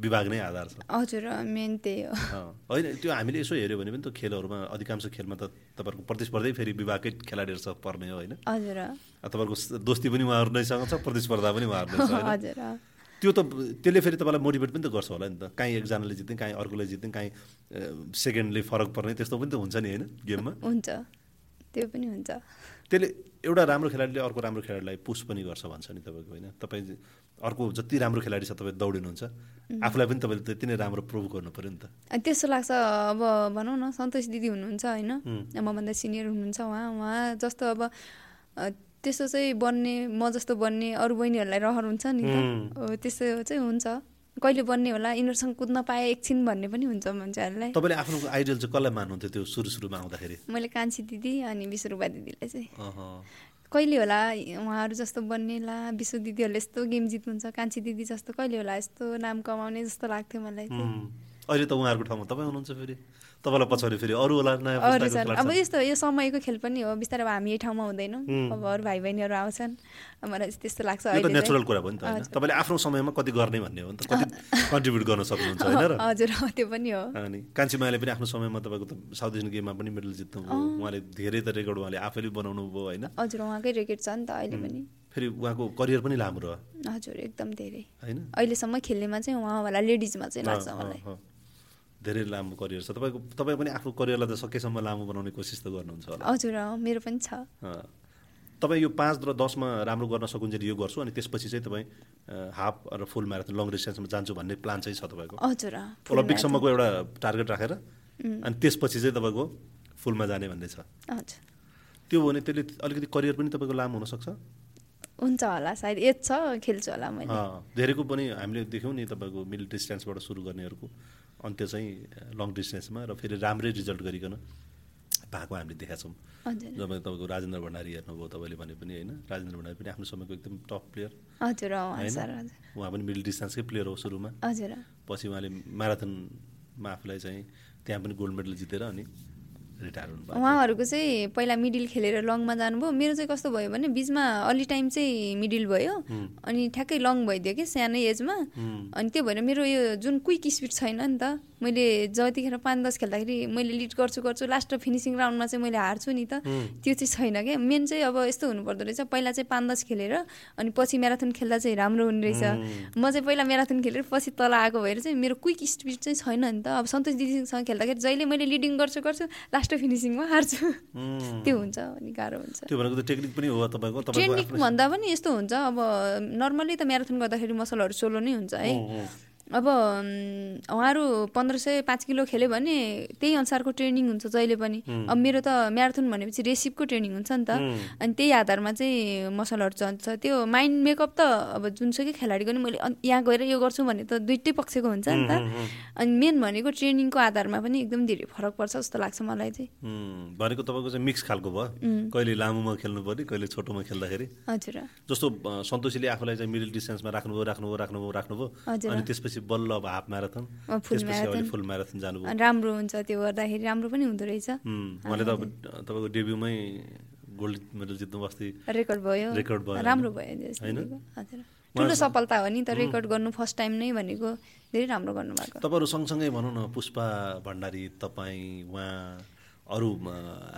विभाग नै आधार छ। हजुर मेन त्यही हो। होइन त्यो हामीले यसो हेऱ्यो भने पनि त खेलहरूमा अधिकांश खेलमा त तपाईँहरूको प्रतिस्पर्धै फेरि विभागकै खेलाडीहरूसँग पर्ने हो होइन? हजुर। तपाईँको स- दोस्ती पनि उहाँहरू नैसँग छ प्रतिस्पर्धा पनि उहाँहरू छ हजुर। त्यो त त्यसले फेरि तपाईँलाई मोटिभेट पनि त गर्छ होला नि त। काहीँ एकजनाले जित्ने काहीँ अर्कोले जित्ने काहीँ सेकेन्डले फरक पर्ने त्यस्तो पनि त हुन्छ नि होइन गेममा? हुन्छ। त्यो पनि हुन्छ। त्यसले एउटा राम्रो खेलाडीले अर्को राम्रो खेलाडीलाई पुस पनि गर्छ भन्छ नि तपाईँको होइन? तपाईँ अर्को जति राम्रो खेलाडी छ तपाईँ दौडिनुहुन्छ आफूलाई पनि तपाईँले त्यति नै राम्रो प्रुभ गर्नु पऱ्यो नि त। त्यस्तो लाग्छ अब भनौँ न सन्तोष दिदी हुनुहुन्छ होइन? मभन्दा सिनियर हुनुहुन्छ उहाँ उहाँ जस्तो अब त्यस्तो चाहिँ बन्ने म जस्तो बन्ने अरू बहिनीहरूलाई रहर हुन्छ नि त। त्यस्तो चाहिँ हुन्छ। कहिले बन्ने होला? यिनीहरूसँग कुद्न पाएँ एकछिन भन्ने पनि हुन्छ मान्छेहरूलाई। तपाईँले आफ्नो आइडियल चाहिँ कसलाई मान्नुहुन्थ्यो त्यो सुरु सुरुमा आउँदाखेरि? मैले कान्छी दिदी अनि विश्वरूपा दिदीलाई चाहिँ। कहिले होला? उहाँहरू जस्तो बन्ने ला विश्व दिदीहरूले यस्तो गेम जित्नुहुन्छ कान्छी दिदी जस्तो कहिले होला? यस्तो नाम कमाउने जस्तो लाग्थ्यो मलाई अहिले त उहाँहरूको ठाउँमा तपाईँ हुनुहुन्छ फेरि। तपाईँलाई पछाडि फेरि अरू होला नयाँ अब। यस्तो यो समयको खेल पनि हो बिस्तारै अब हामी यही ठाउँमा हुँदैनौँ। अब अरू भाइ बहिनीहरू आउँछन् मलाई त्यस्तो लाग्छ नेचुरल। कुरा भयो नि त तपाईँले आफ्नो समयमा कति गर्ने भन्ने हो नि त कति कन्ट्रिब्युट गर्न सक्नुहुन्छ होइन र? हजुर त्यो पनि हो। अनि कान्छीमाले पनि आफ्नो समयमा तपाईँको त साउथ एसियन गेममा पनि मेडल जित्नुभयो उहाँले धेरै त रेकर्ड उहाँले आफैले बनाउनु भयो होइन? हजुर उहाँकै रेकेट छ नि त अहिले पनि। फेरि उहाँको करियर पनि लामो रह्यो। हजुर एकदम धेरै। होइन? अहिलेसम्म खेल्नेमा चाहिँ उहाँ होला लेडिजमा चाहिँ लाग्छ मलाई। धेरै लामो करियर छ। तपाईँको तपाईँ पनि आफ्नो करियरलाई त सकेसम्म लामो बनाउने कोसिस त गर्नुहुन्छ होला। हजुर मेरो पनि छ। तपाईँ यो पाँच र दसमा राम्रो गर्न सकुन्जेल यो गर्छु अनि त्यसपछि चाहिँ तपाईँ हाफ र फुल म्याराथन लङ डिस्टेन्समा जान्छु भन्ने प्लान चाहिँ छ तपाईँको। हजुर ओलम्पिकसम्मको एउटा टार्गेट राखेर अनि त्यसपछि चाहिँ तपाईँको फुलमा जाने भन्ने छ। त्यो हो भने त्यसले अलिकति करियर पनि तपाईँको लामो हुनसक्छ। हुन्छ होला सायद एज छ खेल्छु होला मैले। धेरैको पनि हामीले देख्यौँ नि तपाईँको मिडल डिस्टेन्सबाट सुरु गर्नेहरूको। अन्त्य चाहिँ लङ डिस्टेन्समा र फेरि राम्रै रिजल्ट गरिकन भएको हामीले देखाएको छौँ। जब तपाईँको राजेन्द्र भण्डारी हेर्नुभयो तपाईँले भने पनि होइन राजेन्द्र भण्डारी पनि आफ्नो समयको एकदम टप प्लेयर हजुर उहाँ पनि मिडल डिस्टेन्सकै प्लेयर हो सुरुमा। हजुर। पछि उहाँले म्याराथनमा आफूलाई चाहिँ त्यहाँ पनि गोल्ड मेडल जितेर अनि रिटायर हुनुभयो उहाँहरूको चाहिँ पहिला मिडिल खेलेर लङमा जानुभयो। मेरो चाहिँ कस्तो भयो भने बिचमा अलि टाइम चाहिँ मिडिल भयो। अनि ठ्याक्कै लङ भइदियो कि सानै एजमा। अनि त्यो भएर मेरो यो जुन क्विक स्पिड छैन नि त मैले जतिखेर पाँच दस खेल्दाखेरि मैले लिड गर्छु गर्छु लास्ट फिनिसिङ राउन्डमा चाहिँ मैले हार्छु नि त। त्यो चाहिँ छैन क्या। मेन चाहिँ अब यस्तो हुनुपर्दो रहेछ। पहिला चाहिँ पाँच दस खेलेर अनि पछि म्याराथन खेल्दा चाहिँ राम्रो हुने रहेछ। म चाहिँ पहिला म्याराथन खेलेर पछि तल आएको भएर चाहिँ मेरो क्विक स्पिड चाहिँ छैन नि त। अब सन्तोष दिदीसँग खेल्दाखेरि जहिले मैले लिडिङ गर्छु गर्छु लास्ट फिनिसिङमा हार्छु। त्यो हुन्छ अनि गाह्रो हुन्छ। त्यो भनेको त टेक्निक पनि हो तपाईँको आफ्नो भन्दा पनि यस्तो हुन्छ अब नर्मली त म्याराथन गर्दाखेरि मसलहरू सोलो नै हुन्छ है। अब उहाँहरू पन्ध्र सय पाँच किलो खेल्यो भने त्यही अनुसारको ट्रेनिङ हुन्छ जहिले पनि। अब मेरो त म्याराथन भनेपछि रेसिपको ट्रेनिङ हुन्छ नि त। अनि त्यही आधारमा चाहिँ मसलहरू चल्छ। त्यो माइन्ड मेकअप त अब जुनसुकै खेलाडीको नि मैले यहाँ गएर यो गर्छु भने त दुइटै पक्षको हुन्छ नि त। अनि मेन भनेको ट्रेनिङको आधारमा पनि एकदम धेरै फरक पर्छ जस्तो लाग्छ मलाई चाहिँ। भनेको तपाईँको चाहिँ मिक्स खालको भयो। कहिले लामोमा खेल्नु पर्ने कहिले छोटोमा खेल्दाखेरि। हजुर। जस्तो सन्तोषीले आफूलाई चाहिँ मिडल डिस्टेन्समा राख्नुभयो राख्नुभयो राख्नुभयो राख्नुभयो। अनि त्यसपछि बल्ल अब हाफ म्याराथन त्यसपछि अहिले। फुल म्याराथन जानुभयो राम्रो हुन्छ त्यो गर्दाखेरि राम्रो पनि हुँदो रहेछ। उहाँले त अब तपाईँको डेब्युमै गोल्ड मेडल जित्नु अस्ति रेकर्ड भयो रेकर्ड भयो, राम्रो? भयो होइन? ठुलो सफलता हो नि त रेकर्ड गर्नु फर्स्ट टाइम नै भनेको धेरै राम्रो गर्नुभएको तपाईँहरू सँगसँगै भनौँ न पुष्पा भण्डारी तपाईँ उहाँ अरू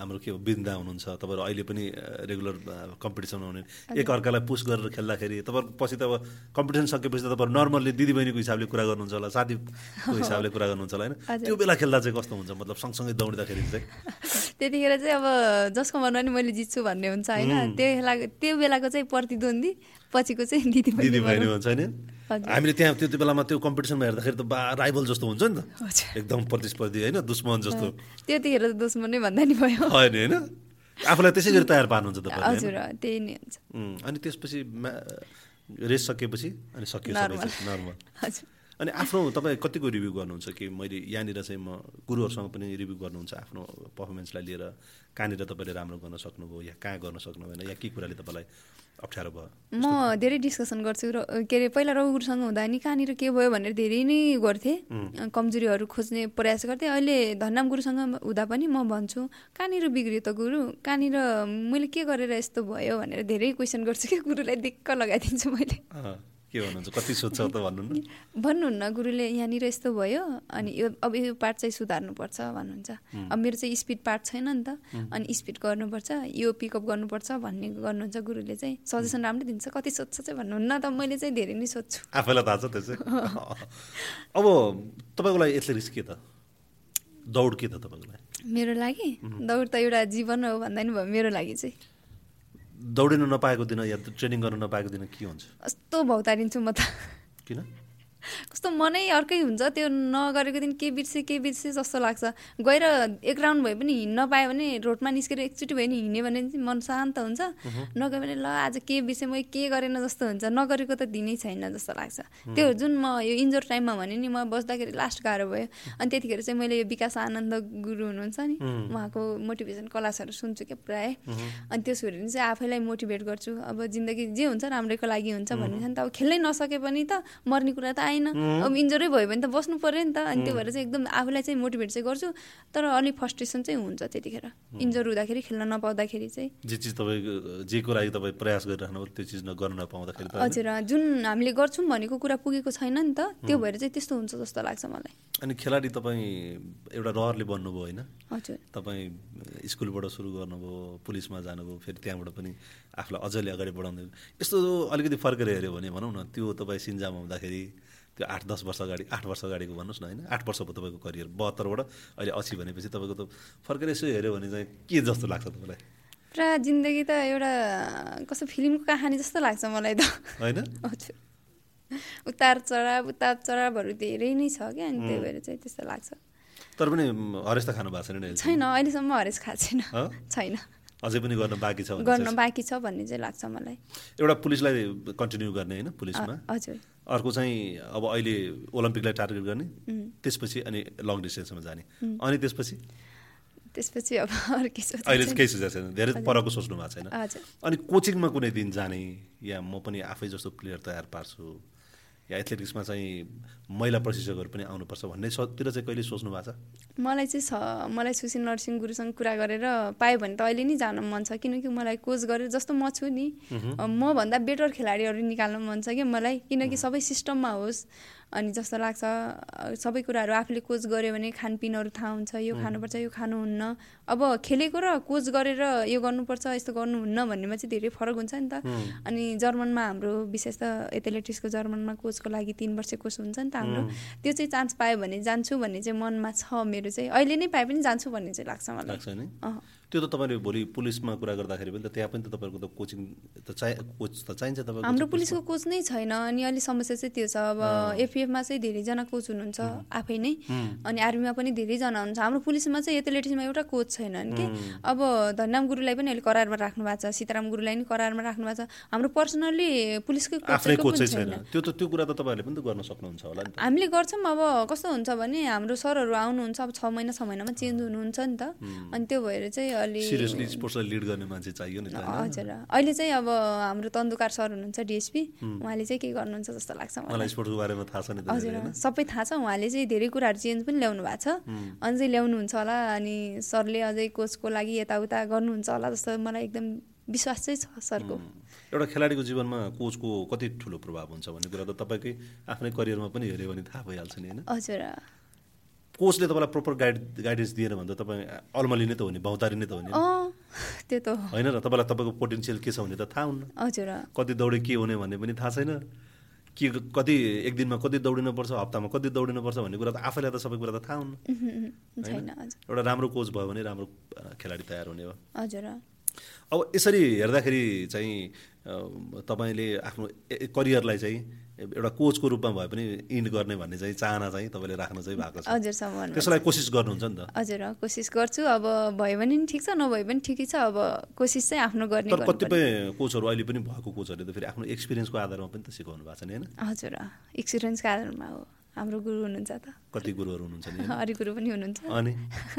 हाम्रो के हो वृन्दा हुनुहुन्छ तपाईँहरू अहिले पनि रेगुलर कम्पिटिसनमा हुने। एकअर्कालाई पुस गरेर खेल्दाखेरि तपाईँहरूको पछि त अब कम्पिटिसन सकेपछि त तपाईँहरू नर्मल्ली दिदीबहिनीको हिसाबले कुरा गर्नुहुन्छ होला साथीको हिसाबले कुरा गर्नुहुन्छ होला होइन। त्यो बेला खेल्दा चाहिँ कस्तो हुन्छ? मतलब सँगसँगै दौडिँदाखेरि चाहिँ? त्यतिखेर चाहिँ अब जसको मनमा नि मैले जित्छु भन्ने हुन्छ होइन? त्यो बेला त्यो बेलाको चाहिँ प्रतिद्वन्दी पछिको चाहिँ दिदी दिदी बहिनी हुन्छ नि। हामीले त्यहाँ त्यो त्यो बेलामा त्यो कम्पिटिसनमा हेर्दाखेरि त बा राइभल जस्तो हुन्छ नि त। एकदम प्रतिस्पर्धी होइन? दुश्मन जस्तो। त्यतिखेर त दुश्मन नै भन्दा नि भयो। होइन होइन? आफूलाई त्यसै गरी तयार पार्नुहुन्छ? हजुर त्यही नै हुन्छ। अनि त्यसपछि रेस सकेपछि अनि सकियो नर्मल। अनि आफ्नो तपाईँ कतिको रिभ्यू गर्नुहुन्छ कि मैले यहाँनिर चाहिँ म गुरुहरूसँग पनि रिभ्यू गर्नुहुन्छ आफ्नो पर्फर्मेन्सलाई लिएर? कहाँनिर तपाईँले राम्रो गर्न सक्नुभयो या कहाँ गर्न सक्नु भएन या के कुराले तपाईँलाई अप्ठ्यारो भयो। म धेरै डिस्कसन गर्छु र के अरे पहिला रघुगुरुसँग हुँदा नि कहाँनिर के भयो भनेर धेरै नै गर्थेँ। कमजोरीहरू खोज्ने प्रयास गर्थेँ। अहिले धनराम गुरुसँग हुँदा पनि म भन्छु कहाँनिर बिग्रियो त गुरु? कहाँनिर मैले के गरेर यस्तो भयो? भनेर धेरै क्वेसन गर्छु कि गुरुलाई दिक्क लगाइदिन्छु मैले। के भन्नुहुन्छ? कति सोध्छ त भन्नु न। भन्नुहुन्न गुरुले यहाँनिर यस्तो भयो अनि यो अब यो पार्ट चाहिँ सुधार्नुपर्छ भन्नुहुन्छ। अब मेरो चाहिँ स्पिड पार्ट छैन नि त। अनि स्पिड गर्नुपर्छ यो पिकअप गर्नुपर्छ भन्ने गर्नुहुन्छ गुरुले चाहिँ। सजेसन राम्रै दिन्छ कति सोध्छ चाहिँ भन्नुहुन्न त मैले चाहिँ धेरै नै सोध्छु। आफैलाई थाहा छ त्यो चाहिँ अब तपाईँको लागि एथलेटिक्स के त? दौड के त तपाईँको लागि? मेरो लागि? दौड त एउटा जीवन हो भन्दा नि भयो मेरो लागि चाहिँ। दौडिनु नपाएको दिन या ट्रेनिङ गर्नु नपाएको दिन के हुन्छ? कस्तो भौतारिन्छु म त। किन? कस्तो मनै अर्कै हुन्छ त्यो नगरेको दिन के बिर्से के बिर्से जस्तो लाग्छ। गएर एक राउन्ड भए पनि हिँड्न पायो भने रोडमा निस्केर एकचोटि भए नि हिँड्यो भने चाहिँ मन शान्त हुन्छ। नगयो भने ल आज के बिर्सेँ मैले के गरेन जस्तो हुन्छ। नगरेको त दिनै छैन जस्तो लाग्छ। त्यो जुन म यो इन्जोर टाइममा भने नि म बस्दाखेरि लास्ट गाह्रो भयो। अनि त्यतिखेर चाहिँ मैले यो विकास आनन्द गुरु हुनुहुन्छ नि उहाँको मोटिभेसन क्लासहरू सुन्छु क्या प्रायः। अनि त्यो सुनेर चाहिँ आफैलाई मोटिभेट गर्छु। अब जिन्दगी जे हुन्छ राम्रैको लागि हुन्छ भन्ने छ नि त। अब खेल्नै नसके पनि त मर्ने कुरा त आएन अब इन्जोरै भयो भने त बस्नु पऱ्यो नि त। अनि त्यो भएर चाहिँ एकदम आफूलाई चाहिँ मोटिभेट चाहिँ गर्छु। तर अलिक फ्रस्ट्रेसन चाहिँ हुन्छ त्यतिखेर। इन्जोर हुँदाखेरि खेल्न नपाउँदाखेरि चाहिँ। जे चिज तपाईँ जेको लागि तपाईँ प्रयास गरिराख्नु त्यो चिज न गर्न नपाउँदाखेरि हजुर जुन हामीले गर्छौँ भनेको कुरा पुगेको छैन नि त। त्यो भएर चाहिँ त्यस्तो हुन्छ जस्तो लाग्छ मलाई। अनि खेलाडी तपाईँ एउटा रहरले बन्नुभयो होइन? हजुर। तपाईँ स्कुलबाट सुरु गर्नुभयो पुलिसमा जानुभयो फेरि त्यहाँबाट पनि आफूलाई अझैले अगाडि बढाउँदै। यस्तो अलिकति फर्केर हेऱ्यो भने भनौँ न त्यो तपाईँ सिन्जामा हुँदाखेरि त्यो आठ दस वर्ष अगाडि आठ वर्ष अगाडिको भन्नुहोस् न होइन? आठ वर्ष भयो तपाईँको करियर। बहत्तरबाट अहिले असी भनेपछि तपाईँको त फर्केर यसो हेऱ्यो भने चाहिँ के जस्तो लाग्छ तपाईँलाई? पुरा जिन्दगी त एउटा कस्तो फिल्मको कहानी जस्तो लाग्छ मलाई त। होइन? उतार चढाव उतार चढावहरू धेरै नै छ क्या अनि त्यही भएर चाहिँ त्यस्तो लाग्छ। तर पनि हरेस त खानु भएको छैन। छैन अहिलेसम्म हरेस खाएको छैन? छैन। अझै पनि गर्न बाँकी छ गर्न बाँकी छ भन्ने चाहिँ लाग्छ मलाई। एउटा पुलिसलाई कन्टिन्यू गर्ने होइन पुलिसमा? हजुर। अर्को चाहिँ अब अहिले ओलम्पिकलाई टार्गेट गर्ने त्यसपछि अनि लङ डिस्टेन्समा जाने। अनि त्यसपछि? त्यसपछि अब अहिले केही सोचेको छैन। धेरै परको सोच्नु भएको छैन। अनि कोचिङमा कुनै दिन जाने या म पनि आफै जस्तो प्लेयर तयार पार्छु? या एथलेटिक्समा चाहिँ महिला प्रशिक्षकहरू पनि आउनुपर्छ भन्ने चाहिँ कहिले सोच्नु भएको छ? मलाई चाहिँ छ। मलाई सुशील नरसिंह गुरुसँग कुरा गरेर पायो भने त अहिले नै जान मन छ किनकि मलाई कोच गरेर जस्तो म छु नि। मभन्दा बेटर खेलाडीहरू निकाल्न मन छ कि मलाई किनकि सबै सिस्टममा होस्। अनि जस्तो लाग्छ सबै कुराहरू आफूले कोच गऱ्यो भने खानपिनहरू थाहा हुन्छ यो खानुपर्छ यो खानुहुन्न। अब खेलेको र कोच गरेर यो गर्नुपर्छ यस्तो गर्नुहुन्न भन्नेमा चाहिँ धेरै फरक हुन्छ नि त। अनि जर्मनमा हाम्रो विशेष त एथलेटिक्सको जर्मनमा कोचको लागि तिन वर्ष कोच हुन्छ नि त हाम्रो। त्यो चाहिँ चान्स पायो भने जान्छु भन्ने चाहिँ मनमा छ मेरो चाहिँ। अहिले नै पाए पनि जान्छु भन्ने चाहिँ लाग्छ मलाई। त्यो त तपाईँले भोलि पुलिसमा कुरा गर्दाखेरि पनि त त्यहाँ पनि त तपाईँको त कोचिङ त चाहि कोच त चाहिन्छ तपाईँको हाम्रो पुलिसको कोच नै छैन अनि अलिक समस्या चाहिँ त्यो छ। अब एफिएफमा चाहिँ धेरैजना कोच हुनुहुन्छ आफै नै। अनि आर्मीमा पनि धेरैजना हुनुहुन्छ हाम्रो पुलिसमा चाहिँ एथलेटिक्समा एउटा कोच छैनन् कि? अब धन्याम गुरुलाई पनि अहिले करारमा राख्नु भएको छ। सीताराम गुरुलाई पनि करारमा राख्नु भएको छ। हाम्रो पर्सनल्ली पुलिसकै कोच छैन। त्यो त त्यो कुरा त तपाईँहरूले पनि त गर्न सक्नुहुन्छ होला नि हामीले गर्छौँ अब कस्तो हुन्छ भने हाम्रो सरहरू आउनुहुन्छ। अब छ महिना छ महिनामा चेन्ज हुनुहुन्छ नि त। अनि त्यो भएर चाहिँ अलि सिरियसली स्पोर्ट्सलाई लिड गर्ने मान्छे चाहियो नि? हजुर अहिले चाहिँ अब हाम्रो तन्दुकार सर हुनुहुन्छ डिएसपी उहाँले चाहिँ के गर्नुहुन्छ जस्तो लाग्छ मलाई? स्पोर्ट्सको बारेमा थाहा छ नि हजुर सबै थाहा छ उहाँले चाहिँ धेरै कुराहरू चेन्ज पनि ल्याउनु भएको छ। अझै ल्याउनुहुन्छ होला अनि सरले अझै कोचको लागि यताउता गर्नुहुन्छ होला जस्तो मलाई एकदम विश्वास चाहिँ छ सरको। एउटा खेलाडीको जीवनमा कोचको कति ठुलो प्रभाव हुन्छ भन्ने कुरा त तपाईँकै आफ्नै करियरमा पनि हेऱ्यो भने थाहा भइहाल्छ नि होइन? हजुर। कोचले तपाईँलाई प्रपर गाइड गाइडेन्स दिएन भने त तपाईँ अल्मली नै त हो नि बहुतारी नै त हो नि अँ त्यो त होइन र तपाईँलाई तपाईँको पोटेन्सियल के छ भने त थाहा हुन्न। हजुर। कति दौडे के हुने भन्ने पनि थाहा छैन। के कति एक दिनमा कति दौडिनुपर्छ हप्तामा कति दौडिनुपर्छ भन्ने कुरा त आफैलाई त सबै कुरा त थाहा हुन्न। हजुर। एउटा राम्रो कोच भयो भने राम्रो खेलाडी तयार हुने हो। हजुर। अब यसरी हेर्दाखेरि चाहिँ तपाईँले आफ्नो करियरलाई चाहिँ एउटा कोचको रूपमा भए पनि इन्ड गर्ने भन्ने चाहिँ चाहना चाहिँ तपाईँले राख्न चाहिँ भएको छ। हजुर त्यसलाई कोसिस गर्नुहुन्छ नि त। हजुर कोसिस गर्छु। अब भयो भने नि ठिक छ नभए पनि ठिकै छ। अब कोसिस चाहिँ आफ्नो गर्ने तर। कतिपय कोचहरू अहिले पनि भएको कोचहरूले त फेरि आफ्नो एक्सपिरियन्सको आधारमा पनि त सिकाउनु भएको छ नि होइन? हजुर एक्सपिरियन्सको आधारमा हो। हाम्रो गुरु हुनुहुन्छ त। कति गुरुहरू हुनुहुन्छ नि? हरि गुरु पनि हुनुहुन्छ। अनि?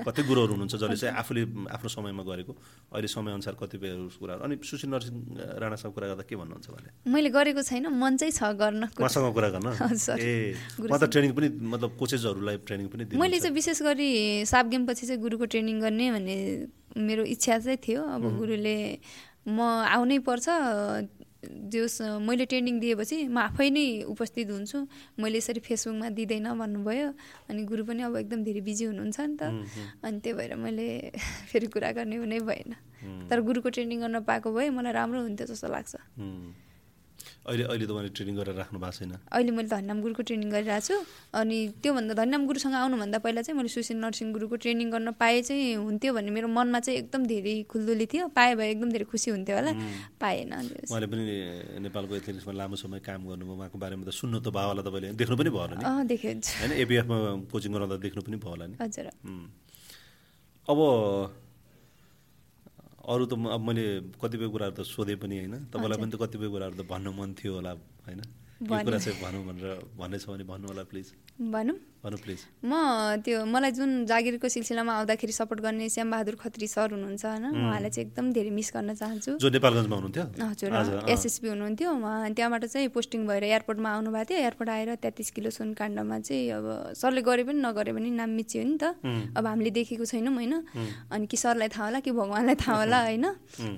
कति गुरुहरू हुनुहुन्छ जसले चाहिँ आफूले आफ्नो समयमा गरेको? अहिले समयअनुसार कतिपय कुराहरू। अनि सुशील नरसिंह राणासँग कुरा गर्दा के भन्नुहुन्छ भने? मैले गरेको छैन मन चाहिँ छ गर्न। उहाँसँग कुरा गर्न। ए उहाँ त ट्रेनिङ पनि मतलब कोचेसहरूलाई ट्रेनिङ पनि मैले चाहिँ विशेष गरी साप गेम पछि चाहिँ गुरुको ट्रेनिङ गर्ने भन्ने मेरो इच्छा चाहिँ थियो। अब गुरुले म आउनै पर्छ जस मैले ट्रेनिङ दिएपछि म आफै नै उपस्थित हुन्छु। मैले यसरी फेसबुकमा दिँदैन भन्नुभयो अनि गुरु पनि अब एकदम धेरै बिजी हुनुहुन्छ नि त। अनि त्यही भएर मैले फेरि कुरा गर्ने हुनै भएन। तर गुरुको ट्रेनिङ गर्न पाएको भए मलाई राम्रो हुन्थ्यो जस्तो लाग्छ. अहिले अहिले तपाईँले ट्रेनिङ गरेर राख्नु भएको छैन? अहिले मैले धन्याम गुरुको ट्रेनिङ गरिरहेको छु। अनि त्योभन्दा धन्याम गुरुसँग आउनुभन्दा पहिला चाहिँ मैले सुशील नरसिंह गुरुको ट्रेनिङ गर्न पाए चाहिँ हुन्थ्यो भन्ने मेरो मनमा चाहिँ एकदम धेरै खुल्दुली थियो। पाए भए एकदम धेरै खुसी हुन्थ्यो होला। पाएन उहाँले पनि नेपालको एथलेटिक्समा लामो समय काम गर्नुभयो। उहाँको बारेमा त सुन्नु त भयो होला तपाईँले। देख्नु पनि भयो होला नि। होइन एपिएफमा कोचिङ गराउँदा देख्नु पनि भयो होला नि। हजुर. अब अरू त अब मैले कतिपय कुराहरू त सोधेँ पनि होइन। तपाईँलाई पनि त कतिपय कुराहरू त भन्नु मन थियो होला होइन। कुरा चाहिँ भनौँ भनेर भन्नेछ भने भन्नु होला प्लिज। भनौँ। म त्यो मलाई जुन जागिरको सिलसिलामा आउँदाखेरि सपोर्ट गर्ने श्यामबहादुर खत्री सर हुनुहुन्छ होइन उहाँलाई चाहिँ एकदम धेरै मिस गर्न चाहन्छु। जो नेपालगञ्जमा हुनुहुन्थ्यो? हजुर। एसएसपी हुनुहुन्थ्यो उहाँ त्यहाँबाट चाहिँ पोस्टिङ भएर एयरपोर्टमा आउनुभएको थियो। एयरपोर्ट आएर तेत्तिस किलो सुनकाण्डमा चाहिँ अब सरले गरे पनि नगरे पनि नाम मिच्यो नि त। अब हामीले देखेको छैनौँ होइन। अनि कि सरलाई थाहा होला कि भगवान्लाई थाहा होला होइन।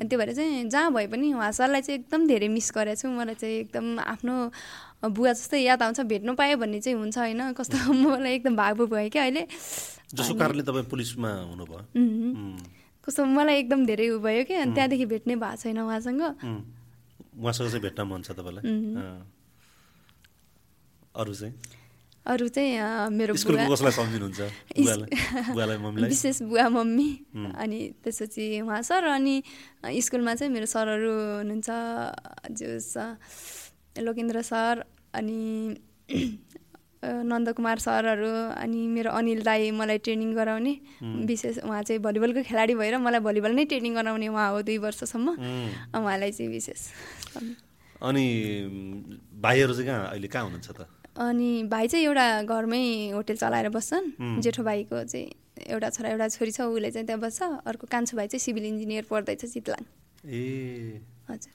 अनि त्यो भएर चाहिँ जहाँ भए पनि उहाँ सरलाई चाहिँ एकदम धेरै मिस गरेको छु। मलाई चाहिँ एकदम आफ्नो बुवा जस्तै याद आउँछ भेट्नु पाएँ भन्ने चाहिँ हुन्छ होइन। कस्तो मलाई एकदम भावुक भयो क्या अहिले। जसको कारणले तपाईँ पुलिसमा हुनुभयो। कस्तो मलाई एकदम धेरै उ भयो कि अनि त्यहाँदेखि भेट्नै भएको छैन उहाँसँग. उहाँसँग चाहिँ भेट्न मन छ तपाईँलाई. अरू चाहिँ? अरू चाहिँ मेरो विशेष बुवा मम्मी। अनि त्यसपछि उहाँ सर। अनि स्कुलमा चाहिँ मेरो सरहरू हुनुहुन्छ जो लोकेन्द्र सर। अनि नन्दकुमार सरहरू अनि मेरो अनिल दाई मलाई ट्रेनिङ गराउने। विशेष उहाँ चाहिँ भलिबलको खेलाडी भएर मलाई भलिबल नै ट्रेनिङ गराउने उहाँ हो दुई वर्षसम्म। उहाँलाई चाहिँ विशेष अनि भाइहरू चाहिँ कहाँ अहिले कहाँ हुनुहुन्छ त? अनि भाइ चाहिँ एउटा घरमै होटेल चलाएर बस्छन्। जेठो भाइको चाहिँ एउटा छोरा एउटा छोरी छ उसले चाहिँ त्यहाँ बस्छ। अर्को कान्छो भाइ चाहिँ सिभिल इन्जिनियर पढ्दैछ चितलाङ। ए। हजुर।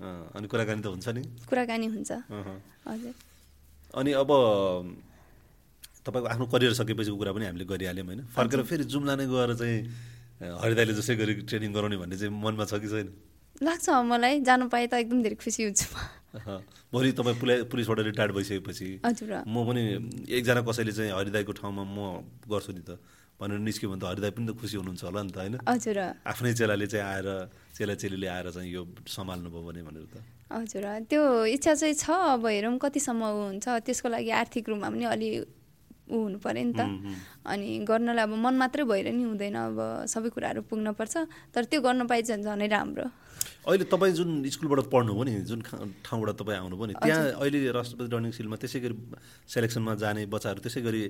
अनि कुराकानी त हुन्छ नि? कुराकानी हुन्छ। हजुर। अनि अब तपाईँको आफ्नो करियर सकेपछिको कुरा पनि हामीले गरिहाल्यौँ होइन? फर्केर फेरि जुम्ला नै गएर चाहिँ अँ, हरिदाईले जसै गरी ट्रेनिङ गराउने भन्ने चाहिँ मनमा छ कि छैन? लाग्छ मलाई। जानु पाए त एकदम धेरै खुसी हुन्छु। भोलि तपाईँ पुला पुलिसबाट रिटायर्ड भइसकेपछि म पनि एकजना कसैले चाहिँ हरिदाईको ठाउँमा म गर्छु नि त। भनेर निस्क्यो भने त हरिदाई पनि त खुसी हुनुहुन्छ होला नि त होइन? हजुर। आफ्नै चेलाले चाहिँ आएर चेला चेलीले आएर चाहिँ यो सम्हाल्नुभयो भने भनेर त। हजुर। त्यो इच्छा चाहिँ छ अब हेरौँ कतिसम्म हुन्छ। त्यसको लागि आर्थिक रूपमा पनि अलि ऊ हुनु पऱ्यो नि त। अनि गर्नलाई अब मन मात्रै भएर नि हुँदैन अब सबै कुराहरू पुग्नुपर्छ। तर त्यो गर्न पाइ झन् झनै राम्रो। अहिले तपाईँ जुन स्कुलबाट पढ्नुभयो नि जुन ठाउँबाट तपाईँ आउनुभयो नि त्यहाँ अहिले राष्ट्रपति रनिङ सिलमा त्यसै गरी सेलेक्सनमा जाने बच्चाहरू त्यसै गरी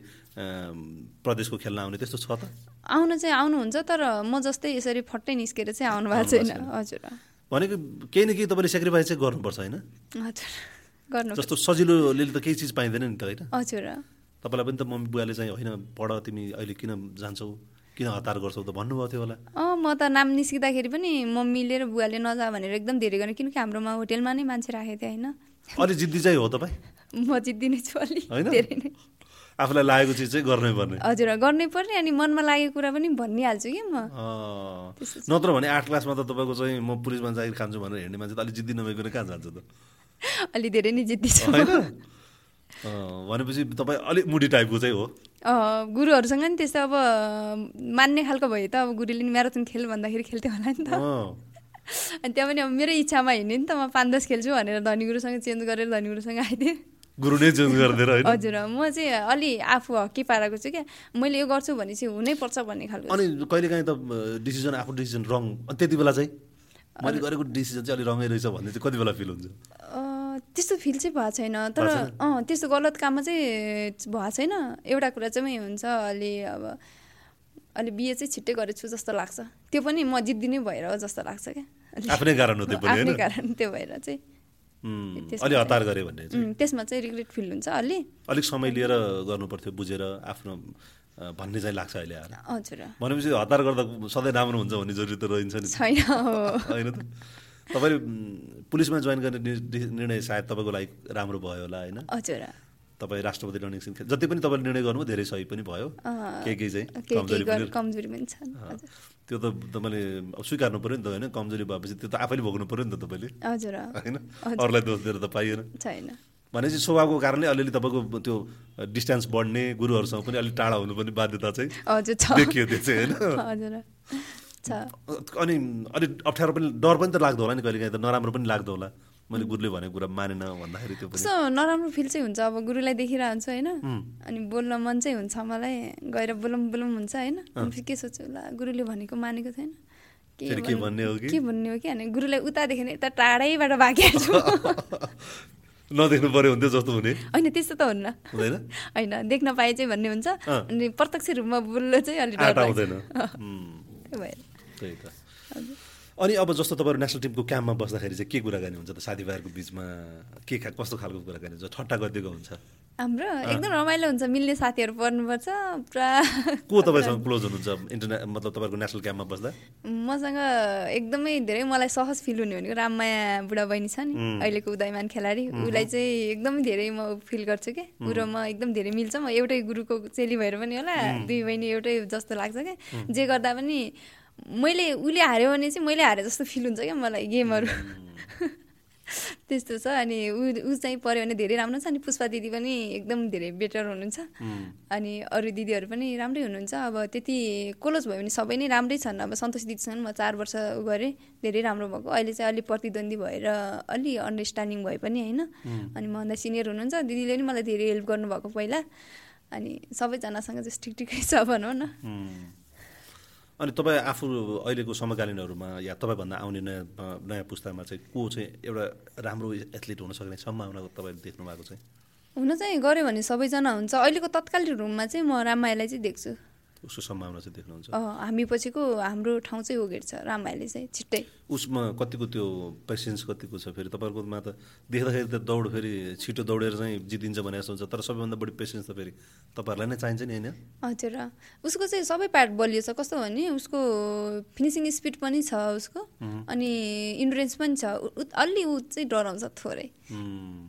प्रदेशको खेल्न आउने त्यस्तो छ त? आउनु चाहिँ आउनुहुन्छ तर म जस्तै यसरी फट्टै निस्केर चाहिँ आउनु भएको छैन। हजुर। भनेको केही न केही तपाईँले सेक्रिफाइस चाहिँ गर्नुपर्छ होइन? हजुर। गर्नु जस्तो सजिलोले त केही चिज पाइँदैन नि त होइन? हजुर। तपाईँलाई पनि त मम्मी बुवाले चाहिँ होइन पढ तिमी अहिले किन जान्छौ किन हतार गर्छौ त भन्नुभएको थियो होला। अँ म त नाम निस्किँदाखेरि पनि मम्मीले र बुवाले नजा भनेर एकदम धेरै गर्ने किनकि हाम्रोमा होटेलमा नै मान्छे राखेको थियो होइन। अलि जिद्दी चाहिँ हो तपाईँ? म जित्दिनै छु अलि? धेरै नै। आफूलाई लागेको चिज चाहिँ गर्नै पर्ने। हजुर गर्नै पर्ने अनि मनमा लागेको कुरा पनि भनिहाल्छु कि म। नत्र भने आठ क्लासमा त तपाईँको चाहिँ म पुलिसमा जागिर खान्छु भनेर हिँड्ने मान्छे त अलिक जिद्दी नभइकन कहाँ जान्छ त? अलि धेरै नै जिद्दी छु। भनेपछि तपाईँ अलिक मुडी टाइपको चाहिँ हो। अँ, गुरुहरूसँग नि त्यस्तो अब मान्ने खालको भयो त। अब गुरुले नि म्याराथन खेल भन्दाखेरि खेल्थ्यो होला नि त। अनि त्यहाँ पनि अब मेरो इच्छामा हिँड्ने नि त। म पाँच दस खेल्छु भनेर धनी गुरुसँग चेन्ज गरेर धनी गुरुसँग आइदिएँ। गुरु नै चेन्ज गरिदिएर हजुर। म चाहिँ अलि आफू हक्की पाराको छु क्या। मैले यो गर्छु भने चाहिँ हुनैपर्छ भन्ने खालको अनि कहिलेकाहीँ त डिसिजन आफ्नो डिसिजन रङ त्यति बेला चाहिँ मैले गरेको डिसिजन चाहिँ अलिक रङै रहेछ भन्ने चाहिँ कति बेला फिल हुन्छ? त्यस्तो फिल चाहिँ भएको छैन तर? अँ त्यस्तो गलत काममा चाहिँ भएको छैन। एउटा कुरा चाहिँ हुन्छ अलि अब अलि बिहे चाहिँ छिट्टै गरेछु जस्तो लाग्छ। त्यो पनि म जिद्दिनै भएर हो जस्तो लाग्छ क्या। आफ्नै कारण हो त्यो आफ्नै कारण त्यो भएर चाहिँ। अलि चाहिँ- हतार गऱ्यो भन्ने त्यसमा चाहिँ रिग्रेट फिल हुन्छ अलि। अलिक समय लिएर गर्नु पर्थ्यो बुझेर आफ्नो भन्ने चाहिँ लाग्छ अहिले आएर हजुर। भनेपछि हतार गर्दा सधैँ राम्रो हुन्छ भन्ने जरुरी त रहन्छ नि। छैन होइन त। तपाईँले पुलिसमा जोइन गर्ने निर्णय सायद तपाईँको लागि राम्रो भयो होला होइन? हजुर। तपाईँ राष्ट्रपति रनिङ सिंह जति पनि तपाईँले निर्णय गर्नुभयो धेरै सही पनि भयो। केही केही चाहिँ कमजोरी पनि हजुर। त्यो त तपाईँले अब स्वीकार्नु पऱ्यो नि त होइन? कमजोरी भएपछि त्यो त आफैले भोग्नु पऱ्यो नि त तपाईँले। हजुर। होइन? अरूलाई दोष दिएर त पाइएन। छैन। भनेपछि स्वभावको कारणले अलिअलि तपाईँको त्यो डिस्टेन्स बढ्ने गुरुहरूसँग पनि अलिक टाढा हुनु पनि बाध्यता चाहिँ हजुर छ। देखियो त्यो चाहिँ होइन? हजुर। छ अनि अलिक अप्ठ्यारो पनि डर पनि त लाग्दो होला नि कहिलेकाहीँ त नराम्रो पनि लाग्दो होला। मैले गुरुले भनेको कुरा मानेन भन्दाखेरि त्यो कस्तो नराम्रो फिल चाहिँ हुन्छ अब गुरुलाई देखिरहेको हुन्छ होइन अनि बोल्न मन चाहिँ हुन्छ मलाई गएर बोलौँ बोलौँ हुन्छ होइन। फेरि के सोच्छु ला गुरुले भनेको मानेको छैन फेरि के भन्नु- हो कि? के भन्ने हो कि? अनि गुरुलाई उतादेखि नै यता टाढैबाट भागिहाल्छु नदेख्नु पर्यो हुन्थ्यो जस्तो हुने। होइन त्यस्तो त हुन्न। हुँदैन? होइन देख्न पाए चाहिँ भन्ने हुन्छ। अनि प्रत्यक्ष रूपमा बोल्न चाहिँ अलिक डर त्यही त। अनि अब जस्तो तपाईँहरू नेसनल टिमको क्याम्पमा बस्दाखेरि चाहिँ के कुराकानी हुन्छ त? साथीभाइहरूको बिचमा के खा कस्तो खालको कुराकानी हुन्छ? ठट्टा गरिदिएको हुन्छ? हाम्रो एकदम रमाइलो हुन्छ मिल्ने साथीहरू पर्नुपर्छ पुरा को तपाईँसँग क्लोज हुनुहुन्छ? इन्टरने मतलब तपाईँहरूको नेसनल क्याम्पमा बस्दा? मसँग एकदमै धेरै मलाई सहज फिल हुने भनेको राममाया बुढा बहिनी छ नि अहिलेको उदयमान खेलाडी। उसलाई चाहिँ एकदमै धेरै म फिल गर्छु क्या ऊ र म एकदम धेरै मिल्छ। म एउटै गुरुको चेली भएर पनि होला दुई बहिनी एउटै जस्तो लाग्छ क्या जे गर्दा पनि मैले उसले हार्यो भने चाहिँ मैले हारे जस्तो फिल हुन्छ क्या मलाई गेमहरू। त्यस्तो छ अनि ऊ चाहिँ पऱ्यो भने धेरै राम्रो छ अनि पुष्पा दिदी पनि एकदम धेरै बेटर हुनुहुन्छ। अनि अरू दिदीहरू पनि राम्रै हुनुहुन्छ। अब त्यति क्लोज भयो भने सबै नै राम्रै छन्। अब सन्तोष दिदीसँग म चार वर्ष उ गरेँ धेरै राम्रो भएको। अहिले चाहिँ अलिक प्रतिद्वन्दी भएर अलि अन्डरस्ट्यान्डिङ भए पनि होइन। अनि मभन्दा सिनियर हुनुहुन्छ। दिदीले पनि मलाई धेरै हेल्प गर्नुभएको पहिला। अनि सबैजनासँग चाहिँ ठिक ठिकै छ भनौँ न. अनि तपाईँ आफू अहिलेको समकालीनहरूमा या तपाईँभन्दा आउने नयाँ नयाँ पुस्तामा चाहिँ को चाहिँ एउटा राम्रो एथलिट हुन सक्ने सम्भावना तपाईँले देख्नु भएको चाहिँ? हुन चाहिँ गऱ्यो भने सबैजना हुन्छ। अहिलेको तत्कालीन रूपमा चाहिँ म रामायालाई चाहिँ देख्छु। उसको सम्भावना चाहिँ देख्नुहुन्छ। हामी पछिको हाम्रो ठाउँ चाहिँ ओगेट छ रामायाले चाहिँ छिट्टै। उसमा कतिको त्यो पेसेन्स कतिको छ फेरि? तपाईँहरूकोमा त देख्दाखेरि त दौड फेरि छिटो दौडेर चाहिँ जितिन्छ भने जस्तो हुन्छ तर सबैभन्दा बढी पेसेन्स त फेरि तपाईँहरूलाई नै चाहिन्छ नि होइन? हजुर। उसको चाहिँ सबै पार्ट बलियो छ कस्तो भने उसको फिनिसिङ स्पिड पनि छ उसको अनि इन्डुरेन्स पनि छ। अलि ऊ चाहिँ डराउँछ थोरै।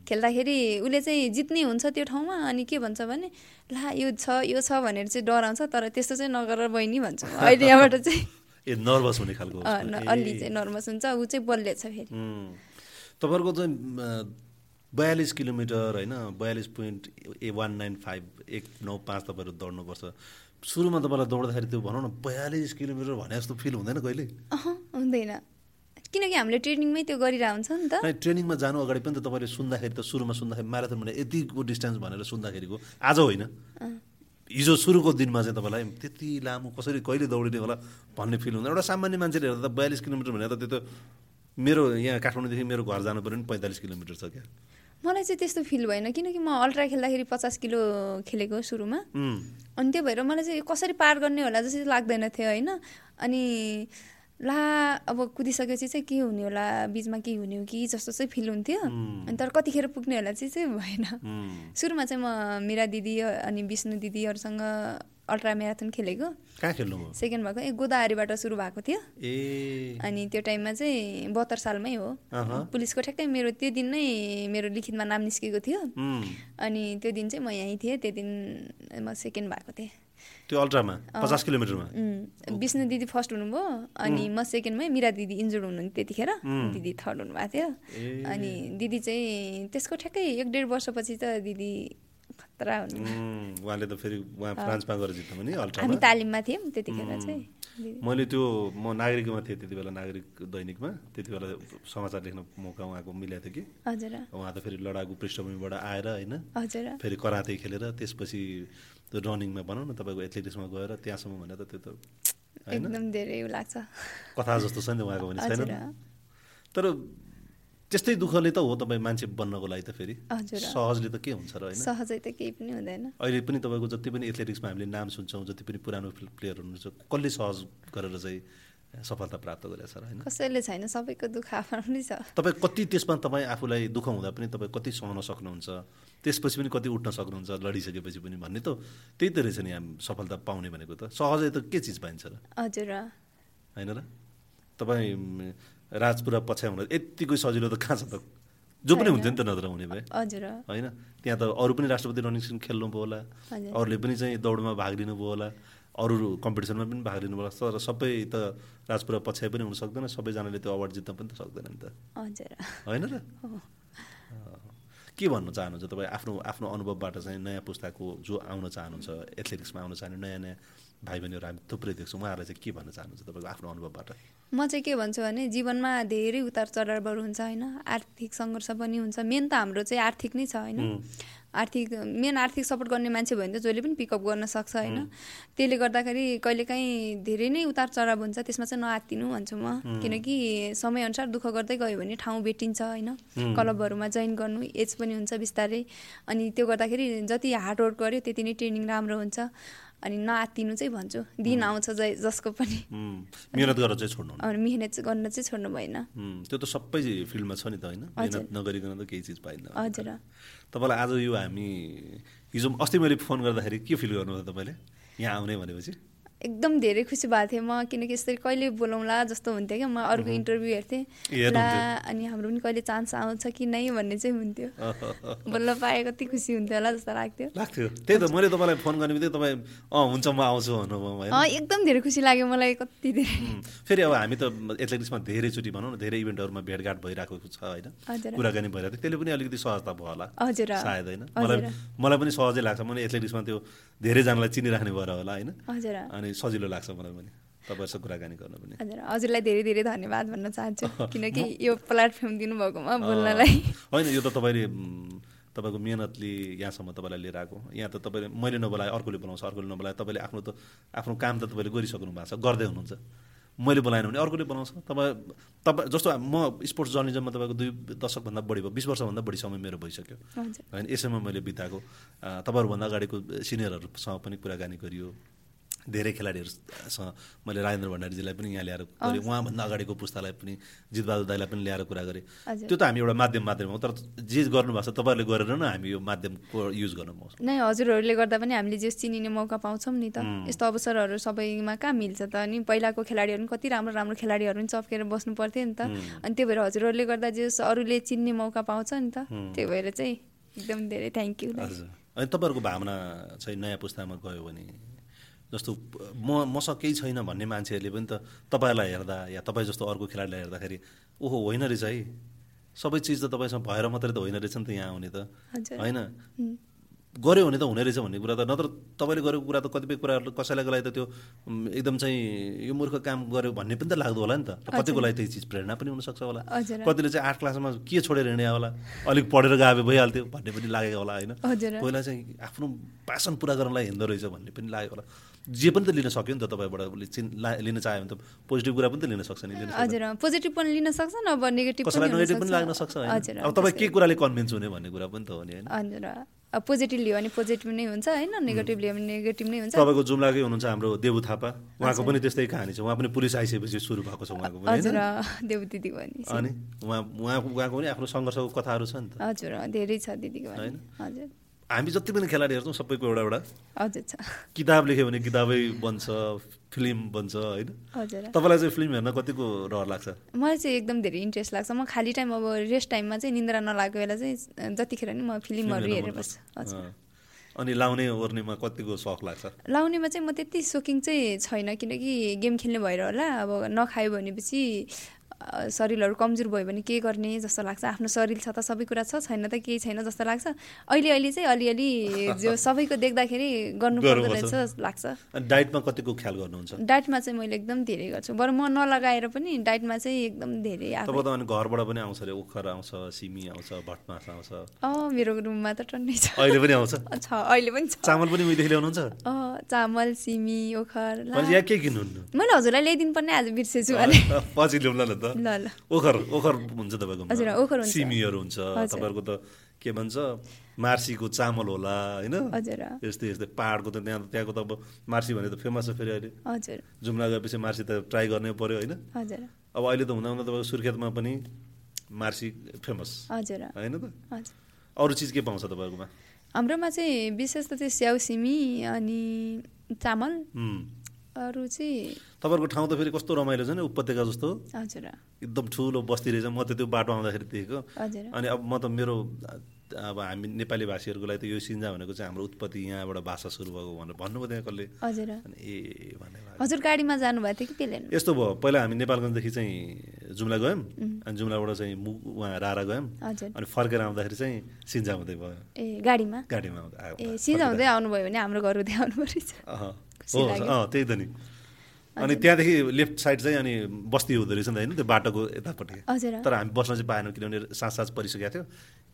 खेल्दाखेरि उसले चाहिँ जित्ने हुन्छ त्यो ठाउँमा अनि के भन्छ भने ला यो छ यो छ भनेर चाहिँ डराउँछ तर त्यस्तो चाहिँ नगर बहिनी भन्छु। अहिले यहाँबाट चाहिँ ए नर्भस हुने खालको अलि चाहिँ नर्भस हुन्छ ऊ चाहिँ बलियो छ फेरि तपाईँहरूको चाहिँ बयालिस किलोमिटर होइन बयालिस पोइन्ट ए वान नाइन फाइभ एक नौ पाँच तपाईँहरू दौड्नुपर्छ। सुरुमा तपाईँलाई दौड्दाखेरि त्यो भनौँ न बयालिस किलोमिटर भने जस्तो फिल हुँदैन कहिले? हुँदैन। किनकि हामीले ट्रेनिङमै त्यो गरिरहेको हुन्छ नि त। ट्रेनिङमा जानु अगाडि पनि त तपाईँले सुन्दाखेरि त सुरुमा सुन्दाखेरि म्याराथन भने यतिको डिस्टेन्स भनेर सुन्दाखेरिको। आज होइन। हिजो सुरुको दिनमा चाहिँ तपाईँलाई त्यति लामो कसरी कहिले दौडिने होला भन्ने फिल हुँदैन। एउटा सामान्य मान्छेले हेर्दा त बयालिस किलोमिटर भने त त्यो त मेरो यहाँ काठमाडौँदेखि मेरो घर जानु पऱ्यो भने पैँतालिस किलोमिटर छ क्या। मलाई चाहिँ त्यस्तो फिल भएन किनकि म अल्ट्रा खेल्दाखेरि पचास किलो खेलेको सुरुमा। अनि त्यो भएर मलाई चाहिँ कसरी पार गर्ने होला जस्तो लाग्दैन थियो होइन? अनि ला अब कुदिसकेपछि चाहिँ के हुने होला? बिचमा के हुने हो कि? जस्तो चाहिँ फिल हुन्थ्यो। अनि तर कतिखेर पुग्ने होला चाहिँ चाहिँ भएन। सुरुमा चाहिँ म मिरा दिदी अनि विष्णु दिदीहरूसँग अल्ट्रा म्याराथन खेलेको। सेकेन्ड भएको ए गोदावरीबाट सुरु भएको थियो। ए। अनि त्यो टाइममा चाहिँ बहत्तर सालमै हो। पुलिसको ठ्याक्कै मेरो त्यो दिन नै मेरो लिखितमा नाम निस्केको थियो। अनि त्यो दिन चाहिँ म यहीँ थिएँ। त्यो दिन म सेकेन्ड भएको थिएँ। त्यो अल्ट्रामा पचास किलोमिटरमा। विष्णु दिदी फर्स्ट हुनुभयो अनि म सेकेन्डमै मिरा दिदी इन्जोर्ड हुनुहुन्थ्यो त्यतिखेर। दिदी थर्ड हुनुभएको थियो। अनि दिदी चाहिँ त्यसको ठ्याक्कै एक डेढ वर्षपछि त दिदी खतरा हुनु। उहाँले त फेरि उहाँ फ्रान्समा गएर जित्नु नि हामी तालिममा थियौँ त्यतिखेर चाहिँ। मैले त्यो म नागरिकमा थिएँ त्यति बेला नागरिक दैनिकमा। त्यति बेला समाचार लेख्न मौका उहाँको मिलेको थियो कि। हजुर। उहाँ त फेरि लडाकु पृष्ठभूमिबाट आएर होइन फेरि कराते खेलेर त्यसपछि त्यो रनिङमा भनौँ न तपाईँको एथलेटिक्समा गएर त्यहाँसम्म भने त त्यो त एकदम धेरै लाग्छ। कथा जस्तो छ नि त उहाँको भने छैन? तर त्यस्तै दुःखले त हो तपाईँ मान्छे बन्नको लागि त फेरि। सहजले त के हुन्छ र होइन? सहजै त केही पनि हुँदैन। अहिले पनि तपाईँको जति पनि एथलेटिक्समा हामीले नाम सुन्छौँ जति पनि पुरानो प्लेयर हुनुहुन्छ कसले सहज गरेर चाहिँ सफलता प्राप्त गरेको छ होइन? कसैले छैन सबैको दुःख आफ्नो छ। तपाईँ कति त्यसमा तपाईँ आफूलाई दुःख हुँदा पनि तपाईँ कति सहन सक्नुहुन्छ? त्यसपछि पनि कति उठ्न सक्नुहुन्छ लडिसकेपछि पनि भन्ने त त्यही त रहेछ नि हामी सफलता पाउने भनेको त। सहजै त के चिज पाइन्छ र? हजुर। होइन र? तपाईँ राजपुरा पछ्याउन यत्तिकै सजिलो त कहाँ छ त? जो पनि हुन्थ्यो नि त नत्र हुने भए। हजुर। होइन? त्यहाँ त अरू पनि राष्ट्रपति रनिङ खेल्नुभयो होला। अरूले पनि चाहिँ दौडमा भाग लिनुभयो होला। अरू कम्पिटिसनमा पनि भाग लिनुभयो होला। तर सबै त राजपुरा पछ्याइ पनि हुन सक्दैन। सबैजनाले त्यो अवार्ड जित्न पनि त सक्दैन नि त। हजुर। होइन र। के भन्न चाहनुहुन्छ? तपाईँ आफ्नो आफ्नो अनुभवबाट चाहिँ नयाँ पुस्ताको जो आउन चाहनुहुन्छ एथलेटिक्समा आउन चाहने नयाँ नयाँ भाइ बहिनीहरू हामी थुप्रै देख्छौँ। उहाँहरूलाई चाहिँ के भन्न चाहनुहुन्छ तपाईँको आफ्नो अनुभवबाट? म चाहिँ के भन्छु भने जीवनमा धेरै उतार चढावहरू हुन्छ होइन। आर्थिक सङ्घर्ष पनि हुन्छ। मेन त हाम्रो चाहिँ आर्थिक नै छ होइन। आर्थिक मेन आर्थिक सपोर्ट गर्ने मान्छे भयो भने त जहिले पनि पिकअप गर्न सक्छ होइन। त्यसले गर्दाखेरि कहिलेकाहीँ धेरै नै उतार चढाव हुन्छ। त्यसमा चाहिँ नआत्तिनु भन्छु म। किनकि समयअनुसार दुःख गर्दै गयो भने ठाउँ भेटिन्छ होइन। क्लबहरूमा जोइन गर्नु एज पनि हुन्छ बिस्तारै। अनि त्यो गर्दाखेरि जति हार्डवर्क गर्यो त्यति नै ट्रेनिङ राम्रो हुन्छ। अनि नआत्तिनु चाहिँ भन्छु दिन आउँछ ज जसको पनि। मिहिनेत गरेर चाहिँ छोड्नु अनि मिहिनेत चाहिँ गर्न चाहिँ छोड्नु भएन। त्यो त सबै फिल्डमा छ नि त होइन? मिहिनेत नगरिकन त केही चिज पाइन्न। हजुर। तपाईँलाई आज यो हामी हिजो अस्ति मैले फोन गर्दाखेरि के फिल गर्नुभयो तपाईँले? यहाँ आउने भनेपछि। एकदम धेरै खुसी भएको थिएँ म किनकि यसरी कहिले बोलाउँला जस्तो हुन्थ्यो क्या म अरूको इन्टरभ्यू हेर्थेँ। हेर्नुहुन्थ्यो। अनि हाम्रो पनि कहिले चान्स आउँछ कि नै भन्ने चाहिँ हुन्थ्यो। बल्ल पाए कति खुसी हुन्थ्यो होला जस्तो लाग्थ्यो। लाग्थ्यो। त्यही त मैले तपाईँलाई फोन गर्ने बित्तिकै तपाईँ अँ हुन्छ म आउँछु भन्नुभयो एकदम धेरै खुसी लाग्यो मलाई कति धेरै। फेरि अब हामी त एथलेटिक्समा धेरैचोटि भनौँ न धेरै इभेन्टहरूमा भेटघाट भइरहेको छ होइन? कुराकानी भइरहेको थियो त्यसले पनि अलिकति सहजता भयो होला। हजुर। सायद होइन? मलाई मलाई पनि सहजै लाग्छ। मैले एथलेटिक्समा त्यो धेरैजनालाई चिनिराख्ने भएर होला होइन? अनि सजिलो लाग्छ मलाई पनि। तपाईँहरूसँग कुराकानी गर्न पनि। हजुर हजुरलाई धेरै धेरै धन्यवाद भन्न चाहन्छु किनकि यो प्लेटफर्म दिनुभएकोमा बोल्नलाई। होइन यो त तपाईँले तपाईँको मिहिनेतले यहाँसम्म तपाईँलाई लिएर आएको। यहाँ त तपाईँले मैले नबोलाए अर्कोले बोलाउँछ अर्कोले नबोलाए तपाईँले आफ्नो त आफ्नो काम त तपाईँले गरिसक्नु भएको छ गर्दै हुनुहुन्छ। मैले बनाएन भने अर्कोले बनाउँछ तपाईँ तपाईँ जस्तो म स्पोर्ट्स जर्नलिजममा तपाईँको दुई दशकभन्दा बढी भयो बिस वर्षभन्दा बढी समय मेरो भइसक्यो। होइन यसैमा मैले बिताएको। तपाईँहरूभन्दा अगाडिको सिनियरहरूसँग पनि कुराकानी गरियो। धेरै खेलाडीहरूसँग मैले राजेन्द्र भण्डारीजीलाई पनि यहाँ ल्याएर गरेँ। उहाँभन्दा अगाडिको पुस्तालाई पनि जितबहादुर दाईलाई पनि ल्याएर कुरा गरेँ। त्यो त हामी एउटा माध्यम माध्यम हो तर जे गर्नुभएको छ तपाईँहरूले गरेर नै हामी यो माध्यमको युज गर्न पाउँछौँ। नै हजुरहरूले गर्दा पनि हामीले जे चिनिने मौका पाउँछौँ नि त। यस्तो अवसरहरू सबैमा कहाँ मिल्छ त? अनि पहिलाको खेलाडीहरू पनि कति राम्रो राम्रो खेलाडीहरू पनि चप्केर बस्नु पर्थ्यो नि त। अनि त्यो भएर हजुरहरूले गर्दा जे अरूले चिन्ने मौका पाउँछ नि त। त्यही भएर चाहिँ एकदम धेरै थ्याङ्क यू हजुर। अनि तपाईँहरूको भावना चाहिँ नयाँ पुस्तामा गयो भने जस्तो म मसँग केही छैन भन्ने मान्छेहरूले पनि त तपाईँलाई हेर्दा या तपाईँ जस्तो अर्को खेलाडीलाई हेर्दाखेरि ओहो होइन रहेछ है। सबै चिज त तपाईँसँग भएर मात्रै त होइन रहेछ नि त यहाँ आउने त। होइन? गऱ्यो भने त हुने रहेछ भन्ने कुरा त। नत्र तपाईँले गरेको कुरा त कतिपय कुराहरू कसैलाई लागि त त्यो एकदम चाहिँ यो मूर्ख काम गर्यो भन्ने पनि त लाग्दो होला नि त। कतिको लागि त्यही चिज प्रेरणा पनि हुनसक्छ होला। कतिले चाहिँ आठ क्लासमा के छोडेर हिँडे होला? अलिक पढेर गए भइहाल्थ्यो भन्ने पनि लागेको होला होइन? पहिला चाहिँ आफ्नो पासन पुरा गर्नलाई हिँड्दो रहेछ भन्ने पनि लागेको होला। जे पनि त लिन सक्यो नि त तपाईँबाट उसले चिन लिन चाह्यो भने त पोजिटिभ कुरा पनि त लिन सक्छ नि हजुर पोजिटिभ पनि लिन सक्छ नभए नेगेटिभ कसैलाई नेगेटिभ पनि लाग्न सक्छ अब तपाईँ के कुराले कन्भिन्स हुने भन्ने कुरा पनि त हो नि होइन। हजुर अब पोजिटिभ लियो भने पोजिटिभ नै हुन्छ होइन नेगेटिभ लियो भने नेगेटिभ नै हुन्छ। तपाईँको जुम्लाकै हुनुहुन्छ हाम्रो देवु थापा। उहाँको पनि त्यस्तै कहानी छ। उहाँ पनि पुलिस आइसकेपछि सुरु भएको छ उहाँको हजुर देव दिदीको पनि छ। अनि उहाँ उहाँको उहाँको पनि आफ्नो सङ्घर्षको कथाहरू छ नि त। हजुर धेरै छ दिदीको होइन? हजुर। हामी जति पनि खेलाडी हेर्छौँ सबैको एउटा एउटा किताब लेख्यो भने किताबै बन्छ फिल्म बन्छ होइन? तपाईँलाई चाहिँ फिल्म हेर्न कतिको रहर लाग्छ? मलाई चाहिँ एकदम धेरै इन्ट्रेस्ट लाग्छ। म खाली टाइम अब रेस्ट टाइममा चाहिँ निन्द्रा नलागेको बेला चाहिँ जतिखेर नि म फिल्महरू हेरेर बस्छु। अनि लाउने ओर्नेमा कतिको सख लाग्छ? लाउनेमा चाहिँ म त्यति सोकिङ चाहिँ छैन किनकि गेम खेल्ने भएर होला। अब नखायो भनेपछि शरीरहरू कमजोर भयो भने के गर्ने जस्तो लाग्छ? आफ्नो शरीर छ त सबै कुरा छ छैन त केही छैन जस्तो लाग्छ? अहिले अहिले चाहिँ अलिअलि जो सबैको देख्दाखेरि गर्नुपर्दो गर्नुपर्छ। रहेछ लाग्छ। डाइटमा कतिको ख्याल गर्नुहुन्छ? डाइटमा चाहिँ मैले एकदम धेरै गर्छु। बरु म नलगाएर पनि डाइटमा चाहिँ एकदम धेरै घरबाट पनि आउँछ अरे ओखर आउँछ सिमी आउँछ भटमास आउँछ। मेरो रुममा त टन्नै छ। अहिले पनि आउँछ? छ अहिले पनि छ। चामल पनि उहिलेदेखि ल्याउनुहुन्छ? चामल सिमी ओखर यहाँ के किन्नुहुन्न? मैले हजुरलाई ल्याइदिनु पर्ने आज बिर्सेछु पछि ल्याउँला न त। ल ल। ओखर ओखर हुन्छ तपाईँको हजुर, ओखर हुन्छ। सिमीहरू हुन्छ। तपाईँहरूको त के भन्छ मार्सीको चामल होला होइन? यस्तै यस्तै पाहाडको त त्यहाँ त्यहाँको त अब मार्सी भने त फेमस छ फेरि अहिले। जुम्ला गएपछि मार्सी त ट्राई गर्नै पर्यो होइन? अब अहिले त हुँदा हुँदा तपाईँको सुर्खेतमा पनि मार्सी फेमस होइन त? अरू चिज के पाउँछ तपाईँकोमा? हाम्रोमा चाहिँ विशेष त त्यो स्याउ सिमी अनि चामल। अरू चाहिँ तपाईँहरूको ठाउँ त फेरि कस्तो रमाइलो छ नि उपत्यका जस्तो? हजुर। एकदम ठुलो बस्ती रहेछ। म त त्यो बाटो आउँदाखेरि देखेको। अनि अब म त मेरो अब हामी नेपाली भाषीहरूको लागि त यो सिन्जा भनेको चाहिँ हाम्रो उत्पत्ति यहाँबाट भाषा सुरु भएको भनेर भन्नुभयो त्यहाँ कसले हजुर ए हजुर गाडीमा जानुभएको थियो कि त्यसले? यस्तो भयो। पहिला हामी नेपालगञ्जदेखि चाहिँ जुम्ला गयौँ। अनि जुम्लाबाट चाहिँ मु उहाँ रारा गयौँ। अनि फर्केर आउँदाखेरि चाहिँ सिन्जा हुँदै भयो। ए गाडीमा? गाडीमा आउँदा ए सिजा हुँदै आउनुभयो भने हाम्रो घर हुँदै आउनु परेछ। अँ त्यही त नि। अनि त्यहाँदेखि लेफ्ट साइड चाहिँ अनि बस्ती हुँदो रहेछ नि त होइन? त्यो बाटोको यतापट्टि। तर हामी बस्न चाहिँ पाएनौँ किनभने साँझ साँझ परिसकेको थियो।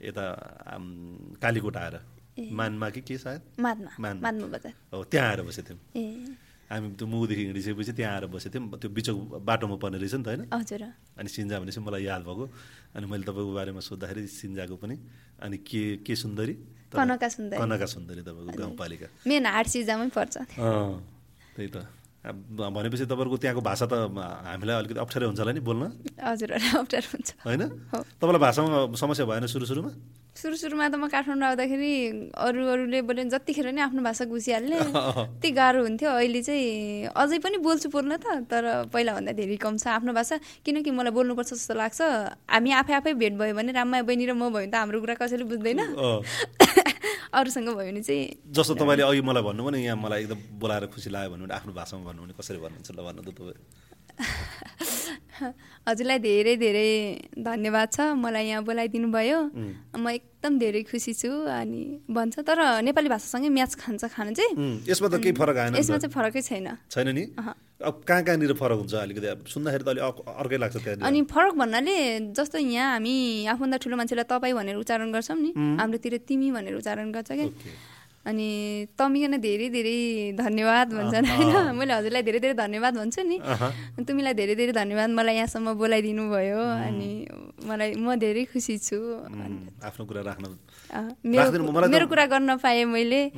यता कालीकोट आएर। मानमा कि के सायद? हो त्यहाँ आएर बसेको थियौँ हामी त्यो मुखदेखि हिँडिसकेपछि त्यहाँ आएर बसेको थियौँ त्यो बिचको बाटोमा पर्ने रहेछ नि त होइन? अनि सिन्जा भनेपछि मलाई याद भएको। अनि मैले तपाईँको बारेमा सोद्धाखेरि सिन्जाको पनि। अनि के के सुन्दरी? कनका सुन्दरी। कनका सुन्दरी तपाईँको गाउँपालिका। मेन हाट सिजामै पर्छ। त्यही त। भनेपछि तपाईँहरूको त्यहाँको भाषा त हामीलाई अलिकति अप्ठ्यारो हुन्छ होला नि बोल्न? हजुरहरूलाई अप्ठ्यारो हुन्छ। होइन। तपाईँलाई भाषामा समस्या भएन सुरु सुरुमा सुरु सुरुमा त म काठमाडौँ आउँदाखेरि अरू अरूले बोल्यो जतिखेर नै आफ्नो भाषा घुसिहाल्ने त्यति गाह्रो हुन्थ्यो। अहिले चाहिँ अझै पनि बोल्छु बोल्न त तर पहिलाभन्दा धेरै कम छ आफ्नो भाषा। किनकि मलाई बोल्नुपर्छ जस्तो लाग्छ। हामी आफै आफै भेट भयो भने राममाया बहिनी र म भयो भने त हाम्रो कुरा कसैले बुझ्दैन। अरूसँग भयो भने चाहिँ जस्तो तपाईँले अघि मलाई भन्नुभयो नि यहाँ मलाई एकदम बोलाएर खुसी लाग्यो भन्नु भने आफ्नो भाषामा भन्नु भने कसरी भन्नुहुन्छ ल भन्नु त तपाईँ। हजुरलाई धेरै धेरै धन्यवाद छ। मलाई यहाँ बोलाइदिनु भयो। म एकदम धेरै खुसी छु अनि भन्छ तर नेपाली भाषासँगै म्याच खान्छ खानु चाहिँ। यसमा त केही फरक आएन यसमा। चाहिँ फरकै छैन। छैन नि। अब कहाँ कहाँनिर फरक हुन्छ अलिकति? अब सुन्दाखेरि त अलिक अर्कै लाग्छ त्यहाँनिर। अनि फरक भन्नाले जस्तो यहाँ हामी आफूभन्दा ठुलो मान्छेलाई तपाईँ भनेर उच्चारण गर्छौँ नि। हाम्रोतिर तिमी भनेर उच्चारण गर्छ क्या। अनि तमिकन धेरै धेरै धन्यवाद भन्छन् होइन। मैले हजुरलाई धेरै धेरै धन्यवाद भन्छु नि। तिमीलाई धेरै धेरै धन्यवाद। मलाई यहाँसम्म बोलाइदिनु भयो अनि मलाई म धेरै खुसी छु। आफ्नो कुरा राख्न मेरो कुरा गर्न पाएँ मैले।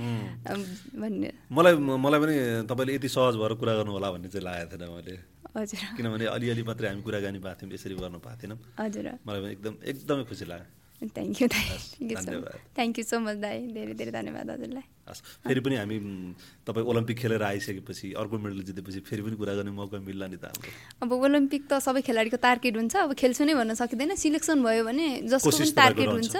भन्ने। मलाई मलाई पनि तपाईँले यति सहज भएर कुरा गर्नु होला भन्ने चाहिँ लागेको थिएन मैले। हजुर। किनभने अलिअलि मात्रै हामी कुराकानी भएको थियौँ यसरी गर्नु पाएको थिएनौँ। हजुर। मलाई पनि एकदम एकदमै खुसी लाग्यो। Thank you thank you so much दाई। धेरै धेरै धन्यवाद हजुरलाई। हस् फेरि पनि हामी तपाईँ ओलम्पिक खेलेर आइसकेपछि अर्को मेडल जितेपछि फेरि पनि कुरा गर्ने मौका मिल्ला नि त अब ओलम्पिक त सबै खेलाडीको टार्गेट हुन्छ। अब खेल्छु नै भन्न सकिँदैन। सिलेक्सन भयो भने जसको पनि टार्गेट हुन्छ।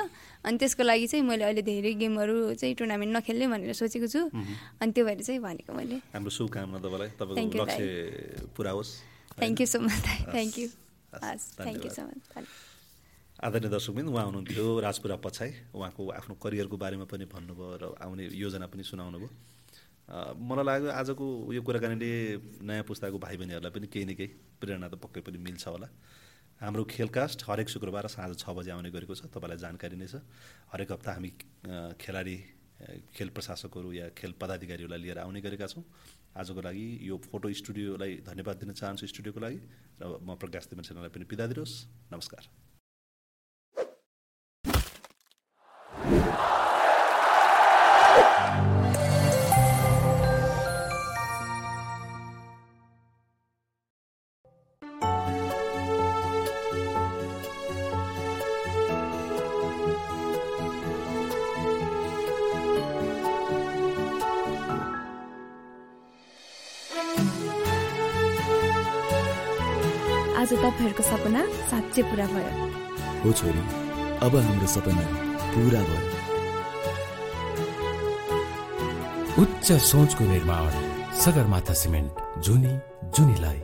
अनि त्यसको लागि चाहिँ मैले अहिले धेरै गेमहरू चाहिँ टुर्नामेन्ट नखेल्ने भनेर सोचेको छु। अनि त्यो भएर चाहिँ भनेको मैले। हाम्रो शुभकामना तपाईँलाई। तपाईँको लक्ष्य पुरा होस्। Thank you so much thank you हस् थ्याङ्क यू सो मच आदरणीय दर्शकबिन उहाँ हुनुहुन्थ्यो राजपुरा पछाइ। उहाँको आफ्नो करियरको बारेमा पनि भन्नुभयो र आउने योजना पनि सुनाउनु भयो मलाई लाग्यो आजको यो कुराकानीले नयाँ पुस्ताको भाइ बहिनीहरूलाई पनि केही न केही प्रेरणा त पक्कै पनि मिल्छ होला। हाम्रो खेलकास्ट हरेक शुक्रबार साँझ छ बजी आउने गरेको छ तपाईँलाई जानकारी नै छ। हरेक हप्ता हामी खेलाडी खेल प्रशासकहरू या खेल पदाधिकारीहरूलाई लिएर आउने गरेका छौँ। आजको लागि यो फोटो स्टुडियोलाई धन्यवाद दिन चाहन्छु स्टुडियोको लागि। र म प्रकाश देवन सेनालाई पनि बिदा दिनुहोस्। नमस्कार। आज तपाईँहरूको सपना साँच्चै पुरा भयो। हो छोरी अब हाम्रो सपना पुरा भयो। उच्च सोचको निर्माण सगरमाथा सिमेन्ट जुनी जुनीलाई